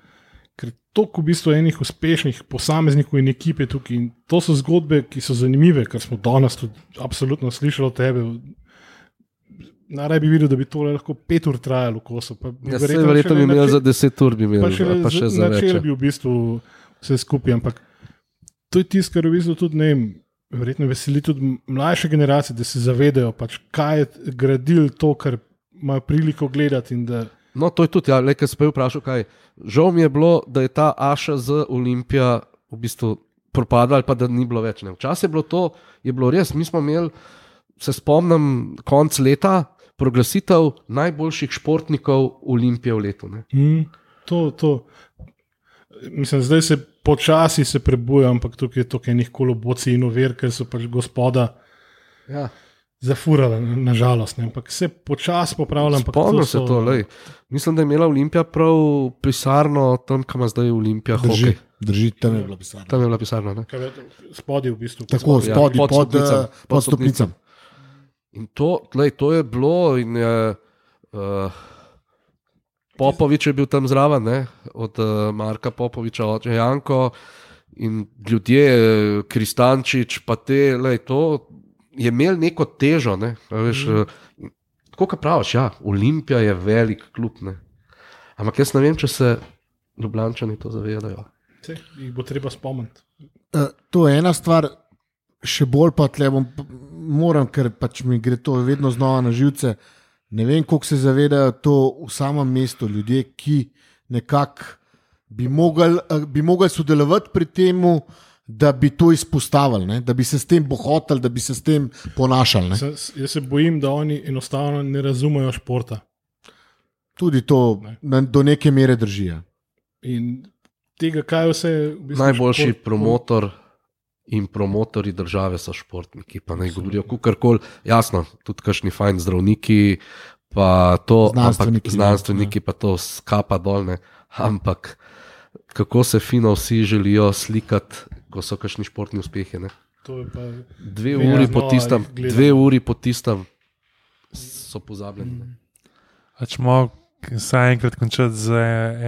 ker toliko v bistvu enih uspešnih posameznikov in ekipe tukaj. In to so zgodbe, ki so zanimive, ker smo danes tudi absolutno slišali od tebe. Najraje bi videl, da bi to lahko pet ur trajalo, ko so. Pa ja, verjetno verjetno bi imel za 10 ur, bi imel, Pa še, ali pa še za več. začel ja. bi v bistvu vse skupaj, ampak to je tisto, kar v bistvu tudi ne vem. Verjetno veseli tudi mlajše generacije, da se zavedajo, pač, kaj je gradil to, kar imajo priliko gledati. Da, No, to je tudi, ja, le kaj sem vprašal, kaj. Žal mi je bilo, da je ta Aša z Olimpija v bistvu propadla, ali pa da ni bilo več. Ne. Včasih je bilo to, je bilo res. Mi smo imeli, se spomnim, konc leta, proglasitev najboljših športnikov Olimpije v letu. Ne. mm, to, to. Mislim, zdaj se počasi se prebuja, ampak tukaj je toliko enih kolobocij in uver, ker so pač gospoda Ja. Zafurala, nažalost. Ampak se počasi popravlja. ampak Spomnim se to. Lej. Mislim, da je imela Olimpija prav pisarno tam, kam ima zdaj Olimpija. Drži, hokej. drži, tam je bila pisarna. Tam je bila pisarna. Je to? Spodaj v bistvu. Tako, Ja, spodaj, pod pod, stopnicam. eh, pod stopnicam. In to, tlej, to je bilo, in je, uh, Popovič je bil tam zraven, ne? od uh, Marka Popoviča, oče Janko in ljudje, eh, Kristančič, pa te, lej, to je imel neko težo. Ne? Veš, mm. Tako kot praviš, ja, Olimpija je velik klub. Ne? Ampak jaz ne vem, če se Ljubljančani to zavedajo. Saj, Jih bo treba spomniti. Eh, To je ena stvar, še bolj pa tle bom, moram, ker pač mi gre to vedno znova na živce. Ne vem, koliko se zavedajo to v samem mestu ljudje, ki nekako bi mogli eh, bi mogli sodelovati pri tem, da bi to izpostavili, ne? da bi se s tem bohotili, da bi se s tem ponašali. Ne? Se, jaz se bojim, da oni enostavno ne razumejo športa. Tudi to Ne. na, do neke mere držijo. In tega, kaj vse. V bistvu Najboljši šport- promotor in promotori države so športniki, pa naj govorijo karkoli. Jasno, tudi kakšni fajn zdravniki, pa to, Znanstveniki, ampak, znanstveniki pa to skapa dolne. Ampak kako se fino vsi želijo slikati, ko so kakšni športni uspehi. Ne? To je pa, Dve uri po tistem, dve uri po tistem so pozabljeni. ne. Pač mo vsaj enkrat končati z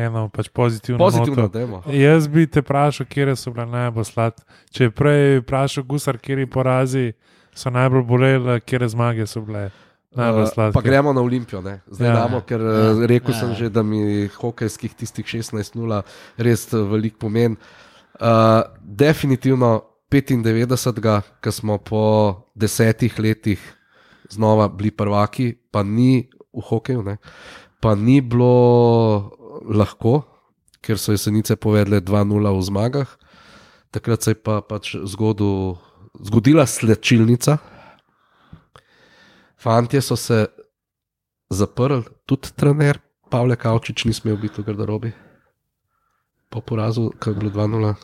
eno pač pozitivno. Pozitivno, noto. demo. Jaz bi te vprašal, kje so bile najbolj sladke. Če je prej vprašal gusar, kje porazi so najbolj bolele, kje zmage so bile najbolj Uh, sladke. pa gremo na Olimpijo, ne? zdaj Ja. ja. damo, ker ja. rekel Ja. sem že, da mi hokejskih tistih 16-0 res eh, veliko pomeni. Uh, definitivno 95, ki smo po desetih letih znova bili prvaki, pa ni v hokeju, ne? pa ni bilo lahko, ker so jesenice povedale 2-0 v zmagah. Takrat se je pa pač zgodil zgodila slečilnica, fantje so se zaprli, tudi trener Pavle Kavčič ni smel biti v garderobi. Po porazu, ki je bilo 2-0,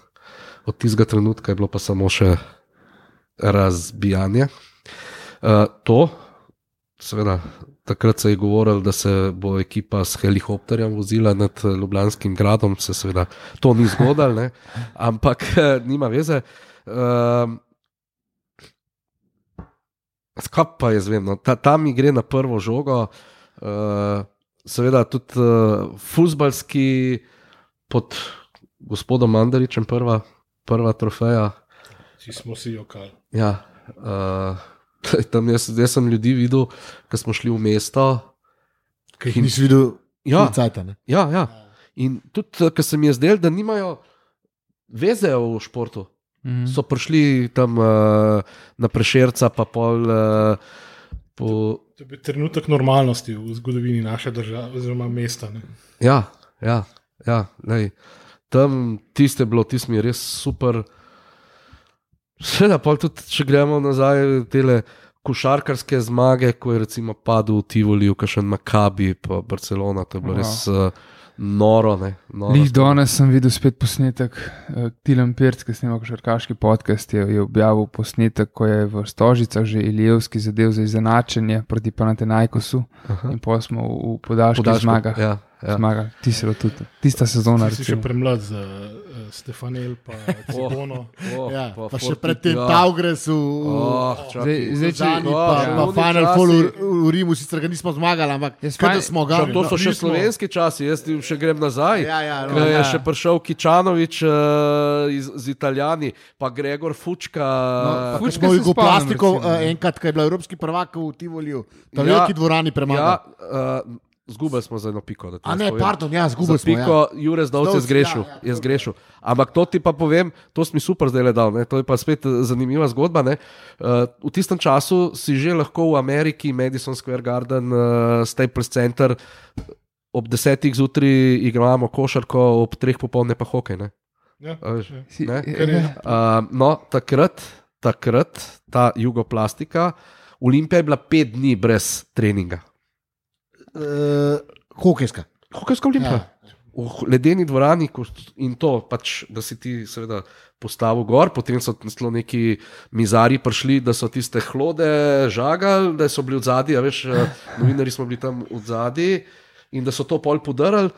od tistega trenutka je bilo pa samo še razbijanje. Uh, to, seveda, takrat se je govorilo, da se bo ekipa s helikopterjem vozila nad eh, Ljubljanskim gradom, se seveda to ni zgodilo, ne? ampak eh, nima veze. Uh, Skop pa je zveno, Ta, tam gre na prvo žogo, uh, seveda tudi uh, futbalski pod gospodom Mandaričem, prva, prva trofeja. Vsi smo si jokali. Ja, uh, tam jaz, jaz sem ljudi videl, ki smo šli v mesto. Ki jih nisi videl, Ja. cajta, ne? Ja, ja. In tudi, ker se mi je zdelo, da nimajo veze v športu. Mhm. So prišli tam uh, na prešerca, pa pol. Uh, po, To je bil trenutek normalnosti v zgodovini naše države, oziroma mesta. Ne. ja, ja, ja lej. tam tiste bilo, tiste mi je res super. Seveda, pa tudi, če gremo nazaj, te košarkarske zmage, ko je recimo padel v Tivoli, v Kašen Makabi, pa Barcelona, to je bilo Wow. res uh, noro. Ne, noro Lih danes sem videl spet posnetek. Uh, Tilan Pirc, ki snima košarkaški podcast, je, je objavil posnetek, ko je v Stožicah že Ilijevski zadev za izenačenje proti Panatenajkosu in pa smo v, v podaljških zmagah. Ja, ja. Zmagali. Ti si bilo tudi, tista sezona. Ti si še recimo. premlad za uh, Stefanel, pa Cibono. Oh, Ja, pa, pa še Forti- predtem ja. Tavgres v, Oh. Zdaj, zdaj, če, Zani, Oh, pa, že pa Final Four v, v Rimu, sicer ga nismo zmagali, ampak kaj smo ga. To so še nismo- slovenski časi, jaz ti še grem nazaj. Ja, ja, je ja. še prišel Kičanovič uh, iz, z Italijani, pa Gregor Fučka. No, Fučka Smo se jih spomnim, plastiko recimo, uh, enkrat, ko je bila evropski prvak v Tivoliju, ta Ja, veliki dvorani ja, premagal. uh, Zgubili smo za eno piko. A ne, povem. pardon, ja, zgubili smo. piko, Ja. Jurek Zdovc je zgrešil. ja, ja, je zgrešil. Ampak to ti pa povem, to si mi super zdaj le dal. Ne? To je pa spet eh, zanimiva zgodba. ne. Uh, v tistem času si že lahko v Ameriki, Madison Square Garden, uh, Staples Center, ob desetih zjutraj igramo košarko, ob treh popoldne pa hokej. ne. Ja, veš, ja. Ne? Uh, no, takrat, takrat, ta jugoplastika, Olimpija je bila pet dni brez treninga. Uh, hokejska. Hokejska olimpija. Ja. V ledeni dvorani in to, pač, da si ti, seveda, postavil gor, potem so celo neki mizari prišli, da so tiste hlode žagali, da so bili v zadnji, veš, eh, novinari smo bili tam v zadnji in da so to pol podarili.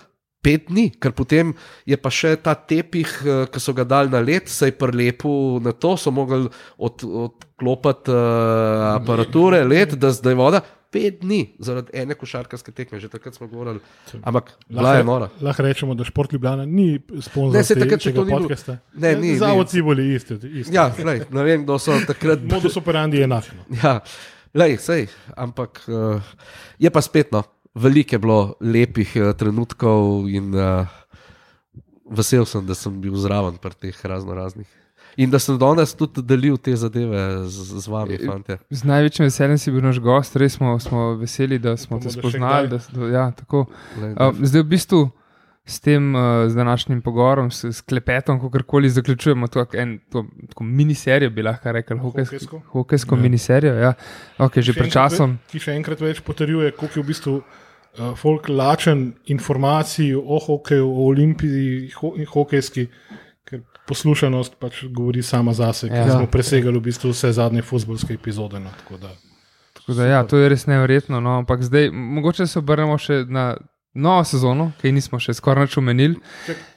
Pet dni, ker potem je pa še ta tepih, eh, ki so ga dali na led, se je prilepil na to, so mogli od, odklopiti uh, aparature, led, da zdaj voda. Pet dni zaradi ene košarkarske tekme, že takrat smo govorili. Ampak bila je nora. lahko rečemo, da Šport Ljubljana ni sponzor Ne, te- takrat še tega to ni podcasta. Ne, ni, ni. Zavod Ciboli, isto. isto. Ja, lej, ne vem, kdo so takrat. Modus operandi je enak. No. Ja, lej, sej, ampak uh, je pa spet no, veliko je bilo lepih uh, trenutkov in uh, vesel sem, da sem bil zraven pri teh razno raznih. In da sem danes tudi delil te zadeve z, z vami, fante. Z največjim veseljem si bil naš gost, res smo, smo veseli, da smo Upamo, te spoznali. Da, da, ja, tako. Uh, zdaj v bistvu s tem, uh, z današnjim pogovorom, s, s klepetom, kakorkoli zaključujemo to, en, to tako miniserijo, bi lahko rekel, hokejsko, Hokejsko? Ja. miniserijo. Ja. Okay, že pred časom. ve- Ki še enkrat več potrjuje, koliko je v bistvu uh, folk lačen informacij o hokeju, o olimpiji ho, hokejski, ker poslušanost pač govori sama zase, ker Ja. smo presegali v bistvu vse zadnje futbolske epizode. No, tako da. Tako Da, ja, to je res nevrjetno. No, ampak zdaj, mogoče se obrnemo še na novo sezono, ki nismo še skoraj nič omenili.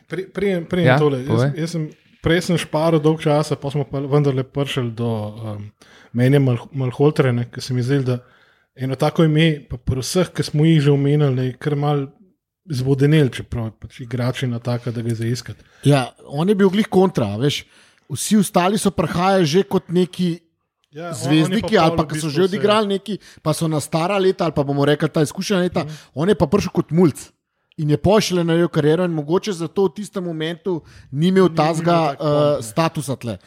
Prej pri, pri Ja, tole. povej. Jaz, jaz sem, prej sem šparil dolg časa, pa smo pa vendarle prišli do um, menja Mal, Malholtrene, ki se mi zdi, da eno tako ime, pa pri vseh, ki smo jih že omenili, je kar mal zvodenel, čeprav je pač igrač na taka, da ga zaiskati. Ja, on je bil glih kontra, veš. Vsi ostali so prihajali že kot neki Ja, zvezdniki, pa ali pa so že vse. odigrali neki, pa so na stara leta, ali pa bomo rekli ta izkušena leta. On je pa prišel kot mulj. In je pošiljen na njegovo kariero, in mogoče zato v tistem momentu ni imel tazga tak uh, ne. statusa tle.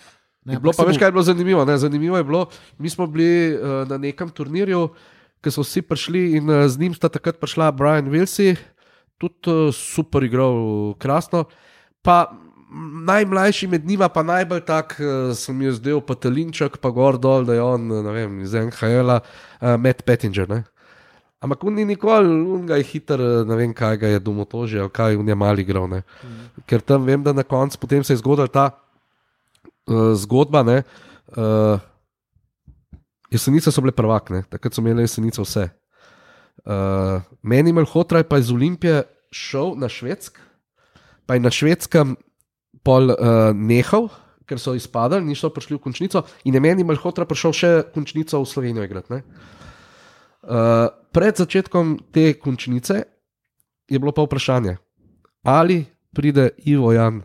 Ne, Je bilo pa bo- kaj je bilo zanimivo. Ne? Zanimivo je bilo, mi smo bili uh, na nekem turnirju, ki so vsi prišli in uh, z njim sta takrat prišla Brian Wilsi, tudi uh, super igral, krasno. Pa najmlajši med njima, pa najbolj tak, uh, sem jih zdel, pa Telinček, pa gor dol, da je on, ne vem, iz NHL-a, uh, Matt Pettinger. Ne? Ampak on ni nikoli, on ga je hiter, eh, ne vem kaj ga je domotožje, ali kaj on je mali igral. ne. Ker tam vem, da na koncu potem se je zgodila ta uh, zgodba. Ne, uh, jesenice so bile prvakne, takrat so imeli jesenice vse. Uh, meni je Hotraj pa iz Olimpije šel na Švedsk, pa je na Švedskem pol uh, nehal, ker so izpadali, niso prišli v končnico, in je meni je Hotraj prišel še končnico v Slovenijo igrati. ne. Uh, pred začetkom te končnice je bilo pa vprašanje, ali pride Ivo Jan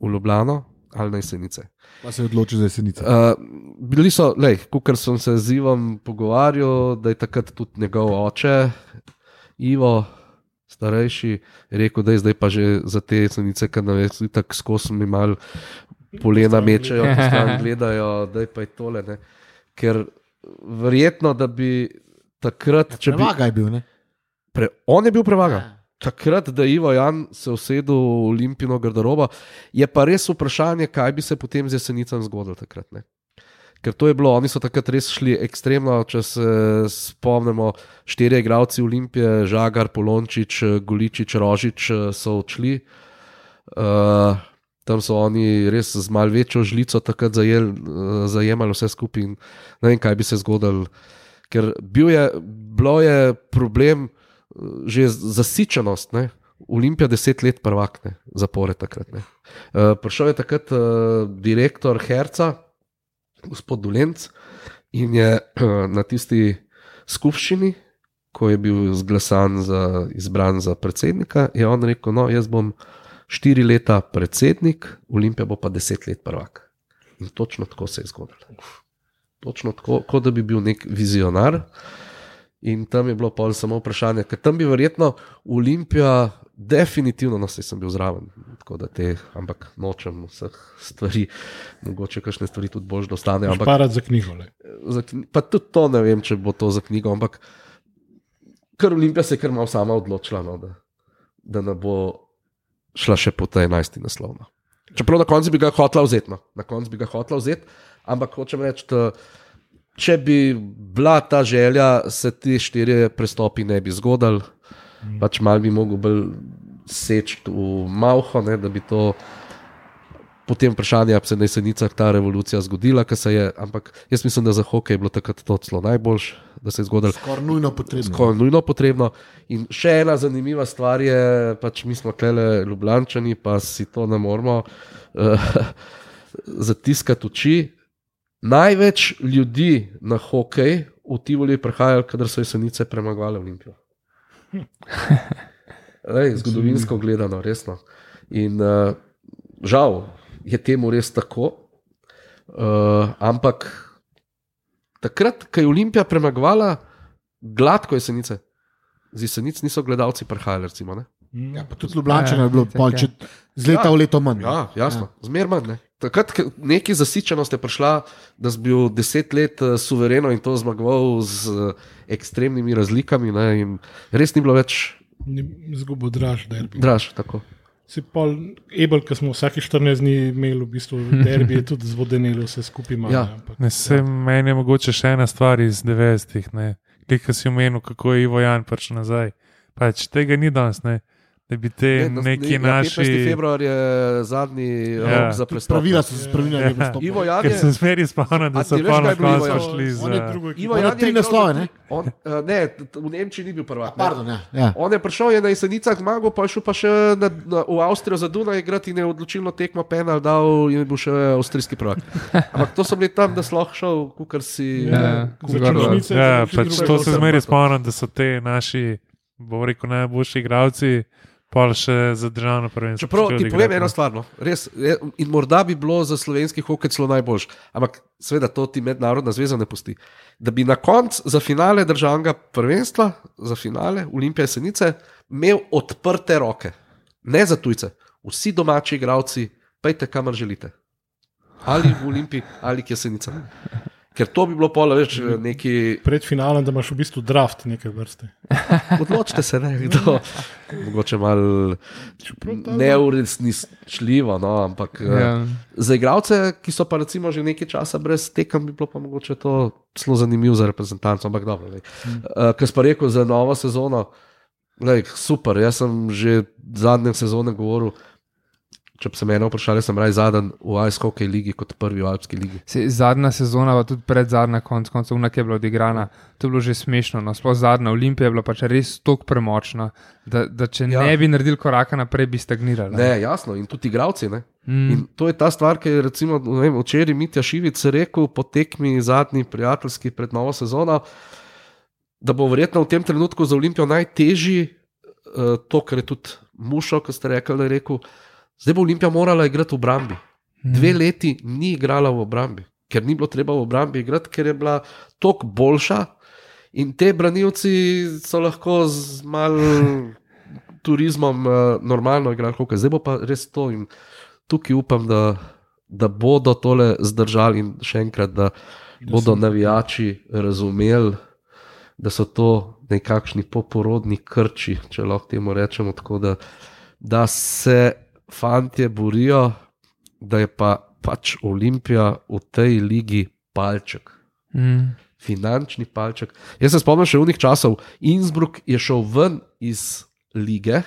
v Ljubljano ali na jesenice. Pa se je odločil za jesenice. Uh, bili so, kot sem se z Ivom pogovarjal, da je takrat tudi njegov oče, Ivo, starejši, rekel, da je zdaj pa že za te jesenice, ker na več tako skozi mi mal polena mečejo, ki stran gledajo, da je pa je tole. Ne. Ker verjetno, da bi takrat, če bi. Premaga je bil, ne? Pre, on je bil prevagan. Takrat, da je Ivo Jan se usedel v olimpijsko garderobo, je pa res vprašanje, kaj bi se potem z jesenicami zgodilo takrat. Ne? Ker to je bilo, oni so takrat res šli ekstremno. Če se spomnimo, štiri igralci Olimpije, Žagar, Polončič, Goličič, Rožič so odšli. Uh, tam so oni res z malce večjo žlico takrat zajel, uh, zajemali vse skupaj in ne vem, kaj bi se zgodilo. Ker bil je, bilo je problem že zasičenost. Ne? Olimpija deset let prvakne, zapore takrat. Uh, prišel je takrat uh, direktor Herca, gospod Dulenc, in je uh, na tisti skupščini, ko je bil zglasan za, izbran za predsednika, je on rekel: No, jaz bom štiri leta predsednik, Olimpija bo pa deset let prvak. In točno tako se je zgodilo. Točno tako, kot da bi bil nek vizionar. In tam je bilo pol samo vprašanje, ker tam bi verjetno Olimpija, definitivno, no, saj sem bil zraven, tako da te, ampak nočem vseh stvari, mogoče kakšne stvari tudi bož dostane. Ampak, Parat za knjigo. le. za, pa tudi to ne vem, če bo to za knjigo, ampak kar Olimpija se je kar malo sama odločila, no, da, da ne bo šla še po ta 11. naslov. No. Čeprav na koncu bi ga hotela vzeti, no. na koncu bi ga hotela vzeti, ampak hočem reči, da če bi bila ta želja, se ti štiri prestopi ne bi zgodili, pač mal bi mogel bolj seči v malho, ne, da bi to. Potem vprašanje, ali se je na jesenicah ta revolucija zgodila, kar se je, ampak jaz mislim, da za hokej je bilo takrat to celo najboljše, da se je zgodilo. Skoraj nujno potrebno. Skoraj nujno potrebno. In še ena zanimiva stvar je, pač mi smo klele Ljubljančani, pa si to ne moramo uh, zatiskati oči. Največ ljudi na hokej v Tivoli je prihajalo, kadar so jesenice premagovali Olimpijo. Lej, zgodovinsko gledano, resno. In uh, žal je temu res tako. Uh, ampak takrat, ko je Olimpija premagovala gladko jesenice, z jesenic niso gledalci prihajali. Recimo, ne? Ja, pa tudi Ljubljana je bilo Ja, pol, če, z leta Ja. v leto manj. Ja, jasno, ja. zmer manj. Ne? Takrat neki zasičenost je prišla, da si bil deset let eh, suvereno in to zmagoval z eh, ekstremnimi razlikami. Ne? Res ni bilo več Zgubo draž, derbi. draž. Tako. Si pol Ebel, ki smo vsake 14 dni imeli v bistvu derbi, je tudi zvodenelo vse skupaj. Malo, Ja. ne, ampak- Ne, se, meni je mogoče še ena stvar iz 90-ih. Kaj si omenil, kako je Ivo Jan prišel nazaj. Pač tega ni danes, ne? Da bi te Ne, neki ja, 15. naši. februar je zadnji Ja. rok za prestop. Pravila so se spremenila, Ja. ne prestop. Ivo Jan Ker je, sem smeri spomnil, da so koncu Jan? šli On je za. drugo. Ivo On je Jan tri naslove, za- ne? On, uh, ne, v Nemčiji ni bil prvak. ne. Pardon, ja. ja. On je prišel, je na jesenicah zmagal, pa je šel pa še na, na, v Avstrijo za Dunaj igrati in je odločilno tekmo penal dal in je bil še avstrijski prvak. Ampak to so bili tam, da sloh šel, kukar si. Ja, Za končnice Ja, še pač to se zmeri spomnim, da so te naši, bom rekel, najboljši igravci, pol še za državno prvenstvo. Čeprav ti povem eno no. stvar, no. res, in morda bi bilo za slovenski hokej celo najboljš, ampak seveda to ti mednarodna zveza ne pusti. Da bi na koncu za finale državnega prvenstva, za finale Olimpije Senice, imel odprte roke, ne za tujce, vsi domači igravci, pejte kamor želite. Ali v Olimpiji, ali k Jesenicam. Ker to bi bilo polo več neki. Pred finalom, da imaš v bistvu draft neke vrste. Odločite se, ne, kdo. Mogoče malo neuresničljivo, no, ampak ja. Ja. za igralce, ki so pa recimo že nekaj časa brez tekem, bi bilo pa mogoče to zelo zanimivo za reprezentanco. Ampak dobro, mm. uh, kar pa rekel za novo sezono, lej, super. Jaz sem že zadnje sezone govoril. Če bi se mene vprašali, sem raje zadnji v Ice Hockey ligi kot prvi v Alpski ligi. Se, zadnja sezona, pa tudi pred zadnja, konc koncev, ki je bila odigrana, to je bilo že smešno. No. Sploh zadnja Olimpija je bila pač res tako premočna, da, da če Ja. ja. ne bi naredili koraka naprej, bi stagnirali. Ne, jasno, in tudi igravci. Ne? Mm. In to je ta stvar, ki je recimo, ne vem, včeraj Mitja Šivic rekel po tekmi zadnji prijateljski pred novo sezono, da bo verjetno v tem trenutku za Olimpijo najtežji uh, to, kar je tudi Mušo, ki ste rekli, da je rekel. Zdaj bo Olimpija morala igrati v obrambi. Dve leti ni igrala v obrambi, ker ni bilo treba v obrambi igrati, ker je bila toliko boljša. In te branilci so lahko z malim turizmom uh, normalno igrali hokej. Zdaj bo pa res to in tukaj upam, da, da bodo tole zdržali in še enkrat, da bodo navijači razumeli, da so to nekakšni poporodni krči, če lahko temu rečemo tako, da, da se fantje borijo, da je pa pač Olimpija v tej ligi palček Mm. finančni palček. Jaz se spomnim še unih časov, Innsbruck je šel ven iz lige,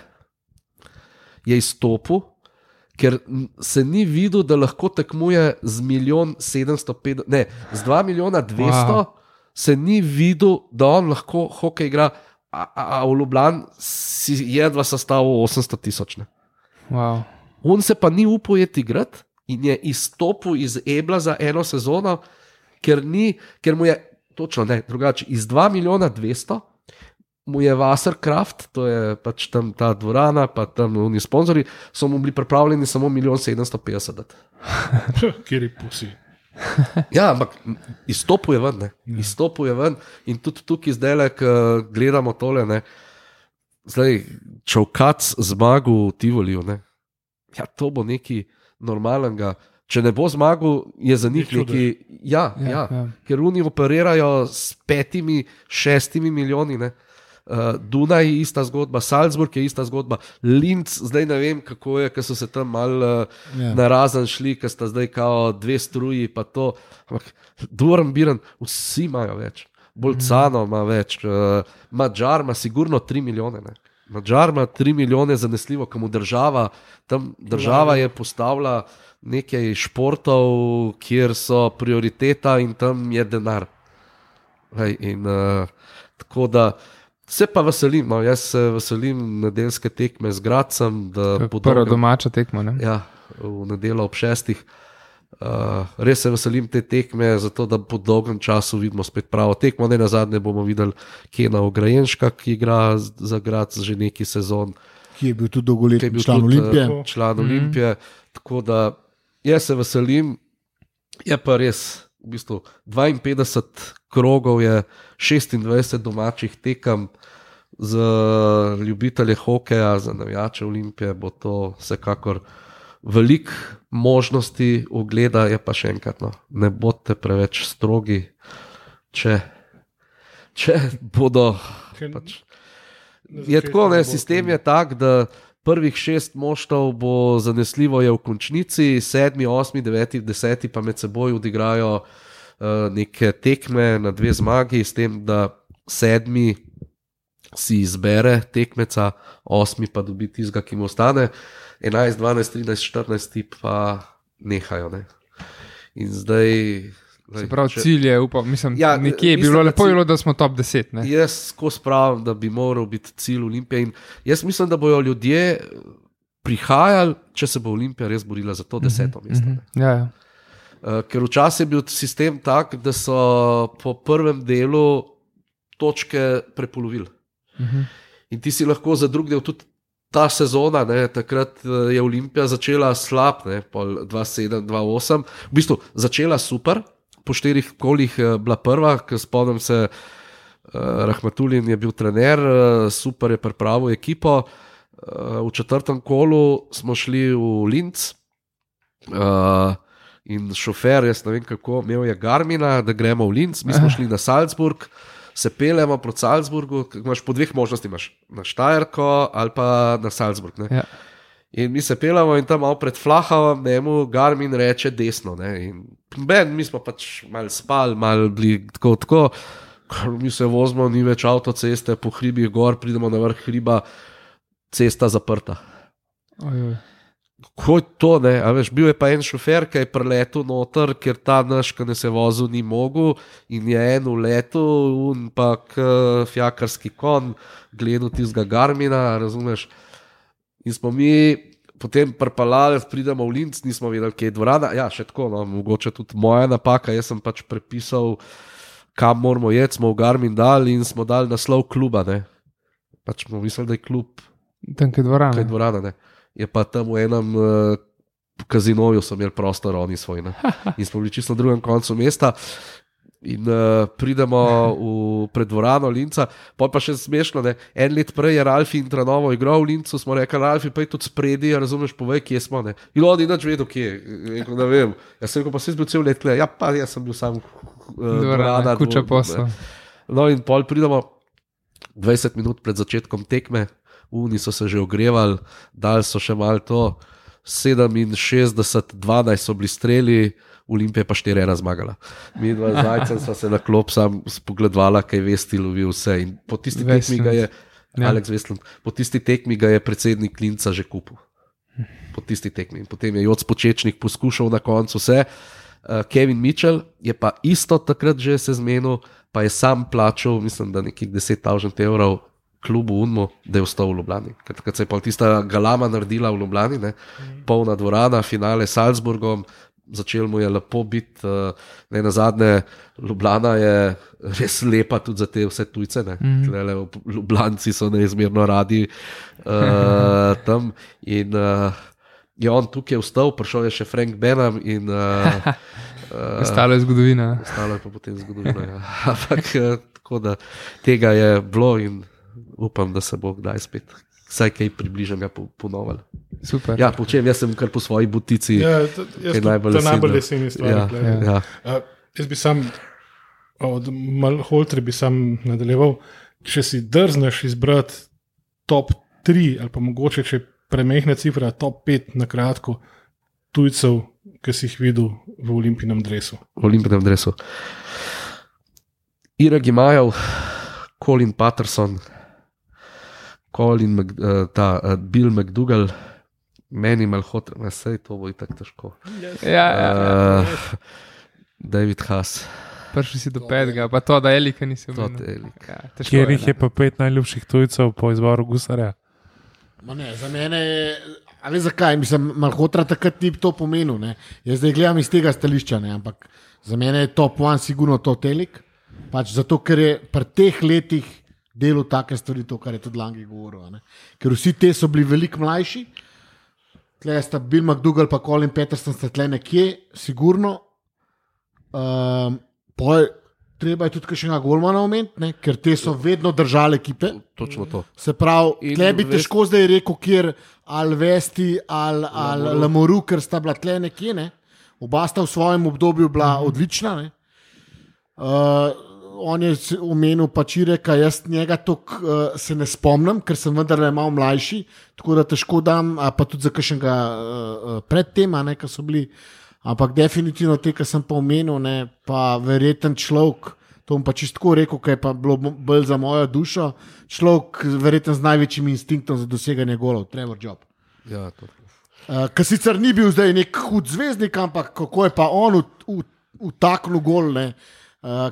je izstopil, ker se ni videl, da lahko tekmuje z milijon 750, ne, z 2 milijona 200, wow. Wow. se ni videl, da on lahko hokej igra, a, a, a v Ljubljani si jedva sestavil 800 tisoč. ne. Wow. On se pa ni upal iti igrati in je izstopil iz Ebla za eno sezono, ker, ni, ker mu je točno ne, drugače. Iz 2 milijona 200 mu je Wasserkraft, to je pač tam ta dvorana, pa tam oni sponzorji, so mu bili pripravljeni samo milijon 750. dati. Kjer je pusi. Ja, ampak izstopil je ven, ne. izstopil je ven in tudi tukaj zdaj, ko gledamo tole, ne. zdaj čovkac zmagal v Tivoliju. Ne. Ja, to bo nekaj normalnega. Če ne bo zmagal, je za njih nekaj. Ja, ja, Ja, ja. ker oni operirajo s petimi, šestimi milijoni. Ne. Uh, Dunaj je ista zgodba, Salzburg je ista zgodba, Linz, zdaj ne vem, kako je, ker so se tam malo uh, Ja. na razen šli, ker sta zdaj kao dve struji, pa to. Ampak Duran Biran, vsi imajo več, Bolcano ima več, uh, Mačar ima sigurno 3 milijone. Ne. Mačar ima 3 milijone zanesljivo, komu država, tam država je postavila nekaj športov, kjer so prioriteta in tam je denar. Hej, in, uh, tako da se pa veselim, no, jaz se veselim nedeljske tekme z Gracem. Prva dolgem- domača tekma. Ne? Ja, v nedeljo ob šestih. Uh, res se veselim te tekme, zato da po dolgem času vidimo spet pravo tekmo. Ne na zadnje bomo videli Kena Ograjenška, ki igra za grad že neki sezon, ki je bil tudi dolgoletni bil član tudi, Olimpije. eh, član Olimpije. Tako da jaz se veselim, je pa res. V bistvu 52 krogov je 26 domačih tekem, za ljubitelje hokeja, za navijače Olimpije bo to vsekakor veliko možnosti ogleda, je pa še enkrat, no, ne bodite preveč strogi, če, če bodo. Pač, je tako, ne, sistem je tak, da prvih šest moštov bo zanesljivo je v končnici, sedmi, osmi, deveti, deseti pa med seboj odigrajo uh, neke tekme na dve zmagi, s tem, da sedmi si izbere tekmeca, osmi pa dobi tizga, ki mu ostane, 11, 12, 13, 14 pa nehajo. Ne. In zdaj. Se pravi, cilj je, upam, mislim, Ja, nekje mislim, bilo lepo, cilj- bilo, da smo top 10. Ne? Jaz skozi pravim, da bi moral biti cilj Olimpije. In jaz mislim, da bodo ljudje prihajali, če se bo Olimpija res borila za to deseto mesto. Mhm. Ja, ja. Uh, ker včasih je bil sistem tak, da so po prvem delu točke prepolovili. Mhm. In ti si lahko za drug del tudi. Ta sezona, ne, takrat eh, je Olimpija začela slab, ne, pol 2-7-2-8, v bistvu začela super, po štirih kolih eh, bila prva, ker spomnim se, uh, Rahmatulin je bil trener, uh, super je pripravil ekipo. Uh, v četrtem kolu smo šli v Linz, uh, In šofer, jaz ne vem kako, imel je Garmina, da gremo v Linz, mi smo šli na Salzburg, se pelemo proti Salzburgu, imaš po dveh možnostih, imaš na Štajerko ali pa na Salzburg. Ne? Ja. In mi se pelamo in tam malo pred Flahavom, njemu Garmin reče desno. Ne? In ben, mi smo pač malo spali, malo bili tako. tako. Kar Mi se vozimo, ni več avtoceste, po hribih gor, pridemo na vrh hriba, cesta zaprta. Ojoj. Kako je to, ne? A veš, bil je pa en šofer, ki je preletel noter, ker ta naš, ki ne se vozil, ni mogel in je en v letu, in pa fjakarski kon, gledal tistega Garmina, razumeš. In smo mi potem prpalali, pridemo v Linz, nismo vedeli, kje je dvorana. Ja, še tako, no, mogoče tudi moja napaka, jaz sem pač prepisal, kam moramo jeti, smo v Garmin dali in smo dali naslov kluba. Ne? Pač smo mislili, da je klub Tam je dvorana. kaj dvorana. Ne. Je pa tam v enem uh, kazinoju, so imeli prostor, oni svoj. Ne. In smo bili čisto na drugem koncu mesta. In uh, pridemo v predvorano Linca, pa pa še smešno. Ne. En let prej je Ralfi in Tranovo igral v Lincu, smo rekli, Ralfi, pa je tudi spredi, razumeš, povej, kje smo. Ne. In oni nič vedo, kje je. Ne vem. Jaz sem rekel, pa si bil cel let tle. Ja, pa jaz sem bil sam. Uh, Dvorana, kuča posla. No, in pol pridemo 20 minut pred začetkom tekme, uni so se že ogrevali, dali so še malo to, 67, 12 so bili streli. Olimpija pa štiri ena zmagala. Mi dva zajca sva se na klop sam spogledala, kaj vesti lovil vse. In po tisti tekmi ga je, Ja. Alex Vestlund, po tisti tekmi ga je predsednik Linca že kupil. Po tisti tekmi. In potem je Joc Počečnik poskušal na koncu vse. Uh, Kevin Mitchell je pa isto takrat že se zmenil, pa je sam plačal, mislim, da nekih 10.000 evrov klubu Unmo, da je ostal v Ljubljani. Ker takrat se je pa tista galama naredila v Ljubljani, ne? polna dvorana, finale s Salzburgom. Začel mu je lepo biti, uh, ne na zadnje, Ljubljana je res lepa tudi za te vse tujce. Mm -hmm. Ljubljanci so neizmerno radi uh, tam. In uh, je on tukaj vstal, prišel je še Frank Benham in uh, uh, Ostalo je zgodovina. ostalo je pa potem zgodovina. Ja. Ampak tako da tega je bilo in upam, da se bo kdaj spet. Vsaj kaj približnega po- ponovili. Super. Ja, po čem jaz sem kar po svoji butici. Ja, to, jaz, to, najbolj to je najbolj leseni stvar. Ja, Ja, ja. Uh, jaz bi sam od Malholtra bi sam nadaljeval. Če si drzneš izbrati top 3 ali pa mogoče, če premehne cifra, top 5 na kratko tujcev, ki si jih videl v olimpijnem dresu. v olimpijskem dresu. Irek Imajev, Colin Patterson, Colin Mc, uh, ta, uh, Bill McDougall, meni malhotra, vse to bo tako težko. Ja, ja, ja. Uh, David Haas, Prišel si do petega, pa to, da Elika nisi to videl. Ja, Kjer je, jih je pa pet najljubših tujcev po izboru Gusarja? Ma Ne, za mene je, a veš zakaj, mislim, malhotra takrat ni to pomenil. Ne. Jaz zdaj gledam iz tega stališča, ne, ampak za mene je top one, sigurno to telik. Pač zato, ker je pri teh letih delal take stvari, to, kar je tudi Langi govoril. Ne. Ker vsi te so bili veliko mlajši, tle sta Bill McDougall pa Colin Peterson sta tle nekje, sigurno. Um, pol, treba je tudi še enega golmana omeniti, ker te so vedno držali ekipe. Točno to. Se pravi, In tle bi težko zdaj rekel, kjer ali Vesti ali, ali Lamoru, ker sta bila tle nekje. Ne? Oba sta v svojem obdobju bila Mhm. odlična. Ne? Uh, on je omenil pač reka, jaz njega tok, uh, se ne spomnim, ker sem vendarle malo mlajši, tako da težko dam, pa tudi za kakšnega uh, predtem, ki so bili. Ampak definitivno te, ki sem pa omenil, ne, pa verjeten človek. To bom pa čisto rekel, ker je pa bilo bolj za mojo dušo. Človek, verjeten z največjim instinktom za doseganje golov, Trevor Job. Ja, to. Uh, Ker sicer ni bil zdaj nek hud zvezdnik, ampak kako je pa on vtaknil gol. Ne? Uh,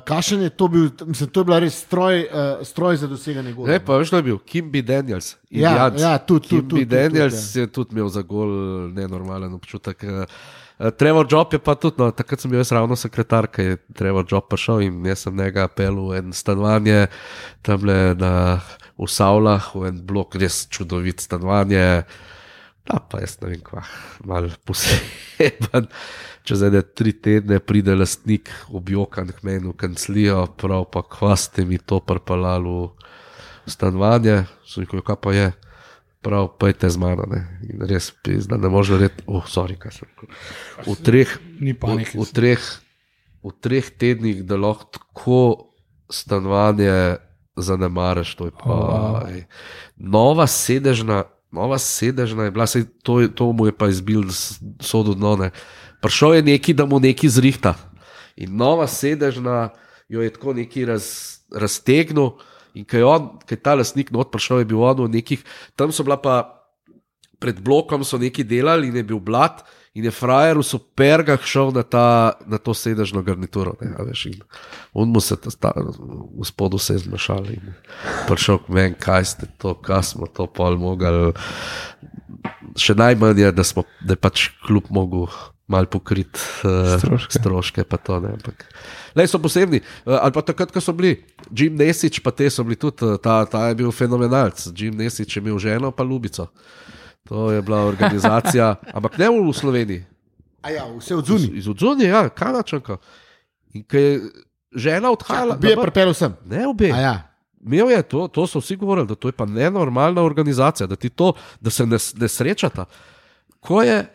Kašen je to bil, mislim, to je bila res stroj, uh, stroj za doseganje gola. Ne, pa veš, da je bil Kimby Daniels. Ja, ja, tudi, tudi, Kimby tudi, tudi, Daniels tudi, je tudi imel za gol nenormalen občutek. Eh, eh, Trevor Job je pa tudi, no, takrat sem bil jaz ravno sekretar, ki je Trevor Job prišel in jaz sem njega pelil v en stanovanje tam na v Savlah, v en blok, res čudovit stanovanje. Da, pa jaz ne vem, kva, malo poseben. Čez ene tri tedne pride lastnik objokan k meni v kanclijo, prav pa kva ste mi to prpalali v stanovanje. Sem rekel, kaj pa je. prav, pojte z mano. Ne. In res, pizda, ne moreš reči, oh, sorry, kaj sem rekel. V treh, Ni v, v, treh, v treh tednih, da lahko tako stanovanje zanemariš, to je pa. wow. ej. Nova sedežna. Nova sedežna je bila, saj to, to mu je pa izbil sodo dno. Ne. Prišel je neki, da mu neki zrihta. In nova sedežna jo je tako neki raz, raztegnil. In ko je, je ta lastnik not prišel, je bil on v nekih, tam so bila pa pred blokom, so neki delali in je bil blat. In je frajer v supergah šel na, ta, na to sedežno garnituro. Ne, veš, in on mu se, ta, ta, gospodu se je zmešal in prišel k meni, kaj ste to, kaj smo to pol mogli. Še najmanj je, da, smo, da je pač kljub mogu mal pokriti uh, Stroške. stroške. Pa to, ne, ampak, lej, so posebni. Uh, ali pa takrat, ko so bili Jim Nesič, pa te so bili tudi, uh, ta, ta je bil fenomenalc. Jim Nesič je imel ženo, pa ljubico. To je bila organizacija, ampak ne v Sloveniji. A ja, vse od zunaj. Iz odzunja, ja, kanačanka. In ko je žena odhajala, Bi je pripeljal sem. ne obe. A ja. Imel je to, to so vsi govorili, da to je pa nenormalna organizacija, da, ti to, da se ne, ne srečata. Ko je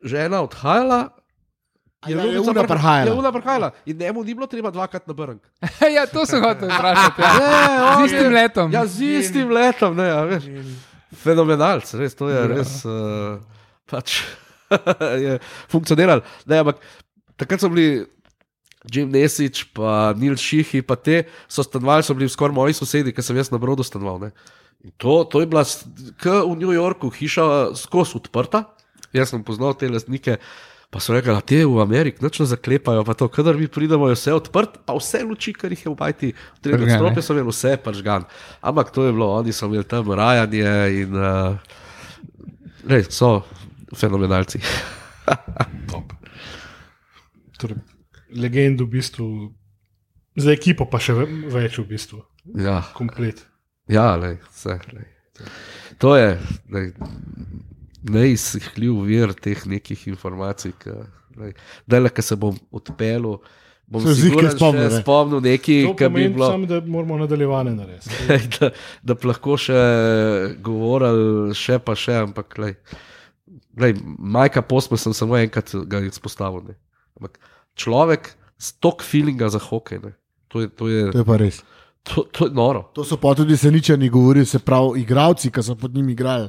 žena odhajala, A ja, je prha- prihajala. Je una prihajala in njemu ni bilo treba dvakrat na brnk. ja, to sem hotel vprašati. Ja. Ne, Z istim je- letom. Ja, z istim letom, ne, a veš. Fenomenalc, res, to je Ja. res. Uh, pač, je funkcioniralo. Ne, ampak takrat so bili Jim Nesič, pa Nil Šihi, pa te so stanovali, so bili skoraj moji sosedi, ker sem jaz na brodu stanoval. ne. In To, to je bila, s- k v New Yorku, hiša skozi odprta. Jaz sem poznal te lastnike. Pa so rekli, da te v Ameriki noč ne zaklepajo, pa to, kadar mi pridemo, je vse odprt, pa vse luči, kar jih je v bajti, v treh Prižgane. stropih so imeli vse pažgan. Ampak to je bilo, oni so imeli tam rajanje in uh, rej, so fenomenalci. Torej, legend v bistvu, za ekipo pa še ve- več v bistvu, Ja, komplet. ja lej, vse. Lej. To je lej, neizsihljiv vir teh nekih informacij. Da, le, ki se bom odpeljal, bom Se zdi, sigurno kaj spomnil, ne? spomnil nekaj, kar bi bilo. samo, da moramo nadaljevanje narediti. da, da bi lahko še govorili, še pa še, ampak lej, lej, Majka Posme sem samo enkrat ga izpostavil. Ne. Ampak človek s tok feelinga za hokej, ne. to je, to je, To je pa res. to, to je noro. To so pa tudi seničani govorili, se pravi, igravci, ki so pod njimi igrali.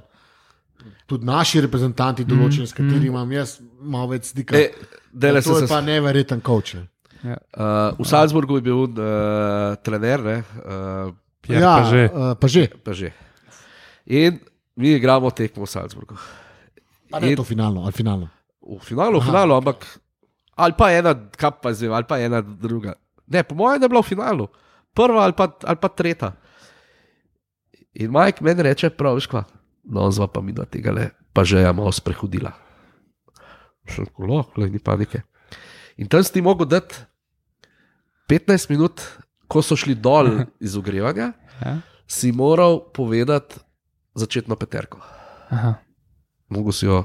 Tudi naši reprezentanti, določeni, s katerimi imam jaz malo več stika. E, dele, to se, je se, pa neverjeten coach. ne. uh, v Salzburgu je bil uh, trener, ne, uh, Pierre ja, pa že. uh, pa že. pa že. In mi igramo tekmo v Salzburgu. Pa ne In- to finalno, ali finalno. V finalu, v finalu, ampak ali pa ena, kaj pa zdaj, ali pa ena druga. Ne, po mojem, da je bila v finalu, prva ali pa, ali pa tretja. In Mike meni reče, prav, veš kva, no, zva pa mi dva tega le, pa že je malo sprehodila. Še kolo, le ni panike. In tam si mogel dati 15 minut, ko so šli dol iz ogrevanja, Ja. si moral povedati začetno peterko. Aha. Mogo si jo,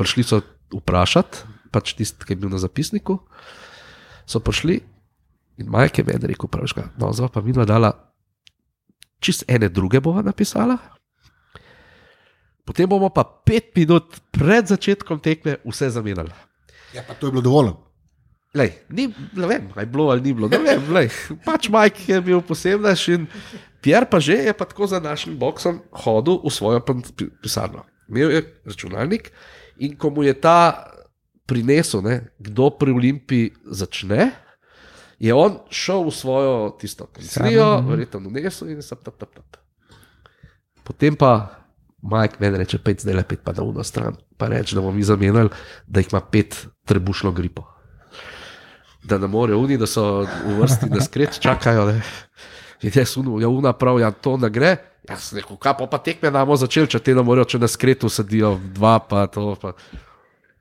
prišli so vprašati, pač tisti, ki je bil na zapisniku. So prišli in Majke meni rekel, praviš, no, zdaj pa mi dva dala, čist ene druge bova napisala. Potem bomo pa pet minut pred začetkom tekme vse zamenjali. Ja, pa to je bilo dovolj. Lej, ni, ne vem, ali je bilo ali ni bilo. Ne vem, lej, pač Mike je bil posebnež in Pierre pa že je pa tako za našim boksom hodil v svojo pisarno. Imel je računalnik in ko mu je ta prinesel, ne, kdo pri Olimpiji začne, je on šel v svojo tisto kancelijo, mhm. verjetno unesel in se tap, tap, tap. Potem pa Mike meni reče, pet zdaj le pet pa na uno stran, pa reče, da bomo mi zamenjali, da jih ima pet trebušno gripo da ne morejo oni, da so v vrsti na skret, čakajo. Ne. In jaz unu, ja, una prav, ja, to ne gre. Jaz sem rekel, kaj pa, tekme namo začeli, če te ne morejo, če na skretu sedijo dva, pa to. Pa.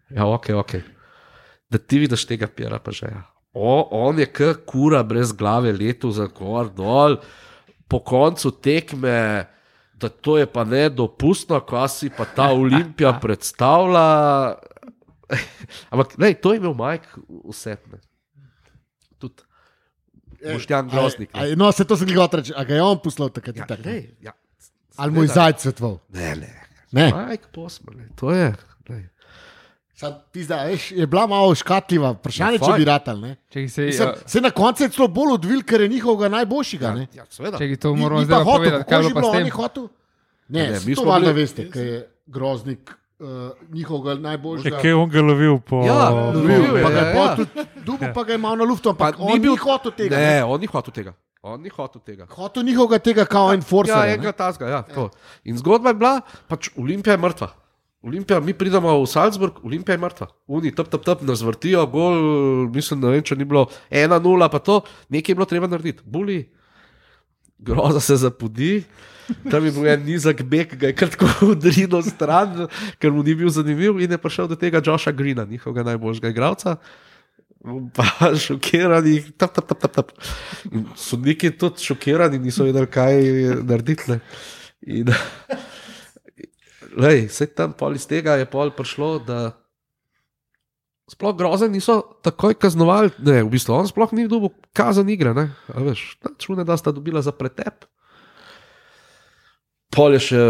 Ja, ok, ok. Da ti vidiš tega pera, pa že. Ja. O, on je k kura brez glave letu za gor dol, po koncu tekme. Da to je pa nedopustno, ko si pa ta Olimpija predstavlja. Ampak, lej, to je imel Mike vse. Ne. Tudi Boštjan Groznik. A, a, no, se to sem hotel reči, a ga je on poslal takrat. Ja, tak, lej, ja. Ali moj zajec svetval. Ne, ne. Ne. Mike Posman, to je. lej. Pizda, veš, je bila malo škatljiva, vprašanje, Ja, če fajn. bi ratal. ne. Če se, Mislim, Se na koncu je celo bolj odvil, ker je njihovega najboljšega. ne. Ja, seveda. če to moramo zdaj povedati, kako kaj je bilo pa bilo, s on tem. je hotel. Ne, Ne, ne mi mi smo smo valjda bili- veste, ker je groznik uh, njihovega Je najboljšega. kaj on ga lovil po. Ja, lovil je, Pa ga je ja, ja. tudi dubu, pa ga je malo na luftu, ampak Pa on ni hotel tega. ne. Ne, on ni hotel tega. On ni hotel tega. Hotel njihovega tega kao enforcer. Ja, enega tazga, ja, to. In zgodba je bila, pač Olimpija je mrtva. Olimpija, mi pridemo v Salzburg, Olimpija je mrtva. Oni tep, tep, tep, nas vrtijo, gol, mislim, vem, če ni bilo 1-0, pa to, nekaj je bilo treba narediti. Buli, groza se zapudi. Tam je bil en nizek beg, ga je kratko udrino stran, ker mu ni bil zanimiv, in je prišel do tega Josha Greena, njihovega najboljšega igralca. Pa šokirani, tap, tap, tap, tap, tap. In Sodniki tudi šokirani, niso vedeli, kaj narediti. In, lej, vse tam pol iz tega je pol prišlo, da sploh grozen niso takoj kaznovali. Ne, v bistvu on sploh ni dobil kazen igre. Ne, A veš, čune, da sta dobila za pretep. Pol je še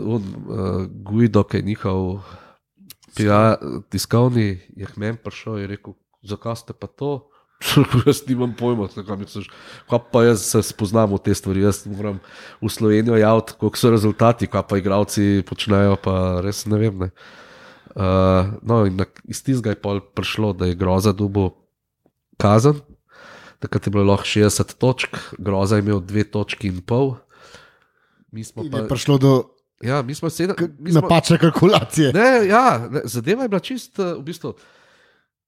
on, uh, Guido, ki je njihov PR, tiskovni, je k meni prišel in rekel, zakaj ste pa to? jaz nimam pojma, kaj, misliš, kaj pa jaz se spoznam v te stvari. Jaz moram v Slovenijo javiti, koliko so rezultati, kaj pa igravci počnejo, pa res ne vem. Ne. Uh, no, in na, iz tistega je pol prišlo, da je groza dubo kazen. Takrat je bilo lahko 60 točk, groza je imel dve točki in pol. Mi smo In pa, je prišlo do ja, mi smo sedem, napačne kalkulacije. Ne, ja, ne, zadeva je bila čist, eh, v bistvu.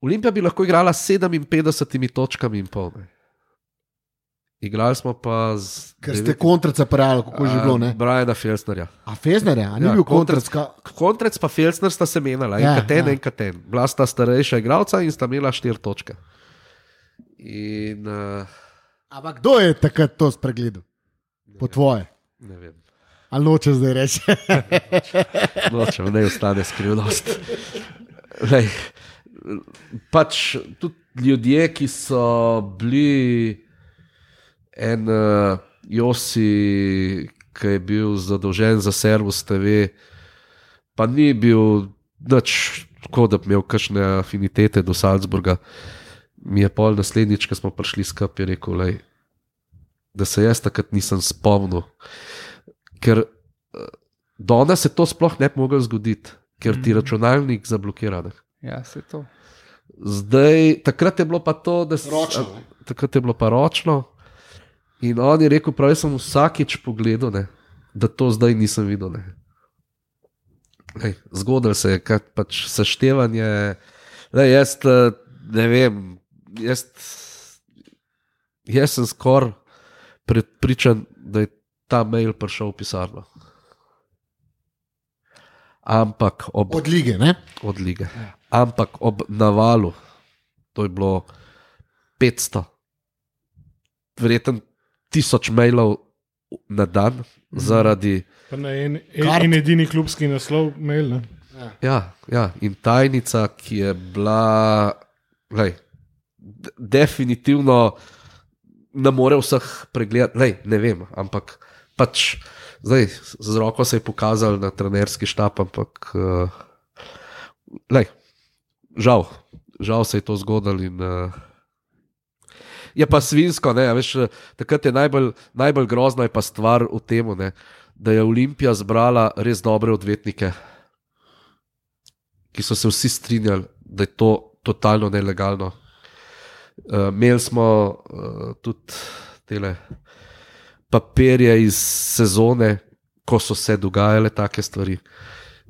Olimpija bi lahko igrala s 57 točkami in pol. Ne. Igrali smo pa z. Ker ste kontraca parali, kako je že bilo. Ne? Briana Felsnerja. A Fezner je, a ni Ja, bil kontrac- kontrac. Kontrec pa Felsner sta se menjala, en Ja, katen, ja. en katen. Bila sta starejša igralca in sta imela štiri točke. In uh, Ampak kdo je takrat to spregledal? Po tvoje. ne vem, Ali noče zdaj reči? nočem, ne ostane skrivnost. Lej, pač tudi ljudje, ki so bili en uh, Josi, ki je bil zadolžen za servis TV, pa ni bil nič tako, da bi imel kakšne afinitete do Salzburga. Mi je pol naslednjič, ko smo prišli skupaj, rekel, lej, da se jaz takrat nisem spomnil. Ker eh, danes se to sploh ne bi moglo zgoditi, ker ti računalnik zablokira. Ne. Ja, se to. Zdaj, takrat je bilo pa to, da se Ročno, ne? Takrat je bilo pa ročno. In on je rekel, prav jaz sem vsakič pogledal, ne, da to zdaj nisem videl. Ne. Lej, zgodil se je, kaj pač seštevanje. Lej, jaz eh, ne vem, jaz, jaz sem skoraj prepričan, da je ta mail prišel v pisarno. Ampak ob Od lige, ne? od lige. Ampak ob navalu, to je bilo 500, verjetno tisoč mailov na dan, zaradi. Pa na en, en, Kart. en edini klubski naslov, mail. Ne? Ja, ja, in tajnica, ki je bila, lej, definitivno ne more vseh pregledati, lej, ne vem, ampak pač. Zdaj, z roko se je pokazal na trenerski štab, ampak uh, lej, žal, žal se je to zgodilo. In, uh, je pa svinsko, ne, veš, eh, takrat je najbolj, najbolj grozna je pa stvar v tem, da je Olimpija zbrala res dobre odvetnike, ki so se vsi strinjali, da je to totalno nelegalno. Uh, imeli smo uh, tudi tele papirje iz sezone, ko so se dogajale take stvari.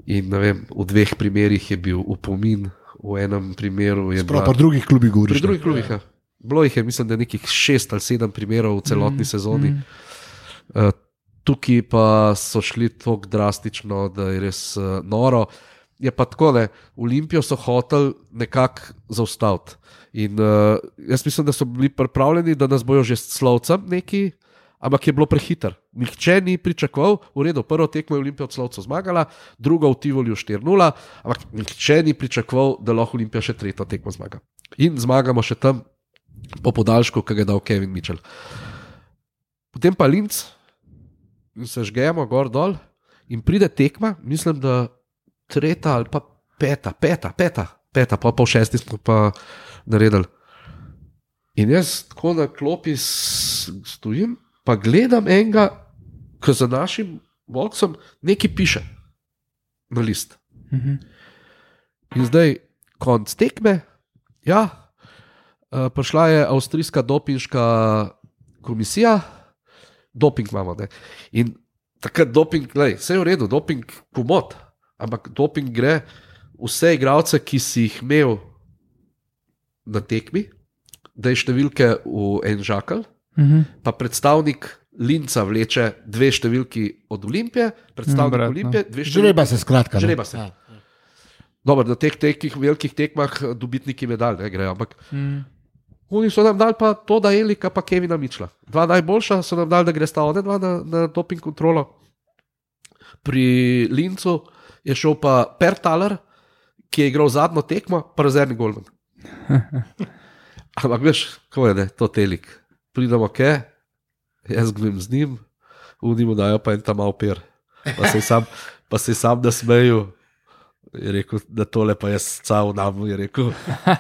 In ne vem, v dveh primerih je bil upomin, v enem primeru je Prav pa drugih klubih govoriš. pri drugih klubih. Ja. Bilo jih je, mislim, da nekih šest ali sedem primerov v celotni mm, sezoni. Mm. Uh, tukaj pa so šli tako drastično, da je res uh, noro. Je pa tako, da Olimpijo so hoteli nekako zaustaviti. In uh, jaz mislim, da so bili pripravljeni, da nas bojo že s slovcem neki, ampak je bilo prehiter. Nihče ni pričakoval, v redu, prvo tekmo je Olimpija od slovcev zmagala, drugo v Tivolju 4-0, ampak nihče ni pričakoval, da lahko Olimpija še tretjo tekmo zmaga. In zmagamo še tam po podaljšku, ki ga je dal Kevin Mitchell. Potem pa Linz, in se žgemo gor dol, in pride tekma, mislim, da tretja ali pa peta, peta, peta, peta pa pol šesti smo pa naredili. In jaz tako na klopi stojim, pa gledam enega, ki za našim boksom nekaj piše na list. Mhm. In zdaj, konc tekme, ja, eh, prišla je avstrijska dopinška komisija, doping imamo. Ne? In takrat doping, lej, vse je v redu, doping pomot, ampak doping gre vse igralce, ki si jih imel na tekmi, da je številke v en žakal, Mhm. pa predstavnik Linca vleče dve številki od Olimpije, predstavnik Obratno. Olimpije, dve številki. Žreba se skratka. ne. Žreba se. Ja. Dobro, na teh tekih, velikih tekmah eh, dobitniki medalj ne grejo, ampak Mhm. oni so nam dali pa to, da je Elika pa Kevina Mičla. Dva najboljša so nam dali, da gre sta one dva na, na doping kontrolo. Pri Lincu je šel pa Pertaler, ki je igral zadnjo tekmo, pa rezervni golman. Ampak veš, kako je ne, to telik. Pridemo ke, jaz grem z njim, unimo dajo pa en tam mal per. Pa se je sam, pa se je sam nasmejal. Je rekel, da tole pa jaz cav nam, je rekel,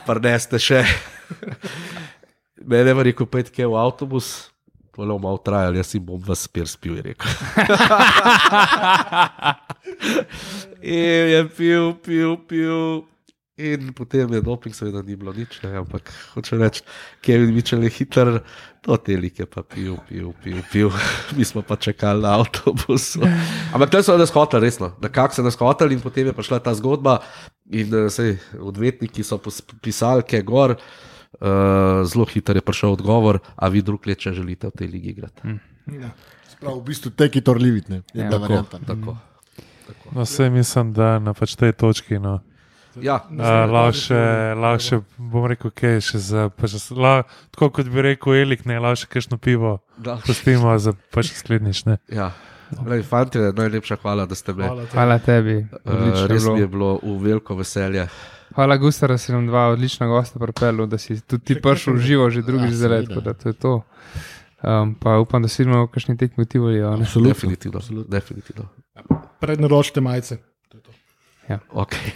prneste še. Mene je rekel, pojdite v avtobus, tole bomo malo trajali, jaz jim bom vas spil, je rekel. In je pil, pil, pil. In potem je doping, seveda ni bilo nič, ne, ampak hoče reči, Kevin Mičel je hiter, to telike pa pil, pil, pil, pil. Mi smo pa čakali na avtobusu. Ampak tam so nas hoteli, resno, nekako so nas hoteli in potem je prišla ta zgodba in uh, sej, odvetniki so pisali, kaj je gor. Uh, zelo hiter je prišel odgovor, a vi drug let, če želite v tej ligi igrati. Prav, v bistvu take it or leave it. Ne. Je Ja, ta Tako, varianta. tako. No, vse mislim, da na pač tej točki. No. Ja, Uh, še, še, bom rekel, kaj še za, pač, la, tako kot bi rekel, elik, ne, lahko še kakšno pivo da, pustimo za pač naslednjič. ne. ja. Lej, fanti, najlepša hvala, da ste me. Hvala tebi. Hvala tebi. Uh, res mi je bilo v veliko veselje. Hvala, Gustav, da si nam dva odlična gosta pripeljal, da si tudi ti prišel v živo, že drugič Ja, seveda. tako da to je to. Um, pa upam, da si vidimo v kakšni tekmi v Tivolijo. ne? Absolutno. Definitivno. definitivno. Prednaročite majice. Okay.